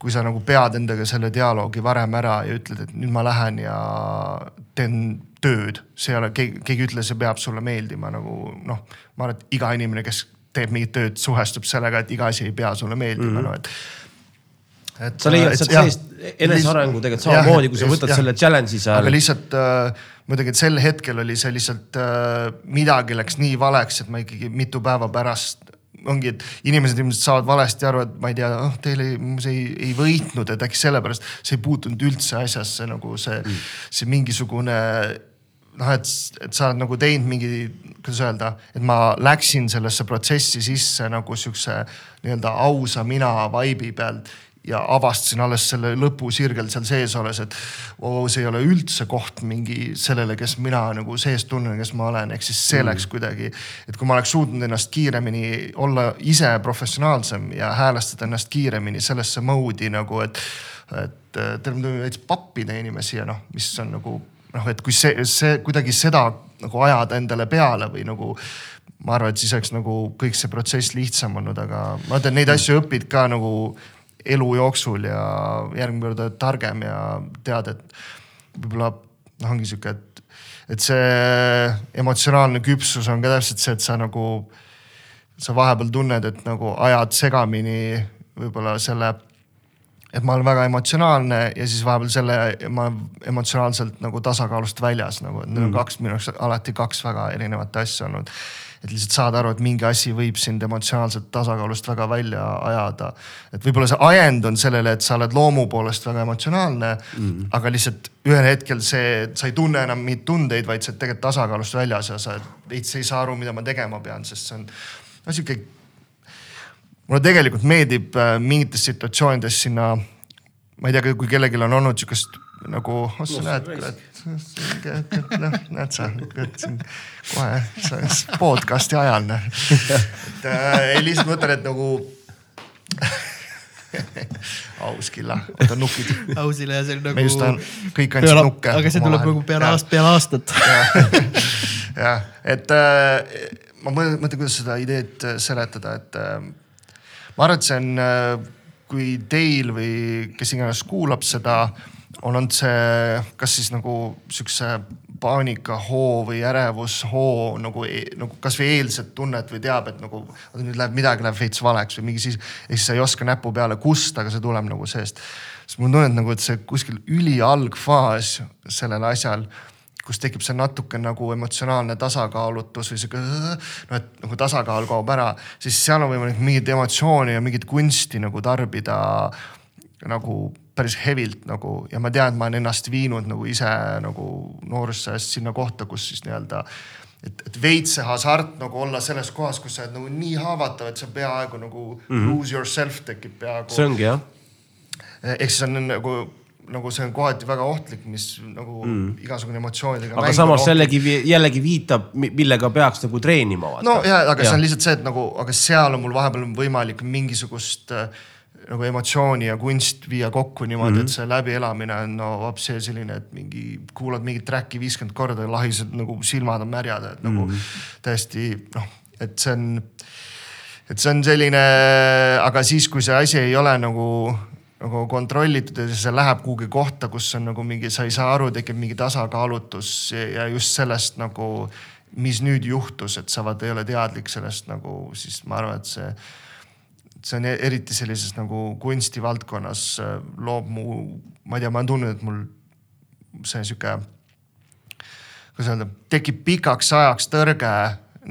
kui sa nagu pead endaga selle dialoogi varem ära ja ütled, et nüüd ma lähen ja teen tööd, see ei ole, keegi, keegi ei ütle, see peab sulle meeldima nagu noh, ma arvan, et iga inimene, kes teeb mingit tööd, suhestub sellega, et iga asi ei pea sulle meeldima mm, -hmm. no et. Et sa leiad sealt seest enesearengu tegelikult samamoodi, kui sa võtad jah, selle challenge'i seal aga. lihtsalt äh, muidugi, et sel hetkel oli see lihtsalt äh, midagi läks nii valeks, et ma ikkagi mitu päeva pärast ongi, et inimesed ilmselt saavad valesti aru, et ma ei tea, oh teil ei, see ei, ei võitnud, et äkki sellepärast see ei puutunud üldse asjasse nagu see mm., see mingisugune noh, et, et sa oled nagu teinud mingi, kuidas öelda, et ma läksin sellesse protsessi sisse nagu siukse nii-öelda ausa mina vibe'i pealt ja avastasin alles selle lõpusirgel seal sees olles, et oo, see ei ole üldse koht mingi sellele, kes mina nagu sees tunnen, kes ma olen, ehk siis see mm. läks kuidagi, et kui ma oleks suutnud ennast kiiremini olla ise professionaalsem ja häälestada ennast kiiremini sellesse mode'i nagu, et, et teil on veits pappide inimesi ja noh, mis on nagu noh, et kui see, see kuidagi seda nagu ajada endale peale või nagu ma arvan, et siis oleks nagu kõik see protsess lihtsam olnud, aga ma ütlen, neid asju õpid ka nagu elu jooksul ja järgmine kord oled targem ja tead, et võib-olla noh, ongi sihuke, et, et see emotsionaalne küpsus on ka täpselt see, et sa nagu, sa vahepeal tunned, et nagu ajad segamini võib-olla selle, et ma olen väga emotsionaalne ja siis vahepeal selle, ma olen emotsionaalselt nagu tasakaalust väljas nagu, et need on kaks minu jaoks alati kaks väga erinevat asja olnud et lihtsalt saada aru, et mingi asi võib sind emotsionaalselt tasakaalust väga välja ajada. et võib-olla see ajend on sellele, et sa oled loomu poolest väga emotsionaalne mm., aga lihtsalt ühel hetkel see, sa ei tunne enam mingeid tundeid, vaid sa oled tegelikult tasakaalust väljas ja sa veits ei saa aru, mida ma tegema pean, sest see on no sihuke. mulle tegelikult meeldib äh, mingites situatsioonides sinna, ma ei tea, kui kellelgi on olnud sihukest nagu, oh sa näed, kurat noh, näed sa, kohe podcast'i ajal noh. et äh, ei lihtsalt mõtlen, et nagu (laughs) aus killa, oota nukid. ausile ja see on nagu. me just tahan- kõik andsid nukke aga see tuleb nagu peale Jah. aast-, peale aastat. jah, et äh, ma mõtlen, kuidas seda ideed äh, seletada, et äh, ma arvan, et see on äh,, kui teil või kes iganes kuulab seda, on olnud see, kas siis nagu sihukese paanikahoo või ärevushoo nagu, nagu kasvõi eilset tunnet või teab, et nagu nüüd läheb midagi läheb veits valeks või mingi siis, ja siis sa ei oska näpu peale kusta, aga see tuleb nagu seest. siis mul on tunne, et nagu, et see kuskil ülialgfaas sellel asjal kus tekib see natuke nagu emotsionaalne tasakaalutus või sihuke noh, et nagu tasakaal kaob ära, siis seal on võimalik mingit emotsiooni ja mingit kunsti nagu tarbida nagu päris hevilt nagu ja ma tean, et ma olen ennast viinud nagu ise nagu noorusajast sinna kohta, kus siis nii-öelda et, et veits see hasart nagu olla selles kohas, kus sa oled nagu nii haavatav, et sa peaaegu nagu mm -hmm. lose yourself tekib peaaegu. see ongi jah. ehk siis on nagu nagu see on kohati väga ohtlik, mis nagu mm. igasugune emotsioonidega. aga samas jällegi, jällegi viitab, millega peaks nagu treenima. no ja, aga ja. see on lihtsalt see, et nagu, aga seal on mul vahepeal võimalik mingisugust äh, nagu emotsiooni ja kunst viia kokku niimoodi mm, -hmm. et mhm. see läbielamine on no hoopis see selline, et mingi kuulad mingit track'i viiskümmend korda ja lahised nagu silmad on märjad, et nagu mm -hmm. täiesti noh, et see on, et see on selline, aga siis, kui see asi ei ole nagu nagu kontrollitud ja see läheb kuhugi kohta, kus on nagu mingi, sa ei saa aru, tekib mingi tasakaalutus ja just sellest nagu, mis nüüd juhtus, et sa vaata ei ole teadlik sellest nagu, siis ma arvan, et see see on eriti sellises nagu kunstivaldkonnas äh, loob mu, ma ei tea, ma tundnud, et mul see sihuke, kuidas öelda, tekib pikaks ajaks tõrge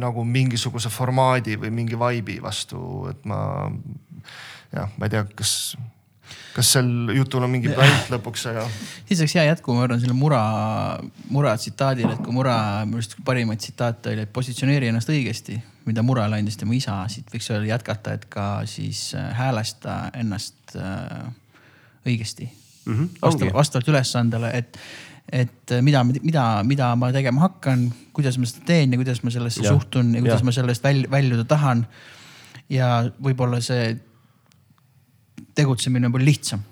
nagu mingisuguse formaadi või mingi vibe'i vastu, et ma jah, ma ei tea, kas kas sel jutul on mingi (laughs) point lõpuks, aga. siis oleks hea jätku, ma arvan, selle Mura, Mura tsitaadile, et kui Mura minu arust parimaid tsitaate oli, et positsioneeri ennast õigesti mida murele andis tema isa, siit võiks öelda jätkata, et ka siis äh, häälesta ennast äh, õigesti mm. -hmm, vastavalt, vastavalt ülesandele, et, et äh, mida, mida, mida ma tegema hakkan, kuidas ma seda teen ja kuidas ma sellesse ja, suhtun ja kuidas ja. ma sellest väl, väljuda tahan. ja võib-olla see tegutsemine on palju lihtsam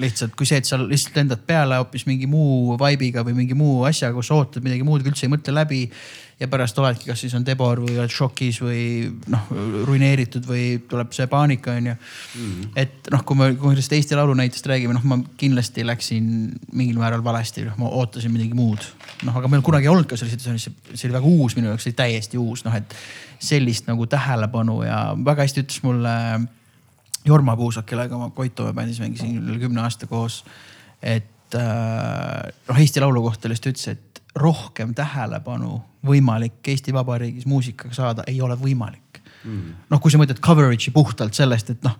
lihtsalt kui see, et sa lihtsalt lendad peale hoopis mingi muu vibe'iga või mingi muu asjaga, kus ootad midagi muud, üldse ei mõtle läbi. ja pärast oledki, kas siis on debor või oled šokis või noh, ruineeritud või tuleb see paanika, on ju. -hmm. et noh, kui me, kui me sellest Eesti Laulu näitest räägime, noh, ma kindlasti läksin mingil määral valesti, noh, ma ootasin midagi muud. noh, aga meil kunagi ei olnud ka selliseid see oli väga uus minu jaoks, see oli täiesti uus, noh, et sellist nagu tähelepanu ja väga hästi ütles mulle Jorma Puusak, kellega ma Koitove bändis mängisin üle kümne aasta koos. et äh, noh, Eesti Laulu kohta lihtsalt ütles, et rohkem tähelepanu võimalik Eesti Vabariigis muusikaga saada ei ole võimalik mm.. noh, kui sa mõtled coverage'i puhtalt sellest, et noh,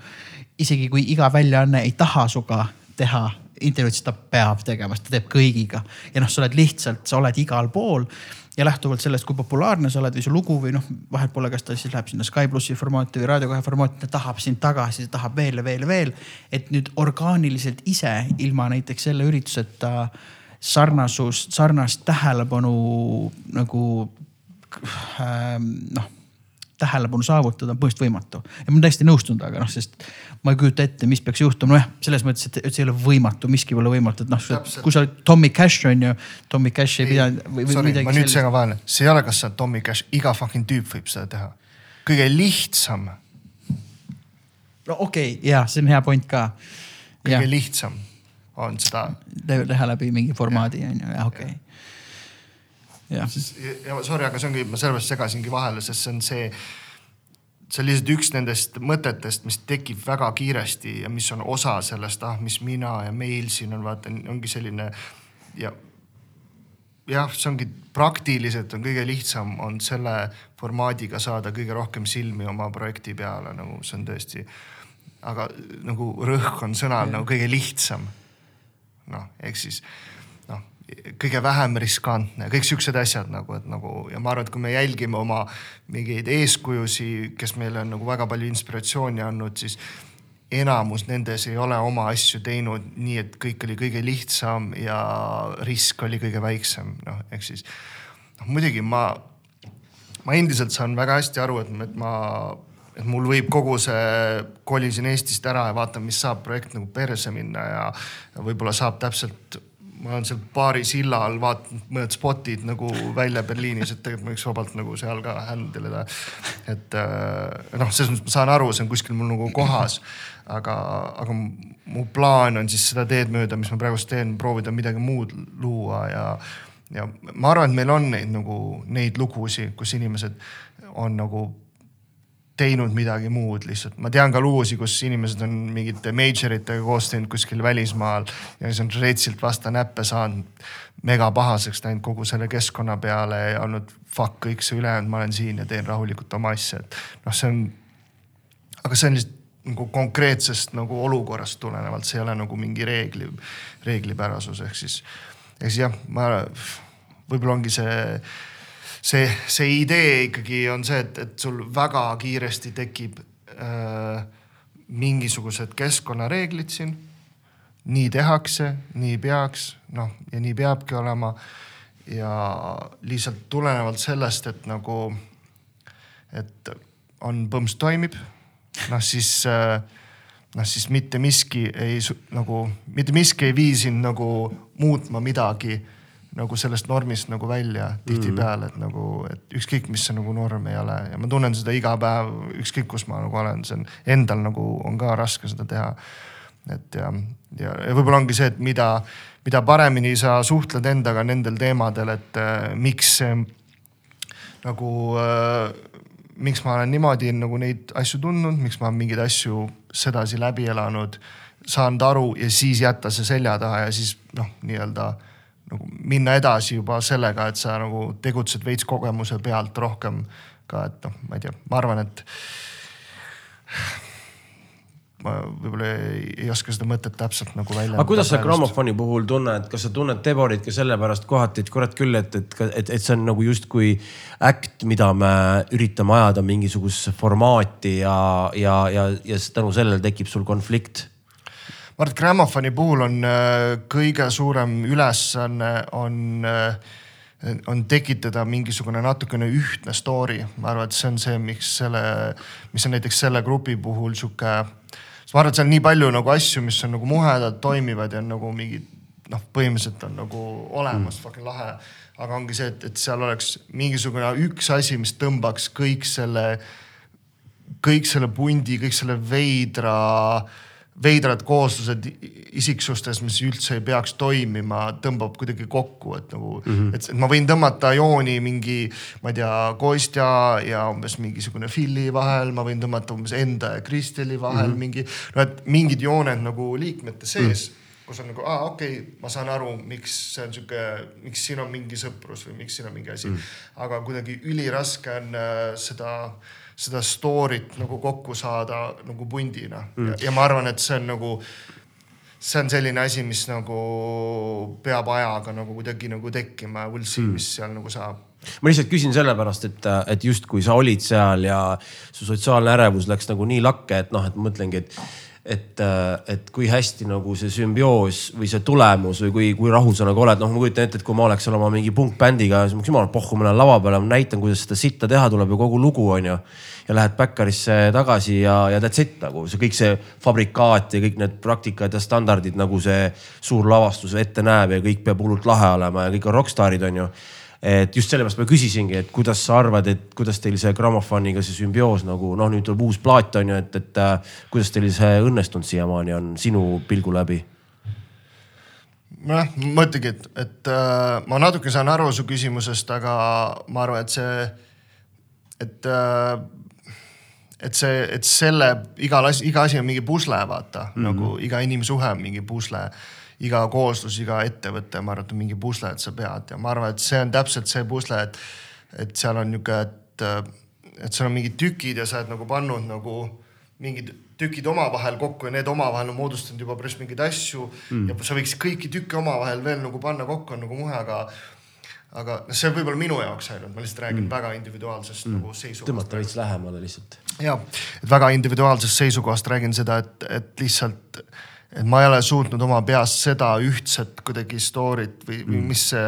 isegi kui iga väljaanne ei taha sinuga teha intervjuud, siis ta peab tegema, sest ta teeb kõigiga. ja noh, sa oled lihtsalt, sa oled igal pool ja lähtuvalt sellest, kui populaarne sa oled või su lugu või noh, vahet pole, kas ta siis läheb sinna Sky plussi formaati või Raadio kahe formaati, ta tahab sind tagasi, ta tahab veel ja veel ja veel. et nüüd orgaaniliselt ise ilma näiteks selle ürituseta sarnasust, sarnast tähelepanu nagu äh, noh tähelepanu saavutada on põhimõtteliselt võimatu. ja ma olen täiesti nõustunud, aga noh, sest ma ei kujuta ette, mis peaks juhtuma, nojah, selles mõttes, et, et see ei ole võimatu, miski pole võimatu, et noh, kui sa oled Tommy Cash on ju, Tommy Cash ei pidanud või, või Sorry, midagi. ma nüüd segan vahele, see ei ole, kas sa oled Tommy Cash, iga fucking tüüp võib seda teha. kõige lihtsam. no okei okay,, ja see on hea point ka. kõige ja. lihtsam on seda. teha läbi mingi formaadi on ju, jah okei okay siis ja sorry, aga see ongi, ma sellepärast segasingi vahele, sest see on see, see on lihtsalt üks nendest mõtetest, mis tekib väga kiiresti ja mis on osa sellest, ah, mis mina ja meil siin on, vaata, ongi selline ja jah, see ongi praktiliselt on kõige lihtsam, on selle formaadiga saada kõige rohkem silmi oma projekti peale, nagu see on tõesti. aga nagu rõhk on sõnal ja. nagu kõige lihtsam. noh, ehk siis kõige vähem riskantne, kõik siuksed asjad nagu, et nagu ja ma arvan, et kui me jälgime oma mingeid eeskujusi, kes meile on nagu väga palju inspiratsiooni andnud, siis enamus nendes ei ole oma asju teinud nii, et kõik oli kõige lihtsam ja risk oli kõige väiksem, noh, ehk siis noh, muidugi ma, ma endiselt saan väga hästi aru, et, et ma, et mul võib kogu see kolisin Eestist ära ja vaatan, mis saab projekt nagu perse minna ja, ja võib-olla saab täpselt ma olen seal baari silla all vaadanud mõned spotid nagu välja Berliinis, et tegelikult ma võiks vabalt nagu seal ka handle ida. et äh, noh, selles mõttes ma saan aru, see on kuskil mul nagu kohas. aga, aga mu plaan on siis seda teed mööda, mis ma praegust teen, proovida midagi muud luua ja, ja ma arvan, et meil on neid nagu neid lugusid, kus inimesed on nagu teinud midagi muud lihtsalt. ma tean ka lugusid, kus inimesed on mingite major itega koos teinud kuskil välismaal ja siis on retsilt vastu näppe saanud. mega pahaseks läinud kogu selle keskkonna peale ja olnud fuck kõik see ülejäänud, ma olen siin ja teen rahulikult oma asja, et noh, see on. aga see on lihtsalt nagu konkreetsest nagu olukorrast tulenevalt, see ei ole nagu mingi reegli, reeglipärasus ehk siis, ehk siis jah, ma võib-olla ongi see see, see idee ikkagi on see, et, et sul väga kiiresti tekib äh, mingisugused keskkonnareeglid siin. nii tehakse, nii peaks, noh ja nii peabki olema. ja lihtsalt tulenevalt sellest, et nagu, et on põms toimib, noh siis äh, noh, siis mitte miski ei nagu, mitte miski ei vii sind nagu muutma midagi nagu sellest normist nagu välja tihtipeale, et nagu, et ükskõik, mis see nagu norm ei ole ja ma tunnen seda iga päev, ükskõik kus ma nagu olen, see on endal nagu on ka raske seda teha. et ja, ja, ja võib-olla ongi see, et mida, mida paremini sa suhtled endaga nendel teemadel, et äh, miks see nagu äh,, miks ma olen niimoodi nagu neid asju tundnud, miks ma mingeid asju sedasi läbi elanud, saanud aru ja siis jätta see selja taha ja siis noh, nii-öelda nagu minna edasi juba sellega, et sa nagu tegutsed veits kogemuse pealt rohkem ka, et noh, ma ei tea, ma arvan, et ma võib-olla ei, ei oska seda mõtet täpselt nagu välja. aga kuidas sa grammofoni puhul tunned, kas sa tunned Deborit ka sellepärast kohati, et kurat küll, et, et, et, et see on nagu justkui äkt, mida me üritame ajada mingisugusesse formaati ja, ja, ja, ja tänu sellele tekib sul konflikt ma arvan, et Grammofoni puhul on äh, kõige suurem ülesanne on, äh, on tekitada mingisugune natukene ühtne story. ma arvan, et see on see, miks selle, mis on näiteks selle grupi puhul sihuke. ma arvan, et seal on nii palju nagu asju, mis on nagu muhedad, toimivad ja on nagu mingid noh, põhimõtteliselt on nagu olemas mm., fucking lahe. aga ongi see, et, et seal oleks mingisugune üks asi, mis tõmbaks kõik selle, kõik selle pundi, kõik selle veidra äh, veidrad kooslused isiksustes, mis üldse ei peaks toimima, tõmbab kuidagi kokku, et nagu mm, -hmm. et, ma võin tõmmata jooni mingi, ma ei tea, Kostja ja umbes mingisugune Philly vahel, ma võin tõmmata umbes enda ja Kristeli vahel mm -hmm. mingi, no et mingid jooned nagu liikmete sees mm. -hmm kus on nagu, aa okei okay,, ma saan aru, miks see on sihuke, miks siin on mingi sõprus või miks siin on mingi asi mm. -hmm. aga kuidagi üliraske on äh, seda äh, seda story't nagu kokku saada nagu pundina mm. ja, ja ma arvan, et see on nagu, see on selline asi, mis nagu peab ajaga nagu kuidagi nagu tekkima ja we'll see mm., mis seal nagu saab ma lihtsalt küsin sellepärast, et, et justkui sa olid seal ja su sotsiaalne ärevus läks nagu nii lakke, et noh, et ma mõtlengi, et et, et kui hästi nagu see sümbioos või see tulemus või kui, kui rahul sa nagu oled, noh, ma kujutan ette, et kui ma oleks seal oma mingi punkbändiga, siis ma oleks jumala pohhu, ma lähen lava peale, ma näitan, kuidas seda sitta teha tuleb ja kogu lugu on ju. ja lähed backerisse tagasi ja, ja that's it nagu see kõik see fabrikaat ja kõik need praktikad ja standardid nagu see suur lavastus ette näeb ja kõik peab hullult lahe olema ja kõik on rokkstaarid on ju et just sellepärast ma küsisingi, et kuidas sa arvad, et kuidas teil see grammofoniga see sümbioos nagu noh, nüüd tuleb uus plaat on ju, et, et äh, kuidas teil see õnnestunud siiamaani on sinu pilgu läbi? nojah, ma mõtlengi, et, et äh, ma natuke saan aru su küsimusest, aga ma arvan, et see, et äh, et see, et selle igal asi, iga asi on mingi pusle, vaata mm, -hmm. nagu iga inimsuhe on mingi pusle iga kooslus, iga ettevõte, ma arvan, et on mingi pusle, et sa pead ja ma arvan, et see on täpselt see pusle, et, et seal on nihuke, et, et seal on mingid tükid ja sa oled nagu pannud nagu mingid tükid omavahel kokku ja need omavahel on moodustanud juba päris mingeid asju mm. ja sa võiks kõiki tükke omavahel veel nagu panna kokku, on nagu muhe, aga aga noh, see on võib-olla minu jaoks ainult, ma lihtsalt räägin mm. väga individuaalsest mm. nagu seisukohast. tõmmata veits lähemale lihtsalt. ja, et väga individuaalsest seisukohast räägin seda, et, et lihtsalt et ma ei ole suutnud oma peas seda ühtset kuidagi story't või, mm. mis see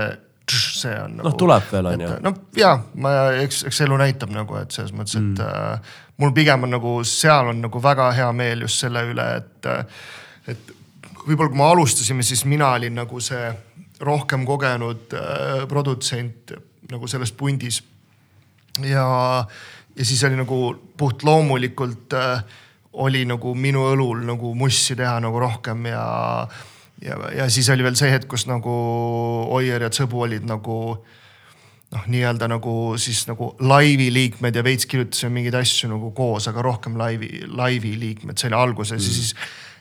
see on nagu,. noh, tuleb veel on ju. no ja, ma, eks, eks elu näitab nagu, et selles mõttes, et mm. äh, mul pigem on nagu seal on nagu väga hea meel just selle üle, et, et võib-olla kui me alustasime, siis mina olin nagu see rohkem kogenud äh, produtsent nagu selles pundis. ja, ja siis oli nagu puht loomulikult äh, oli nagu minu õlul nagu mussi teha nagu rohkem ja, ja, ja siis oli veel see hetk, kus nagu Oier ja Tsõbu olid nagu noh, nii-öelda nagu siis nagu laivi liikmed ja veits kirjutasime mingeid asju nagu koos, aga rohkem laivi, laivi liikmed, see oli alguses mm. ja siis.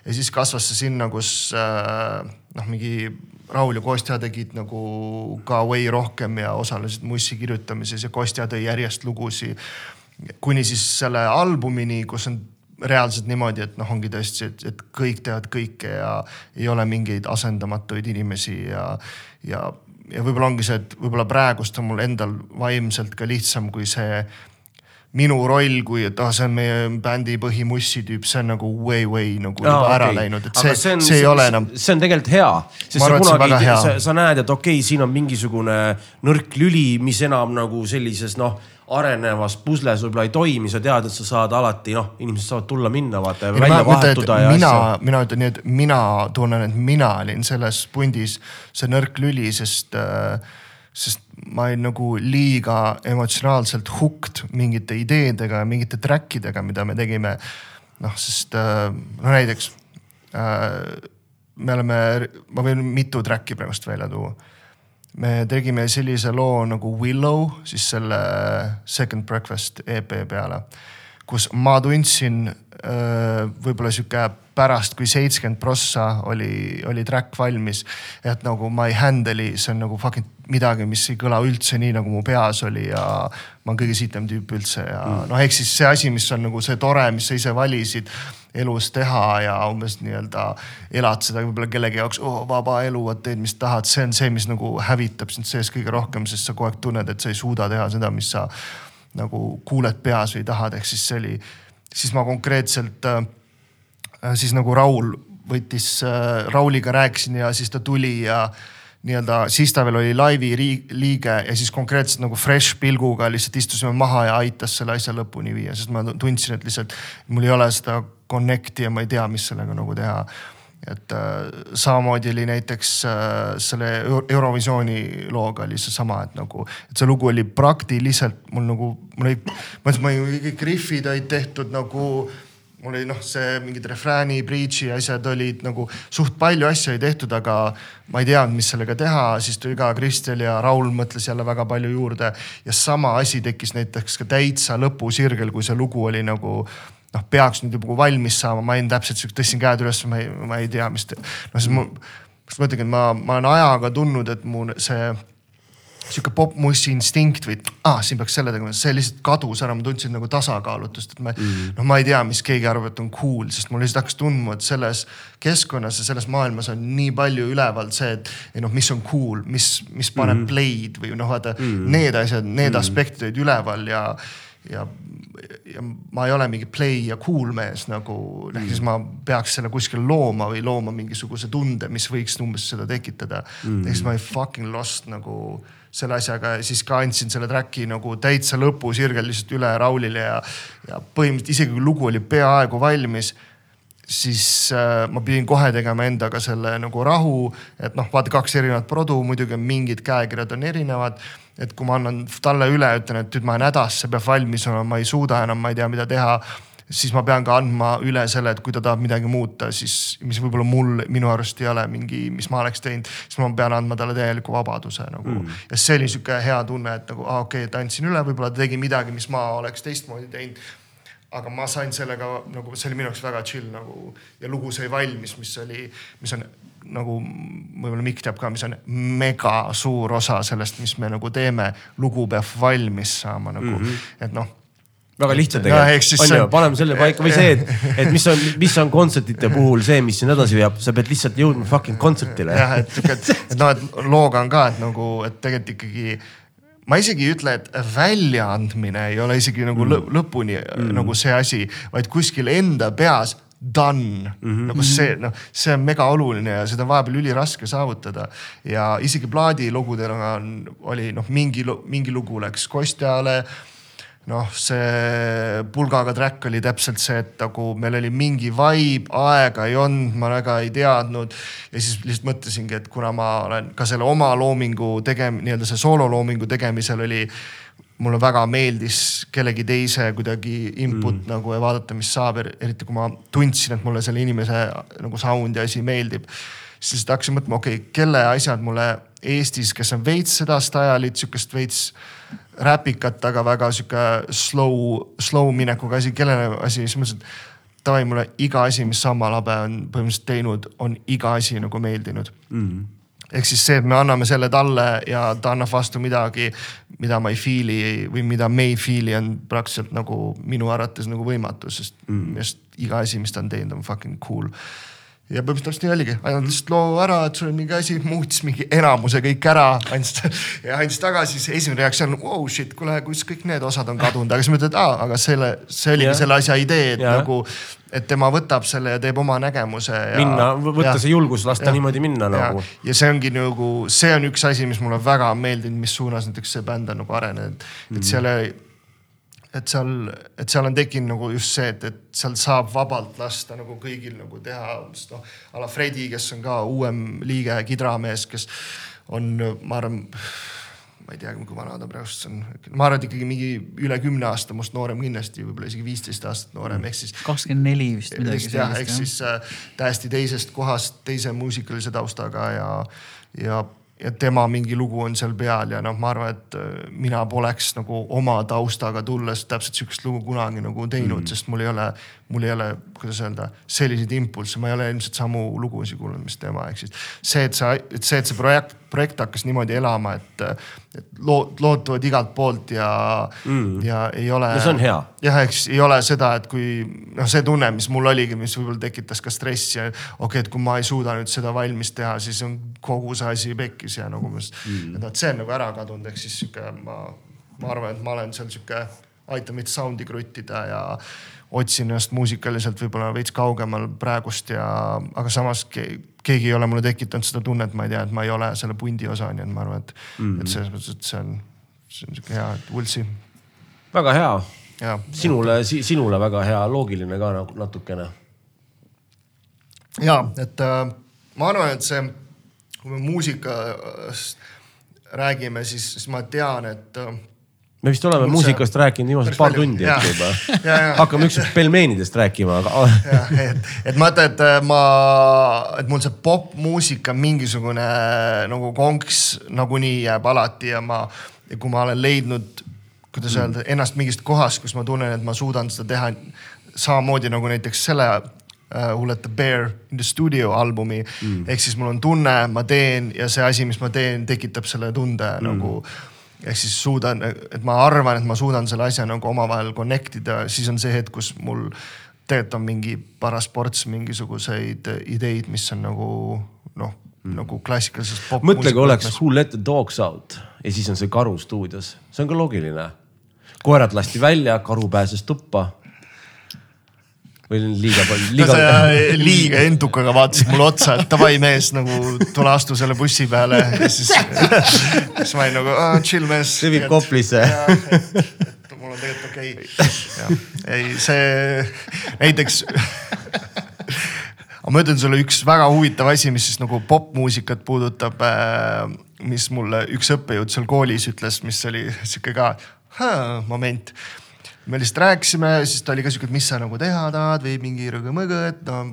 ja siis kasvas see sinna, kus äh, noh, mingi Raul ja Kostja tegid nagu ka way rohkem ja osalesid Mussi kirjutamises ja Kostja tõi järjest lugusid. kuni siis selle albumini, kus on reaalselt niimoodi, et noh, ongi tõesti, et, et kõik teevad kõike ja ei ole mingeid asendamatuid inimesi ja, ja, ja võib-olla ongi see, et võib-olla praegust on mul endal vaimselt ka lihtsam, kui see minu roll, kui et ah, see on meie bändi põhimussi tüüp, see on nagu way, way nagu no, juba okay. ära läinud, et see, see, see ei ole enam. see on tegelikult hea, sest sa kunagi, sa, sa näed, et okei okay,, siin on mingisugune nõrk lüli, mis enam nagu sellises noh arenevas pusles võib-olla ei toimi, sa tead, et sa saad alati noh, inimesed saavad tulla-minna, vaata ja välja vahetuda ja mina, mina ütlen nii, et mina tunnen, et mina olin selles pundis see nõrk lüli, sest äh, sest ma olin nagu liiga emotsionaalselt hooked mingite ideedega ja mingite track idega, mida me tegime. noh, sest äh, no näiteks äh, me oleme, ma võin mitu track'i praegust välja tuua. Me tegime sellise loo nagu Willow, siis selle Second Breakfast EP peale, kus ma tundsin võib-olla sihuke pärast, kui seitsekümmend prossa oli, oli track valmis. et nagu ei handle'i, see on nagu fucking midagi, mis ei kõla üldse nii, nagu mu peas oli ja ma olen kõige sitem tüüp üldse ja mm. noh, ehk siis see asi, mis on nagu see tore, mis sa ise valisid elus teha ja umbes nii-öelda elad seda võib-olla kellegi jaoks oh, vaba elu, vot teed, mis tahad, see on see, mis nagu hävitab sind sees kõige rohkem, sest sa kogu aeg tunned, et sa ei suuda teha seda, mis sa nagu kuuled peas või tahad, ehk siis see oli, siis ma konkreetselt äh, Äh, siis nagu Raul võttis, äh, Rauliga rääkisin ja siis ta tuli ja nii-öelda, siis ta veel oli laivi liige ja siis konkreetselt nagu fresh pilguga lihtsalt istusime maha ja aitas selle asja lõpuni viia, sest ma tundsin, et lihtsalt mul ei ole seda connect'i ja ma ei tea, mis sellega nagu teha. et äh, samamoodi oli näiteks äh, selle Eurovisiooni looga oli seesama, et nagu, et see lugu oli praktiliselt mul nagu, mul oli, ma ütlesin, ma kõik riffid olid tehtud nagu mul oli noh, see mingid refrääni, breach'i asjad olid nagu suht palju asju oli tehtud, aga ma ei teadnud, mis sellega teha, siis tuli ka Kristel ja Raul mõtles jälle väga palju juurde. ja sama asi tekkis näiteks ka täitsa lõpusirgel, kui see lugu oli nagu noh, peaks nüüd juba valmis saama, ma olin täpselt sihuke, tõstsin käed üles, ma ei, ma ei tea, mis. noh, siis ma, ma mõtlengi, et ma, ma olen ajaga tundnud, et mu see sihuke popmussi instinkt või ah, siin peaks selle tegema, see lihtsalt kadus ära, ma tundsin nagu tasakaalutust, et ma mm. noh, ma ei tea, mis keegi arvab, et on cool, sest mul lihtsalt hakkas tundma, et selles keskkonnas ja selles maailmas on nii palju üleval see, et ei noh, mis on cool, mis, mis paneb mm. play'd või noh, vaata mm. need asjad, need mm. aspektid olid üleval ja, ja ja ma ei ole mingi play ja cool mees nagu mm., ehk siis ma peaks selle kuskil looma või looma mingisuguse tunde, mis võiks umbes seda tekitada mm.. ehk siis ma ei fucking lost nagu selle asjaga ja siis ka andsin selle track'i nagu täitsa lõpusirgel lihtsalt üle Raulile ja, ja põhimõtteliselt isegi kui lugu oli peaaegu valmis siis äh, ma pidin kohe tegema endaga selle nagu rahu, et noh, vaata kaks erinevat produ, muidugi mingid käekirjad on erinevad. et kui ma annan talle üle, ütlen, et nüüd ma olen hädas, see peab valmis olema, ma ei suuda enam, ma ei tea, mida teha siis ma pean ka andma üle selle, et kui ta tahab midagi muuta, siis mis võib-olla mul, minu arust ei ole mingi, mis ma oleks teinud, siis ma pean andma talle täieliku vabaduse nagu mm.. ja see oli sihuke hea tunne, et nagu aa ah, okei okay,, et andsin üle, võib-olla ta tegi midagi, mis ma oleks teistmoodi teinud. aga ma sain sellega nagu, see oli minu jaoks väga chill nagu ja lugu sai valmis, mis oli, mis on nagu võib-olla Mikk teab ka, mis on mega suur osa sellest, mis me nagu teeme. lugu peab valmis saama nagu mm, -hmm. et noh väga lihtne tegelikult, on ju, paneme selle paika või see, et, (laughs) et mis on, mis on kontsertide puhul see, mis sind edasi veab, sa pead lihtsalt jõudma fucking kontserdile. jah, et sihuke, et, et noh, et looga on ka, et nagu, et tegelikult ikkagi ma isegi ei ütle, et väljaandmine ei ole isegi nagu mm. lõpuni mm. nagu see asi, vaid kuskil enda peas done mm. -hmm. nagu see, noh, see on mega oluline ja seda on vahepeal üliraske saavutada. ja isegi plaadilugudel on, oli noh, mingi, mingi lugu läks Kostjale noh, see pulgaga track oli täpselt see, et nagu meil oli mingi vibe, aega ei olnud, ma väga ei teadnud. ja siis lihtsalt mõtlesingi, et kuna ma olen ka selle oma loomingu tegem-, nii-öelda see soololoomingu tegemisel oli mulle väga meeldis kellegi teise kuidagi input mm. nagu ja vaadata, mis saab, eriti kui ma tundsin, et mulle selle inimese nagu sound ja asi meeldib. siis hakkasin mõtlema, okei okay,, kelle asjad mulle Eestis, kes on veits seda style'it, sihukest veits räpikat, aga väga sihuke slow, slow minekuga asi, kellele asi, siis mõtlesin, et davai, mulle iga asi, mis Samma Labe on põhimõtteliselt teinud, on iga asi nagu meeldinud mm. ehk siis see, et me anname selle talle ja ta annab vastu midagi, mida ma ei feel'i või mida me ei feel'i, on praktiliselt nagu minu arvates nagu võimatu, sest mm. just iga asi, mis ta on teinud, on fucking cool ja põhimõtteliselt nii oligi, ainult lihtsalt loo ära, et sul on mingi asi, muutis mingi enamuse kõik ära, andis ja andis tagasi, siis esimene reaktsioon, oh shit, kuule, kus kõik need osad on kadunud, aga siis mõtled, aa, aga selle, see oligi yeah. selle asja idee, et yeah. nagu, et tema võtab selle ja teeb oma nägemuse. minna, võtta ja, see julgus, lasta ja, niimoodi minna ja, nagu. ja see ongi nagu, see on üks asi, mis mulle väga meeldinud, mis suunas näiteks see bänd on nagu arenenud, et mm. seal ei et seal, et seal on tekkinud nagu just see, et, et seal saab vabalt lasta nagu kõigil nagu teha, noh, a la Fredi, kes on ka uuem liige, kidramees, kes on, ma arvan, ma ei tea, kui vana ta praegu on, ma arvan, et ikkagi mingi üle kümne aasta must noorem kindlasti, võib-olla isegi viisteist aastat noorem, ehk siis. kakskümmend neli vist midagi sellist. jah, ehk siis äh, täiesti teisest kohast, teise muusikalise taustaga ja, ja ja tema mingi lugu on seal peal ja noh, ma arvan, et äh, mina poleks nagu oma taustaga tulles täpselt sihukest lugu kunagi nagu teinud mm., sest mul ei ole, mul ei ole, kuidas öelda, selliseid impulsse, ma ei ole ilmselt samu lugusid kuulnud, mis tema, ehk siis see, et sa, et see, et see projekt, projekt hakkas niimoodi elama, et, et lood, lood tulevad igalt poolt ja mm., ja ei ole. no see on hea. jah, eks ei ole seda, et kui noh, see tunne, mis mul oligi, mis võib-olla tekitas ka stressi ja okei okay,, et kui ma ei suuda nüüd seda valmis teha, siis on kogu see asi pekkis ja nagu mm., et vot see on nagu ära kadunud, ehk siis sihuke ma, ma arvan, et ma olen seal sihuke aitan meid sound'i kruttida ja otsin ennast muusikaliselt võib-olla veits kaugemal praegust ja, aga samas keegi ei ole mulle tekitanud seda tunnet, ma ei tea, et ma ei ole selle pundi osa, nii et ma arvan, et mm, -hmm. et selles mõttes, et see on, see on sihuke hea, et we'll see. väga hea. sinule, sinule väga hea, loogiline ka nagu natukene. ja, et äh, ma arvan, et see, kui me muusikast räägime, siis, siis ma tean, et äh, me vist oleme Mul muusikast rääkinud viimased paar palju. tundi äkki juba. (laughs) hakkame ükskord pelmeenidest rääkima, aga et, et ma ütlen, et äh, ma, et mul see popmuusika mingisugune äh, nagu konks nagunii jääb alati ja ma, kui ma olen leidnud, kuidas mm. öelda, ennast mingist kohast, kus ma tunnen, et ma suudan seda teha samamoodi nagu näiteks selle uh, Who Let The Bear in the Studio albumi mm.. ehk siis mul on tunne, ma teen ja see asi, mis ma teen, tekitab selle tunde mm. nagu ehk siis suudan, et ma arvan, et ma suudan selle asja nagu omavahel connect ida, siis on see hetk, kus mul tegelikult on mingi paras ports mingisuguseid ideid, mis on nagu noh mm., nagu klassikalises. mõtle, kui oleks Who let the dogs out ja siis on see karu stuudios, see on ka loogiline. koerad lasti välja, karu pääses tuppa või liiga palju, liiga no,. liiga entukaga vaatasid mulle otsa, et davai mees nagu tule astu selle bussi peale ja siis, (laughs) siis ma olin nagu ah, chill mees. see viib Koplisse. mul on tegelikult okei okay.. ei, see näiteks aga (laughs) ma ütlen sulle üks väga huvitav asi, mis siis nagu popmuusikat puudutab, äh, mis mulle üks õppejõud seal koolis ütles, mis oli sihuke ka moment me lihtsalt rääkisime, siis ta oli ka sihuke, et mis sa nagu teha tahad või mingi rõgõ-mõgõ, et no.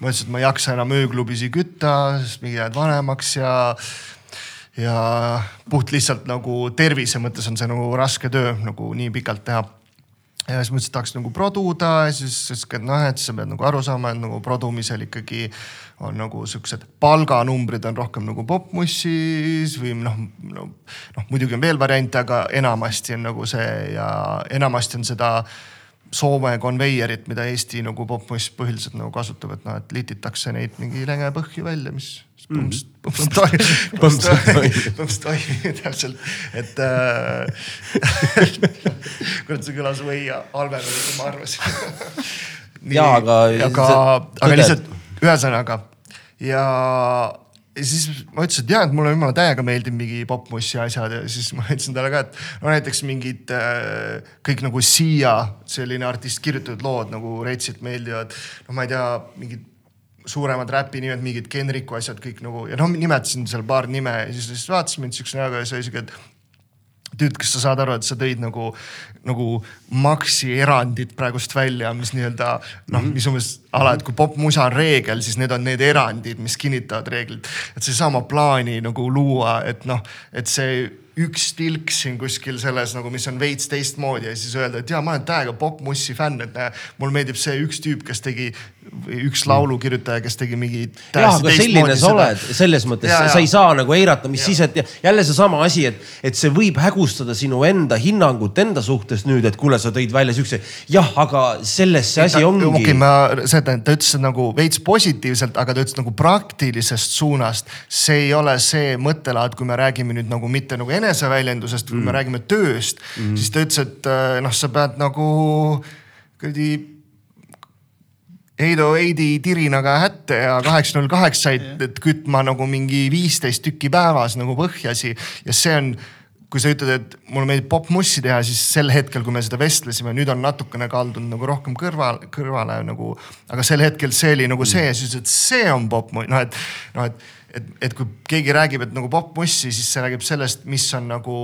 ma ütlesin, et ma ei jaksa enam ööklubisi kütta, sest mingi jääd vanemaks ja. ja puht lihtsalt nagu tervise mõttes on see nagu raske töö nagu nii pikalt teha ja siis mõtlesin, et tahaks nagu produda ja siis ka, et noh, et sa pead nagu aru saama, et nagu produmisel ikkagi on nagu siuksed palganumbrid on rohkem nagu popmussis või noh, no, noh muidugi on veel variante, aga enamasti on nagu see ja enamasti on seda Soome konveierit, mida Eesti nagu popmuss põhiliselt nagu kasutab, et noh, et lititakse neid mingi länge põhju välja, mis põmps, (laughs) põmps toimib, põmps toimib, põmps toimib täpselt, et äh, (laughs) kurat, see kõlas või halvemini, kui ma arvasin. ja (laughs) aga. aga, aga lihtsalt ühesõnaga ja ja siis ma ütlesin, et jah, et mulle jumala täiega meeldib mingi popmussi asjad ja siis ma ütlesin talle ka, et no näiteks mingid äh, kõik nagu Sia, selline artist kirjutatud lood nagu retsilt meeldivad. no ma ei tea, mingid suuremad räpinimed, mingid Genriku asjad kõik nagu ja noh, nimetasin seal paar nime ja siis, siis vaatasime mind siukse näoga ja oli siuke, et tüüd, kas sa saad aru, et sa tõid nagu, nagu Maxi erandid praegust välja, mis nii-öelda noh -hmm., mis umbes ala, et kui popmusa on reegel, siis need on need erandid, mis kinnitavad reeglit. et seesama plaani nagu luua, et noh, et see üks tilk siin kuskil selles nagu, mis on veits teistmoodi ja siis öelda, et ja ma olen täiega popmussi fänn, et näe, mulle meeldib see üks tüüp, kes tegi üks laulukirjutaja, kes tegi mingi. jah, aga selline sa oled, selles mõttes sa, ei saa nagu eirata, mis ja. siis, et jälle seesama asi, et, et see võib hägustada sinu enda hinnangut enda suhtes nüüd, et kuule, sa tõid välja siukse. jah, aga selles see asi ongi. okei okay,, ma seda, ta ütles nagu veits positiivselt, aga ta ütles nagu praktilisest suunast. see ei ole see mõttelaad, kui me räägime nüüd nagu mitte nagu eneseväljendusest, kui mm. me räägime tööst mm., siis ta ütles, et äh, noh, sa pead nagu kuradi Heido Heidi tirinaga hätte ja kaheksa null kaheksaid kütma nagu mingi viisteist tükki päevas nagu põhjasi ja see on kui sa ütled, et mulle meeldib popmussi teha, siis sel hetkel, kui me seda vestlesime, nüüd on natukene kaldunud nagu rohkem kõrval, kõrvale nagu. aga sel hetkel see oli nagu see, siis ütles, et see on popmuss, noh et, noh et et, et kui keegi räägib, et nagu popmussi, siis see räägib sellest, mis on nagu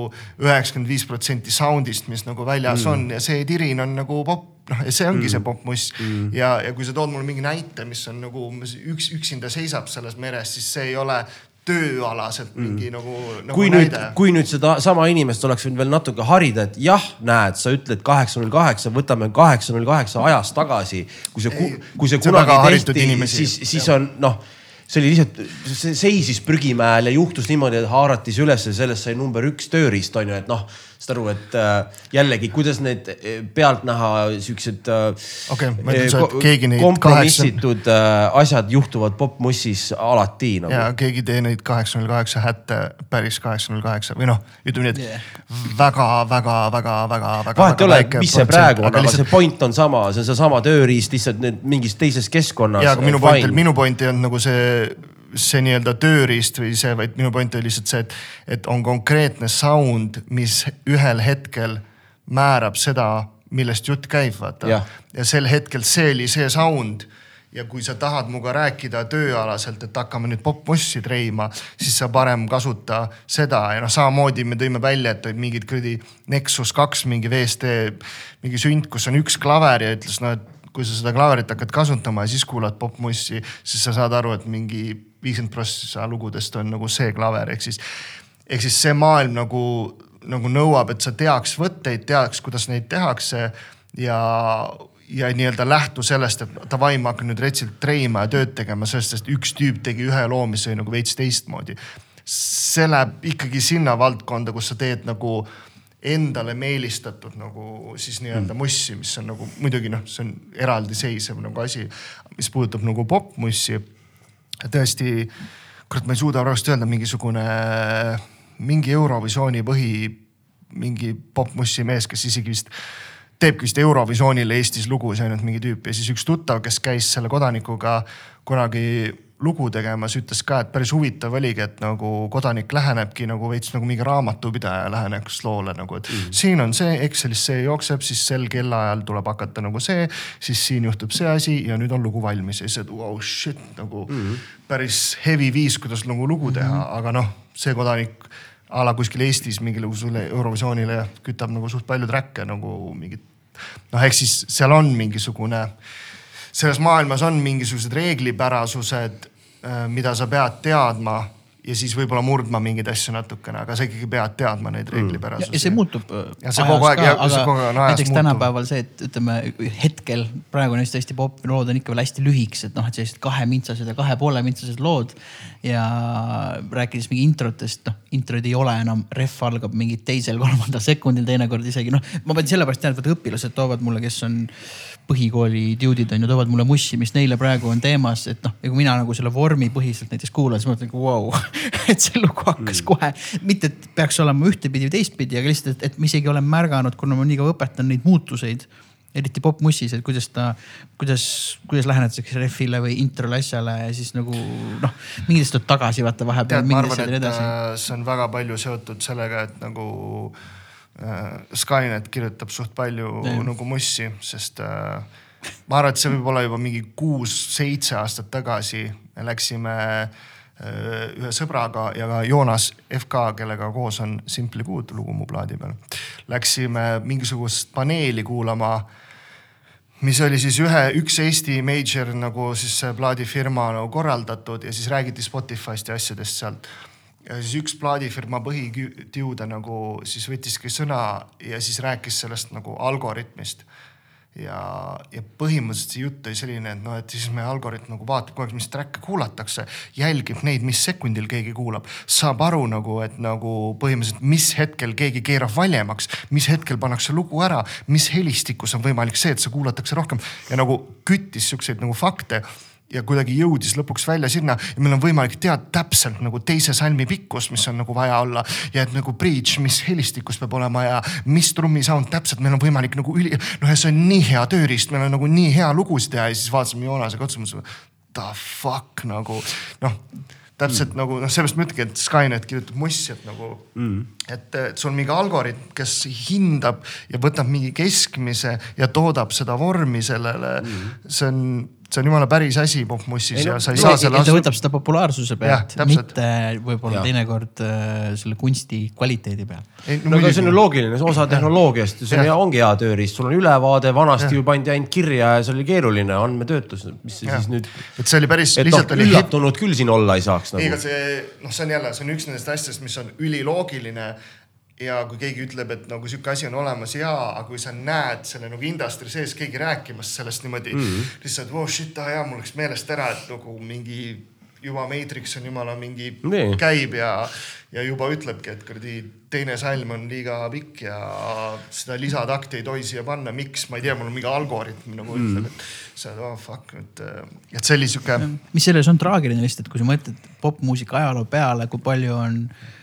üheksakümmend viis protsenti sound'ist, mis nagu väljas mm. on ja see tirin on nagu pop noh, ja see ongi mm. see popmuss mm. ja, ja kui sa tood mulle mingi näite, mis on nagu üks, üksinda seisab selles meres, siis see ei ole tööalaselt mingi mm. nagu, nagu. kui näide. nüüd, kui nüüd seda sama inimest oleks võinud veel natuke harida, et jah, näed, sa ütled kaheksa null kaheksa, võtame kaheksa null kaheksa ajas tagasi. kui see, kui see kunagi tehti, siis, siis on noh see oli lihtsalt, see seisis prügimäel ja juhtus niimoodi, et haarati see ülesse, sellest sai number üks tööriist on ju, et noh saad aru, et äh, jällegi, kuidas need äh, pealtnäha siuksed äh, okay, äh, kompromissitud kaheksa... asjad juhtuvad popmussis alati nagu.. ja keegi ei tee neid kaheksa null kaheksa hätte päris kaheksa null kaheksa või noh, ütleme nii, et yeah. väga, väga, väga, väga, väga. vahet ei ole, mis see praegu on, aga lihtsalt... see point on sama, see on seesama tööriist lihtsalt nüüd mingis teises keskkonnas. ja, aga minu point, minu point ei olnud nagu see see nii-öelda tööriist või see, vaid minu point oli lihtsalt see, et, et on konkreetne sound, mis ühel hetkel määrab seda, millest jutt käib, vaata. ja sel hetkel see oli see sound. Ja kui sa tahad minuga rääkida tööalaselt, et hakkame nüüd popmussi treima, siis sa parem kasuta seda. Ja noh, samamoodi me tõime välja, et olid mingid kuradi Nexus kaks mingi VST mingi sünd, kus on üks klaver ja ütles noh, et kui sa seda klaverit hakkad kasutama ja siis kuulad popmussi, siis sa saad aru, et mingi viiskümmend prossa lugudest on nagu see klaver, ehk siis, ehk siis see maailm nagu, nagu nõuab, et sa teaks võtteid, teaks, kuidas neid tehakse ja, ja nii-öelda lähtu sellest, et davai, ma hakkan nüüd retsilt treima ja tööd tegema, sellest, sest üks tüüp tegi ühe loo, mis oli nagu veits teistmoodi. see läheb ikkagi sinna valdkonda, kus sa teed nagu endale meelistatud nagu siis nii-öelda mm. mussi, mis on nagu muidugi noh, see on eraldiseisev nagu asi, mis puudutab nagu popmussi tõesti, kurat, ma ei suuda praegu öelda, mingisugune, mingi Eurovisiooni põhi, mingi popmussi mees, kes isegi vist teebki vist Eurovisioonile Eestis lugu, see ainult mingi tüüp ja siis üks tuttav, kes käis selle kodanikuga kunagi lugu tegemas, ütles ka, et päris huvitav oligi, et nagu kodanik lähenebki nagu veits nagu mingi raamatupidaja läheneks loole nagu, et mm. siin on see, Excelis see jookseb, siis sel kellaajal tuleb hakata nagu see, siis siin juhtub see asi ja nüüd on lugu valmis ja siis, et wow shit nagu mm. päris heavy viis, kuidas nagu lugu teha mm, -hmm. aga noh, see kodanik a la kuskil Eestis mingisugusele Eurovisioonile kütab nagu suht palju track'e nagu mingit. noh, ehk siis seal on mingisugune selles maailmas on mingisugused reeglipärasused, mida sa pead teadma ja siis võib-olla murdma mingeid asju natukene, aga sa ikkagi pead teadma neid mm. reeglipärasusi. ja see muutub. Äh, ja see kogu aeg, aga see kogu aeg on ajas näiteks tänapäeval see, et ütleme hetkel praegu neist hästi pop lood on ikka veel hästi lühikesed, noh et sellised kahemintsased ja kahe poole mintsased lood. ja rääkides mingi introtest, noh introd ei ole enam, ref algab mingi teisel-kolmandal sekundil teinekord isegi noh, ma pean sellepärast teadma, et õpilased toovad mulle, kes on põhikooli dude'id on ju, toovad mulle mussi, mis neile praegu on teemas, et noh, ja kui mina nagu selle vormipõhiselt näiteks kuulan, siis ma mõtlen, vau, (laughs) et see lugu hakkas mm. kohe. mitte, et peaks olema ühtepidi või teistpidi, aga lihtsalt, et, et ma isegi olen märganud, kuna ma nii kaua õpetan neid muutuseid eriti popmussis, et kuidas ta, kuidas, kuidas lähenetakse refile või introle asjale ja siis nagu noh, mingitest tuleb tagasi vaata vahepeal. tead, ma arvan, et äh, see on väga palju seotud sellega, et nagu Äh, Skynet kirjutab suht palju ja. nagu mussi, sest äh, ma arvan, et see võib olla juba mingi kuus-seitse aastat tagasi. me läksime ühe sõbraga ja ka Joonas FK, kellega koos on Simply Good lugu mu plaadi peal. Läksime mingisugust paneeli kuulama mis oli siis ühe, üks Eesti major nagu siis plaadifirma nagu korraldatud ja siis räägiti Spotify'st ja asjadest sealt. Ja siis üks plaadifirma põhitiude nagu siis võttiski sõna ja siis rääkis sellest nagu algoritmist. Ja, ja põhimõtteliselt see jutt oli selline, et noh, et siis meie algoritm nagu vaatab kogu aeg, mis track'e kuulatakse, jälgib neid, mis sekundil keegi kuulab, saab aru nagu, et nagu põhimõtteliselt, mis hetkel keegi keerab valjemaks, mis hetkel pannakse lugu ära, mis helistikus on võimalik see, et see kuulatakse rohkem. Ja nagu küttis siukseid nagu fakte ja kuidagi jõudis lõpuks välja sinna ja meil on võimalik teada täpselt nagu teise salmi pikkus, mis on nagu vaja olla ja et nagu bridge, mis helistikus peab olema ja mis trummisound täpselt, meil on võimalik nagu üli, noh ja see on nii hea tööriist, meil on nagu nii hea lugusid teha ja siis vaatasime Joonasega otsa, mõtlesime the fuck nagu noh täpselt mm. nagu noh, sellepärast ma ütlengi, et Skynet kirjutab mossi, et nagu mm., et, et sul on mingi algoritm, kes hindab ja võtab mingi keskmise ja toodab seda vormi sellele mm.. see on see on jumala päris asi popmussis ja sa ei saa selle. ta võtab seda populaarsuse pealt, mitte võib-olla teinekord äh, selle kunsti kvaliteedi pealt. no, no aga see on ju loogiline, see osa tehnoloogiast, see on, ongi hea tööriist, sul on ülevaade, vanasti ju pandi ainult kirja ja see oli keeruline andmetöötlus, mis see ja. siis nüüd. et see oli päris. et noh, üllatunud küll siin olla ei saaks nagu. ei, aga see noh, see on jälle, see on üks nendest asjadest, mis on üliloogiline ja kui keegi ütleb, et nagu sihuke asi on olemas ja, aga kui sa näed selle nagu industry sees keegi rääkimas sellest niimoodi mm -hmm. lihtsalt wow shit, ah jaa, mul läks meelest ära, et nagu mingi juba Matrix on jumala mingi nee. käib ja, ja juba ütlebki, et kuradi teine salm on liiga pikk ja seda lisatakti ei tohi siia panna, miks, ma ei tea, mul on mingi algoritm nagu mm. ütleb, et sa oled oh fuck, et, et see oli sihuke. mis selles on traagiline lihtsalt, kui sa mõtled popmuusika ajaloo peale, kui palju on Äh,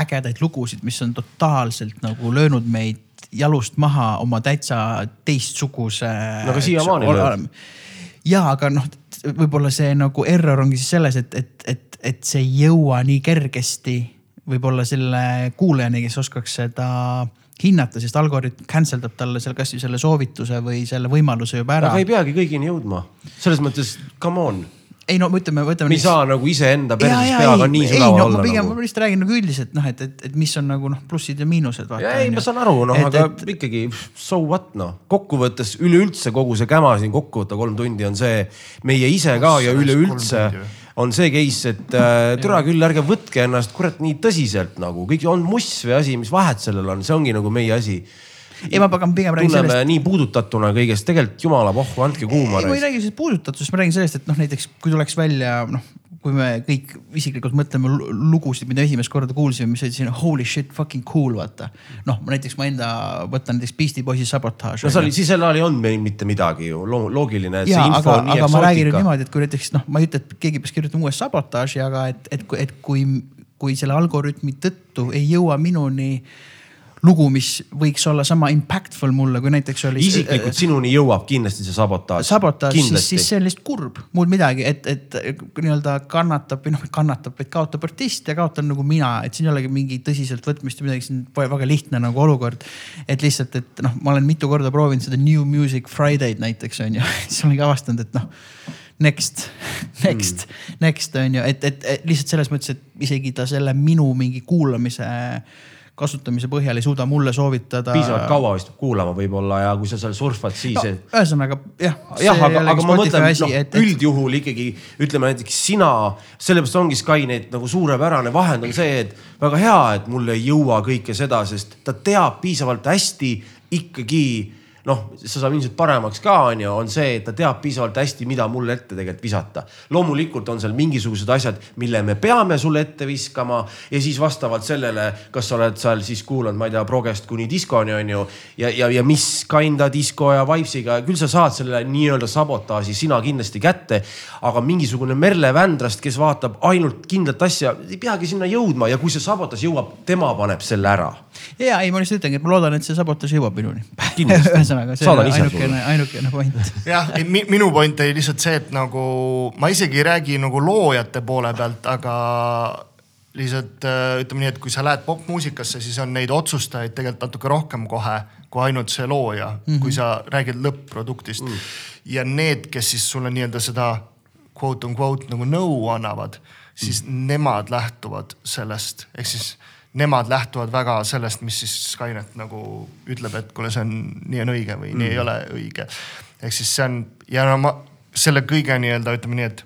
ägedaid lugusid, mis on totaalselt nagu löönud meid jalust maha oma täitsa teistsuguse. no aga siiamaani lööb. ja, aga noh, võib-olla see nagu error ongi siis selles, et, et, et, et see ei jõua nii kergesti võib-olla selle kuulajani, kes oskaks seda hinnata, sest algoritm cancel dab talle seal kasvõi selle soovituse või selle võimaluse juba ära. aga ei peagi kõigini jõudma, selles mõttes come on ei no ütleme, võtame. me ei saa nagu iseenda perses peaga nii sügaval no, olla. ma pigem nagu., ma lihtsalt räägin nagu üldiselt noh, et, et, et mis on nagu noh, plussid ja miinused. ei, ma saan aru, noh, aga et... ikkagi so what noh, kokkuvõttes üleüldse kogu see käma siin kokku võtta kolm tundi on see meie ise ka ja üleüldse on see case, et äh, türa küll, ärge võtke ennast kurat nii tõsiselt nagu kõik on muss või asi, mis vahet sellel on, see ongi nagu meie asi ei, ma pigem räägin sellest. nii puudutatuna kõigest, tegelikult jumala pohhu, andke kuuma. ei, ma ei räägi sellest puudutatusest, ma räägin sellest, et noh, näiteks kui tuleks välja noh kui me kõik isiklikult mõtleme lugusid, mida esimest korda kuulsime, mis olid siin holy shit fucking cool, vaata. noh, näiteks ma enda võtan näiteks Beastie Boysi Sabotage. no see oli, siis seal ei olnud meil mitte midagi ju loogiline. ja, aga, aga ma räägin nüüd niimoodi, et kui näiteks noh, ma ei ütle, et keegi peaks kirjutama uue Sabotage'i, aga et, et, et kui, kui selle algoritmi tõttu ei jõua minuni äh, lugu, mis võiks olla sama impactful mulle, kui näiteks oli. isiklikult äh, sinuni jõuab kindlasti see sabotaaž. sabotaaž, siis, siis see on lihtsalt kurb, muud midagi, et, et nii-öelda kannatab või noh, kannatab, vaid kaotab artist ja kaotan nagu mina, et siin ei olegi mingi tõsiseltvõtmist või midagi, see on väga lihtne nagu olukord. et lihtsalt, et noh, ma olen mitu korda proovinud seda New Music Friday'd näiteks on ju, (laughs) siis olengi avastanud, et noh next, (laughs) next mm., next on ju, et, et, et lihtsalt selles mõttes, et isegi ta selle minu mingi kuulamise äh, kasutamise põhjal ei suuda mulle soovitada. piisavalt kaua istub kuulama võib-olla ja kui sa seal surfad, siis no,. ühesõnaga jah. jah, aga, aga ma mõtlen, noh et... üldjuhul ikkagi ütleme näiteks sina, sellepärast ongi Skynet nagu suurepärane vahend on see, et väga hea, et mul ei jõua kõike seda, sest ta teab piisavalt hästi ikkagi noh, see saab ilmselt paremaks ka, on ju, on see, et ta teab piisavalt hästi, mida mulle ette tegelikult visata. loomulikult on seal mingisugused asjad, mille me peame sulle ette viskama ja siis vastavalt sellele, kas sa oled seal siis kuulanud, ma ei tea, progest kuni diskoni, on ju. ja, ja, ja mis kinda disko ja vibes'iga, küll sa saad selle nii-öelda sabotaaži sina kindlasti kätte. aga mingisugune Merle Vändrast, kes vaatab ainult kindlat asja, ei peagi sinna jõudma ja kui see sabotaaž jõuab, tema paneb selle ära. ja ei, ma lihtsalt ütlengi, et ma loodan, et see sabotaaž jõuab minuni kindlasti (laughs) ühesõnaga, see on ainukene, ainukene point. (laughs) jah, minu point oli lihtsalt see, et nagu ma isegi ei räägi nagu loojate poole pealt, aga lihtsalt äh, ütleme nii, et kui sa lähed popmuusikasse, siis on neid otsustajaid tegelikult natuke rohkem kohe kui ainult see looja mm, -hmm. kui sa räägid lõpp-produktist mm.. ja need, kes siis sulle nii-öelda seda quote on quote nagu nõu annavad siis mm. nemad lähtuvad sellest, ehk siis nemad lähtuvad väga sellest, mis siis Skynet nagu ütleb, et kuule, see on, nii on õige või mm. nii ei ole õige. ehk siis see on ja no ma selle kõige nii-öelda ütleme nii, et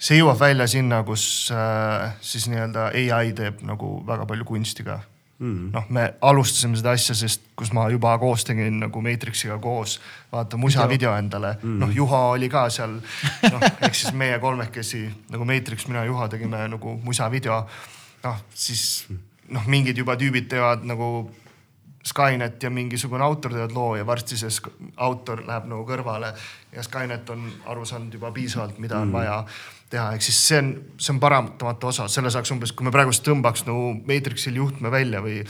see jõuab välja sinna, kus äh, siis nii-öelda ai teeb nagu väga palju kunsti ka mm.. noh, me alustasime seda asja, sest kus ma juba koos tegin nagu Matrixiga koos, vaata musa video endale mm.. noh, Juha oli ka seal, noh ehk siis meie kolmekesi nagu Matrix, mina Juha tegime nagu musa video. noh, siis noh, mingid juba tüübid teevad nagu Skynet ja mingisugune autor teevad loo ja varsti see autor läheb nagu kõrvale ja Skynet on aru saanud juba piisavalt, mida on mm. vaja teha, ehk siis see on, see on paratamatu osa, selle saaks umbes, kui me praegust tõmbaks nagu Matrixil juhtme välja või,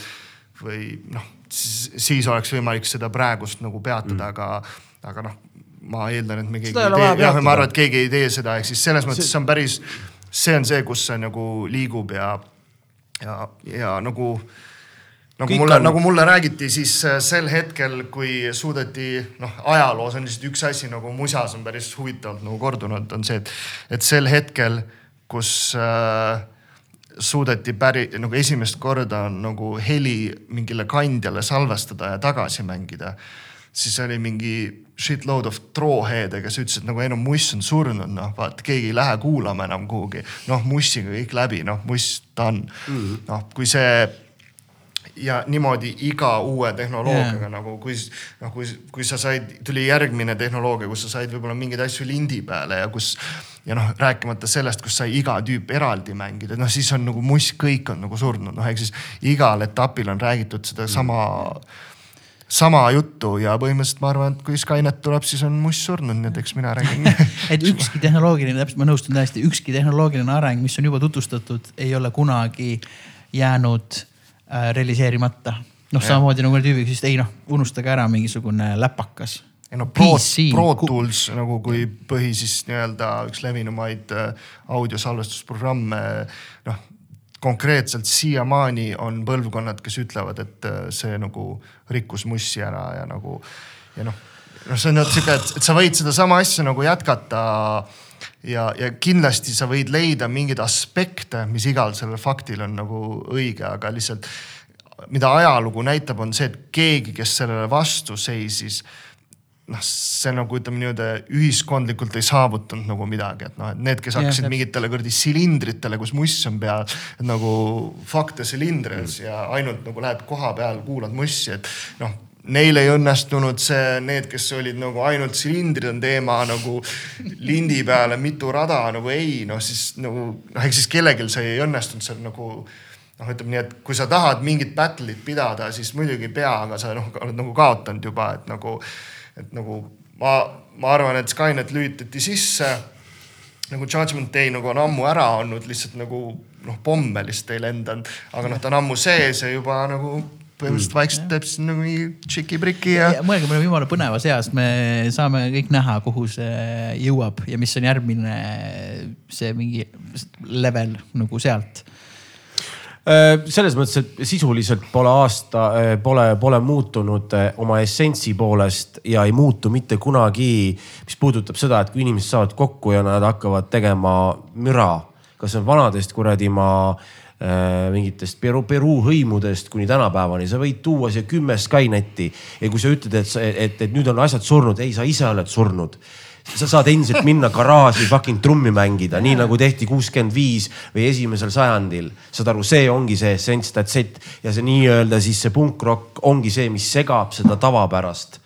või noh, siis oleks võimalik seda praegust nagu peatada mm., aga, aga noh, ma eeldan, et me keegi ei tee, jah, ma arvan, et keegi ei tee seda, ehk siis selles mõttes see on päris, see on see, kus see nagu liigub ja, ja, ja nagu nagu mulle on..., nagu mulle räägiti, siis äh, sel hetkel, kui suudeti, noh, ajaloos on lihtsalt üks asi nagu musas on päris huvitavalt nagu kordunud, on see, et, et sel hetkel, kus äh, suudeti päri, nagu esimest korda nagu heli mingile kandjale salvestada ja tagasi mängida siis oli mingi shitload of trooheede, kes ütlesid nagu ei no muss on surnud, noh vaata keegi ei lähe kuulama enam kuhugi. noh mussiga kõik läbi, noh muss done mm -hmm.. noh, kui see ja niimoodi iga uue tehnoloogiaga yeah. nagu kui noh, kui, kui sa said, tuli järgmine tehnoloogia, kus sa said võib-olla mingeid asju lindi peale ja kus ja noh, rääkimata sellest, kus sai iga tüüp eraldi mängida, noh siis on nagu muss, kõik on nagu surnud, noh ehk siis igal etapil on räägitud sedasama mm sama juttu ja põhimõtteliselt ma arvan, et kui Skynet tuleb, siis on muss surnud, nii et eks mina räägin (laughs) et ükski tehnoloogiline, täpselt ma nõustun täiesti, ükski tehnoloogiline areng, mis on juba tutvustatud, ei ole kunagi jäänud äh, realiseerimata. noh, samamoodi nagu tüübiga, siis ei noh, unustage ära mingisugune läpakas. ei no Pro, Pro Tools nagu kui põhi siis nii-öelda üks levinumaid äh, audiosalvestusprogramme. noh, konkreetselt siiamaani on põlvkonnad, kes ütlevad, et äh, see nagu rikkus mussi ära ja nagu ja noh, noh, see on sihuke, et, et sa võid sedasama asja nagu jätkata ja, ja kindlasti sa võid leida mingeid aspekte, mis igal sellel faktil on nagu õige, aga lihtsalt mida ajalugu näitab, on see, et keegi, kes sellele vastu seisis noh, see nagu ütleme nii-öelda ühiskondlikult ei saavutanud nagu midagi, et noh, et need, kes hakkasid ja, mingitele kuradi silindritele, kus muss on peal, nagu fuck the cylinders mm. ja ainult nagu lähed koha peal, kuulad mussi, et noh neil ei õnnestunud see, need, kes olid nagu ainult silindrid on teema nagu lindi peale mitu rada nagu ei, noh siis nagu noh, eks siis kellelgi see ei õnnestunud seal nagu noh, ütleme nii, et kui sa tahad mingit battle'it pidada, siis muidugi pea, aga sa noh, oled nagu kaotanud juba, et nagu, et nagu ma, ma arvan, et Skynet lülitati sisse. nagu Judgment Day nagu on ammu ära olnud, lihtsalt nagu noh, pomme lihtsalt ei lendanud, aga noh, ta on ammu sees ja juba nagu põhimõtteliselt vaikselt teeb siis nagu mingi tšiki-priki ja, ja. mõelge, me oleme jumala põnevas eas, me saame kõik näha, kuhu see jõuab ja mis on järgmine see mingi level nagu sealt selles mõttes, et sisuliselt pole aasta, äh, pole, pole muutunud äh, oma essentsi poolest ja ei muutu mitte kunagi. mis puudutab seda, et kui inimesed saavad kokku ja nad hakkavad tegema müra, kas see on vanadest kuradi Äh, mingitest Peru, Peruu hõimudest kuni tänapäevani, sa võid tuua siia kümme Skynetti ja kui sa ütled, et, et, et nüüd on asjad surnud, ei, sa ise oled surnud sa saad endiselt minna garaaži fucking trummi mängida, nii nagu tehti kuuskümmend viis või esimesel sajandil. saad aru, see ongi see essents, that's it ja see nii-öelda siis see punkrock ongi see, mis segab seda tavapärast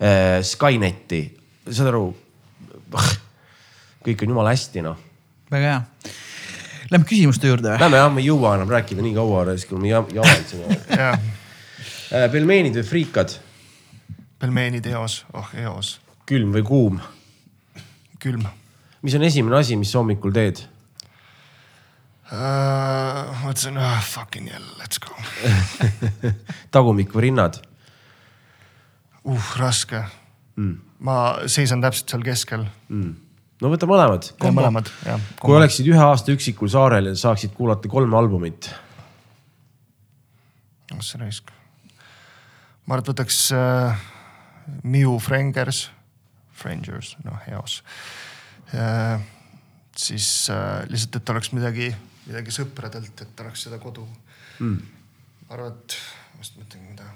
äh, Skynetti, saad aru. kõik on jumala hästi noh. väga hea Lähme küsimuste juurde või? Lähme jah, me ei jõua enam rääkida nii kaua, kui me jamad siin äh, pelmeenid või friikad? pelmeenid eos, oh eos. külm või kuum? Külm. mis on esimene asi, mis hommikul teed uh,? mõtlesin uh,, fucking hell, let's go (laughs) tagumik või rinnad? uh, raske mm.. ma seisan täpselt seal keskel mm no võta mõlemad. mõlemad, jah. kui oleksid ühe aasta üksikul saarel ja saaksid kuulata kolme albumit. oh sa raisk. ma arvan, et võtaks äh, Miu Frangers, Frangers, noh eos äh,. siis äh, lihtsalt, et oleks midagi, midagi sõpradelt, et oleks seda kodu mm.. arvan, et ma just mõtlen, mida,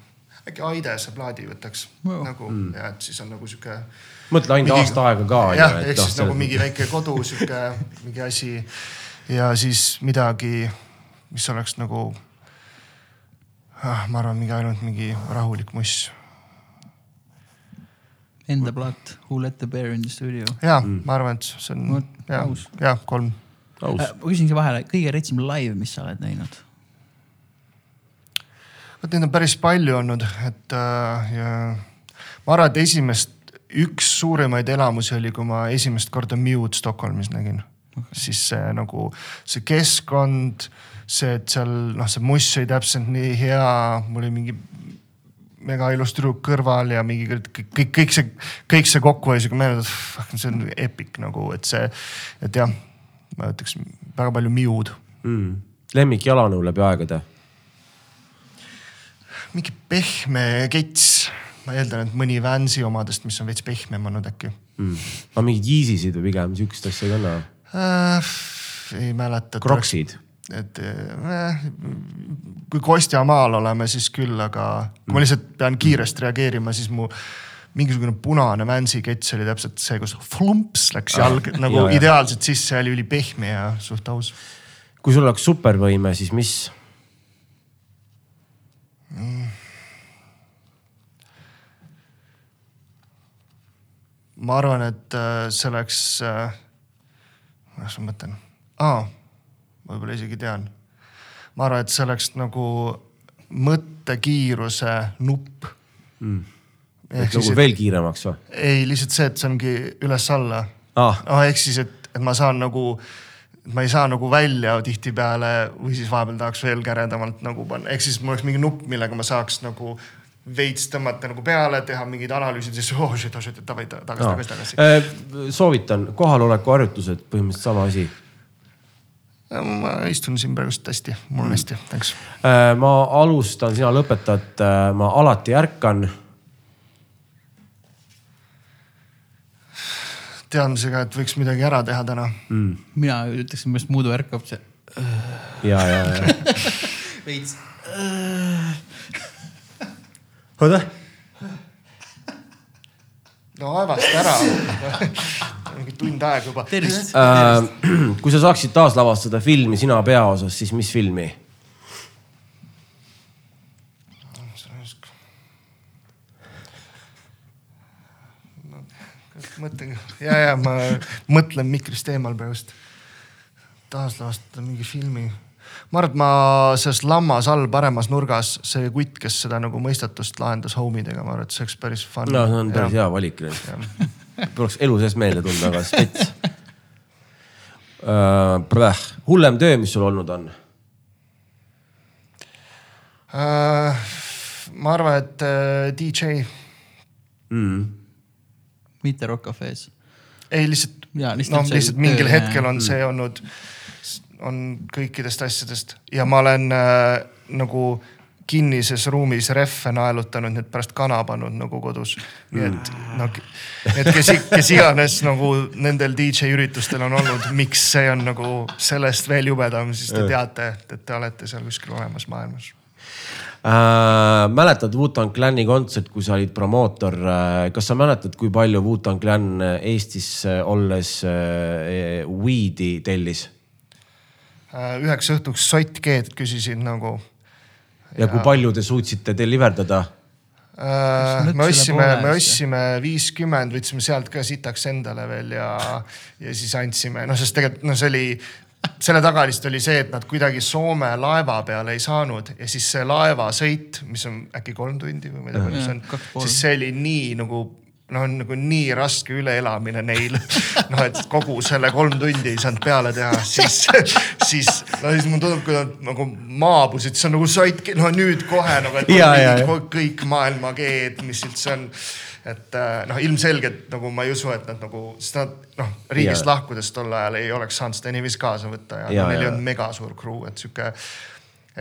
äkki Aidese plaadi võtaks Joo. nagu mm. ja et siis on nagu sihuke mõtle ainult Mingi- aasta aega ka. jah, ehk siis nagu mingi väike kodu, sihuke mingi asi ja siis midagi, mis oleks nagu ah,, ma arvan, mingi ainult mingi rahulik muss. Enda plaat Who let the bear in the studio. ja mm. ma arvan, et see on ja ja kolm. aus. ma küsin siia vahele, kõige retsim live, mis sa oled näinud? vot neid on päris palju olnud, et äh, ja ma arvan, et esimest, üks suurimaid elamusi oli, kui ma esimest korda Mew'd Stockholmis nägin okay.. siis see nagu see keskkond, see, et seal noh, see muss oli täpselt nii hea, mul oli mingi mega ilus tüdruk kõrval ja mingi kõik, kõik, kõik see, kõik see kokku oli siuke meeles, see on epic nagu, et see, et jah, ma ütleks väga palju Mew'd. mm.. lemmik jalanõu läbi aegade. mingi pehme kets, ma eeldan, et mõni Vansi omadest, mis on veits pehmem olnud äkki mm.. aga mingid Yeezysid või pigem siukest asja ei kanna? äh,. ei mäleta. Crocsid. Et äh, kui Kostja maal oleme, siis küll, aga kui ma lihtsalt pean kiiresti reageerima, siis mu mingisugune punane Vansi kets oli täpselt see, kus flumps läks jalg Ah, nagu jaa. ideaalselt sisse ja oli ülipehme ja suht aus. kui sul oleks supervõime, siis mis? ma arvan, et äh, see oleks äh,, kuidas ma mõtlen ah,, võib-olla isegi tean. ma arvan, et see oleks nagu mõttekiiruse nupp mm.. et nagu veel kiiremaks või? ei, lihtsalt see, et see ongi üles-alla Ah. ah.. ehk siis, et, et ma saan nagu, ma ei saa nagu välja tihtipeale või siis vahepeal tahaks veel käredamalt nagu panna, ehk siis mul oleks mingi nupp, millega ma saaks nagu veits tõmmata nagu peale, teha mingid analüüsid, siis oh shit, oh shit, davai tagasi, tagasi, tagasi. Äh, soovitan, kohaloleku harjutused, põhimõtteliselt sama asi. Ma istun siin praegust hästi, mul on hästi, thanks. Äh, ma alustan, sina lõpetad, ma alati ärkan. teadmisega, et võiks midagi ära teha täna mm.. mina ütleksin, millest muidu ärkab see ja, ja, ja. (laughs) veits. oota, no aevasta ära (laughs) tund aega juba. tervist. Äh, (clears throat) kui sa saaksid taaslavastada filmi sina peaosas, siis mis filmi? mõtlen, ja, ja ma mõtlen mikrist eemal praegust. taaslavastada mingi filmi. ma arvan, et ma selles lammas all paremas nurgas, see kutt, kes seda nagu mõistatust lahendas homidega, ma arvan, et see oleks päris fun. no see on päris hea valik. Poleks elu sees meelde tulnud, aga spets uh,. hullem töö, mis sul olnud on? Uh, ma arvan, et uh, DJ, Mm. mitte Rock Cafe's. ei lihtsalt, Jaa, lihtsalt noh, mingil töö- hetkel on see olnud, on kõikidest asjadest ja ma olen äh, nagu kinnises ruumis rehve naelutanud, need pärast kana pannud nagu kodus. nii et noh, et kes, kes iganes nagu nendel DJ üritustel on olnud, miks see on nagu sellest veel jubedam, siis te teate, et te olete seal kuskil olemas maailmas. Äh, mäletad Wu-Tang Clani kontsert, kui sa olid promootor äh,, kas sa mäletad, kui palju Wu-Tang Clan Eestis äh, olles äh, weed'i tellis Äh, üheks õhtuks sottkeed küsisin nagu ja kui palju te suutsite deliver dada? Äh, me ostsime me ostsime viiskümmend, võtsime sealt ka sitaks endale veel ja, ja siis andsime, noh, sest tegelikult noh, see oli, selle taga lihtsalt oli see, et nad kuidagi Soome laeva peale ei saanud ja siis see laevasõit, mis on äkki kolm tundi või ma ei tea, palju see on siis see oli nii nagu noh, nagu nii raske üleelamine neil. noh, et kogu selle kolm tundi ei saanud peale teha, siis, siis no siis mulle tundub, kui nad nagu maabusid, siis on nagu sait, no nüüd kohe nagu, et Ja, ja, ja. kõik maailma G-d, mis üldse on. et äh, noh, ilmselgelt nagu ma ei usu, et nad nagu, sest nad noh, riigist Ja. lahkudes tol ajal ei oleks saanud seda niiviisi kaasa võtta ja, Ja, ja neil ei olnud mega suur crew, et sihuke.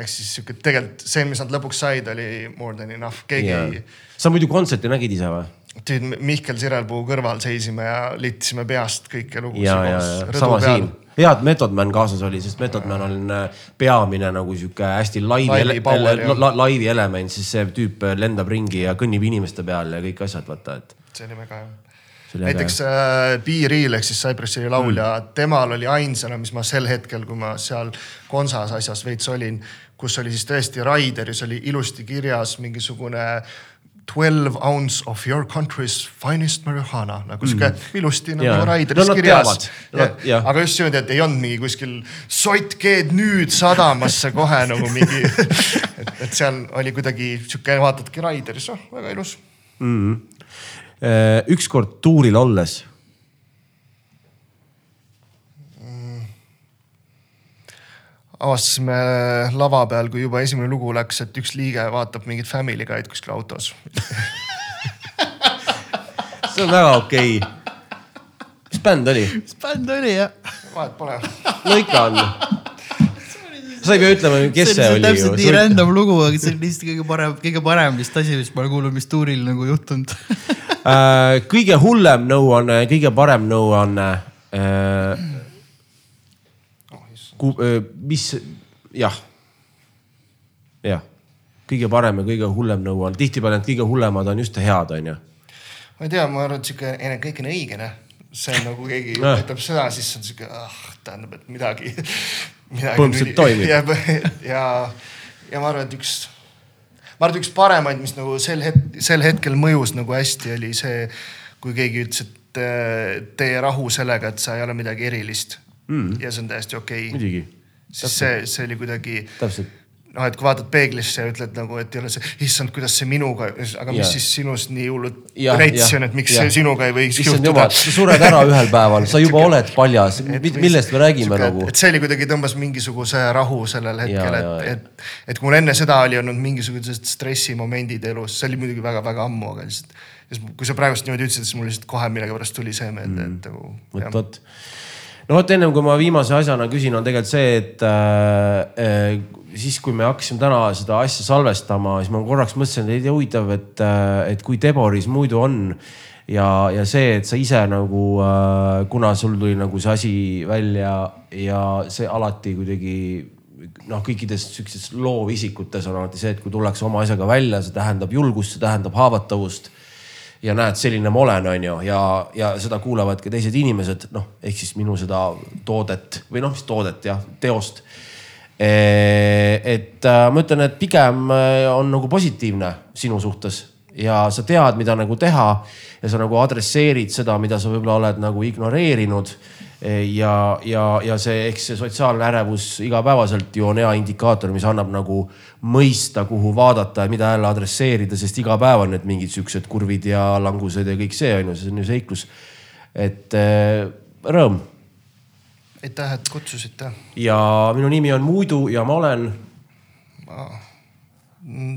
Ehk siis sihuke tegelikult see, mis nad lõpuks said, oli more than enough, keegi ei. sa muidu kontserti nägid ise või? tüüd Mihkel Sirelpuu kõrval seisime ja liitisime peast kõike lugusid ja, ja, ja sama siin. hea, et Method Man kaasas oli, sest Method Man on äh, peamine nagu sihuke hästi laivi, Laivi element, siis see tüüp lendab ringi ja kõnnib inimeste peal ja kõik asjad, vaata, et see oli väga hea. näiteks äh, B-Real ehk siis Cypressi laulja mm., temal oli ainsana, mis ma sel hetkel, kui ma seal konsas asjas veits olin, kus oli siis tõesti Raideris oli ilusti kirjas mingisugune twelve ounce of your country's finest marijuana nagu sihuke mm. ilusti nagu Jaa. Raideris No kirjas jah. aga just niimoodi, et ei olnud mingi kuskil sott keed nüüd sadamasse kohe nagu mingi, (laughs) et, et seal oli kuidagi sihuke, vaatadki Raideris, oh väga ilus. Äh, ükskord tuuril olles, avastasime lava peal, kui juba esimene lugu läks, et üks liige vaatab mingit Family Guy'd kuskil autos. (laughs) see on väga okei okay.. mis bänd oli? mis bänd oli jah? vahet pole. no ikka on. sa ei pea ütlema, kes see oli täpselt nii random lugu, aga see on lihtsalt kõige parem, kõige parem vist asi, mis ma olen kuulnud, mis tuuril nagu juhtunud. Äh, kõige hullem nõuanne, kõige parem nõuanne. mis, jah, jah, kõige parem ja kõige hullem nõuanne, tihtipeale need kõige hullemad on just head, onju. ma ei tea, ma arvan, et sihuke kõik on õigene. see on nagu keegi Ah. ütleb seda, siis on sihuke, ah, tähendab, et midagi, midagi. Põhimõtteliselt toimib. ja, ja, ja ma arvan, et üks, ma arvan, et üks paremaid, mis nagu sel hetkel, sel hetkel mõjus nagu hästi, oli see, kui keegi ütles, et tee rahu sellega, et sa ei ole midagi erilist mm.. ja see on täiesti okei okay.. muidugi, siis see, see oli kuidagi täpselt. noh, et kui vaatad peeglisse ja ütled nagu, et ei ole see, issand, kuidas see minuga, aga mis Jaa. siis sinus nii hullult rets on, et miks jah. see sinuga ei võiks issand juhtuda sa sured ära ühel päeval, sa juba (laughs) oled paljas, millest me räägime sihuke, nagu et. see oli kuidagi tõmbas mingisuguse rahu sellel hetkel, ja, ja. et, et, et kui mul enne seda oli olnud mingisugused stressimomendid elus, see oli muidugi väga-väga ammu, aga lihtsalt. kui sa praegust niimoodi ütlesid, siis mul lihtsalt kohe millegipärast tuli see meelde, et nagu vot, vot. No vot, ennem kui ma viimase asjana küsin, on tegelikult see, et äh, äh, siis, kui me hakkasime täna seda asja salvestama, siis ma korraks mõtlesin, et huvitav, et äh,, et kui Deboris muidu on ja, ja see, et sa ise nagu äh,, kuna sul tuli nagu see asi välja ja see alati kuidagi noh, kõikides siukestes loovisikutes on alati see, et kui tullakse oma asjaga välja, see tähendab julgust, see tähendab haavatavust ja näed, selline ma olen, onju, ja, ja seda kuulavad ka teised inimesed, noh, ehk siis minu seda toodet või noh, mis toodet jah, teost. et äh, ma ütlen, et pigem äh, on nagu positiivne sinu suhtes. Ja sa tead, mida nagu teha. Ja sa nagu adresseerid seda, mida sa võib-olla oled nagu ignoreerinud ja, ja, ja see, eks see sotsiaalne ärevus igapäevaselt ju on hea indikaator, mis annab nagu mõista, kuhu vaadata ja mida jälle adresseerida, sest iga päev on need mingid siuksed kurvid ja langused ja kõik see on ju, see on ju seiklus. et äh, rõõm aitäh, et kutsusite. ja minu nimi on Muidu ja ma olen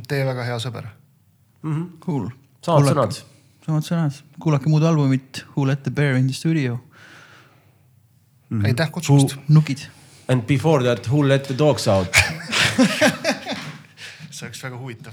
Teie väga hea sõber. Cool. samad sõnad. samad sõnad, kuulake muud albumit Who let the bear in the studio, aitäh kutsumast. nukid. And before that who let the dogs out (laughs) see oleks väga huvitav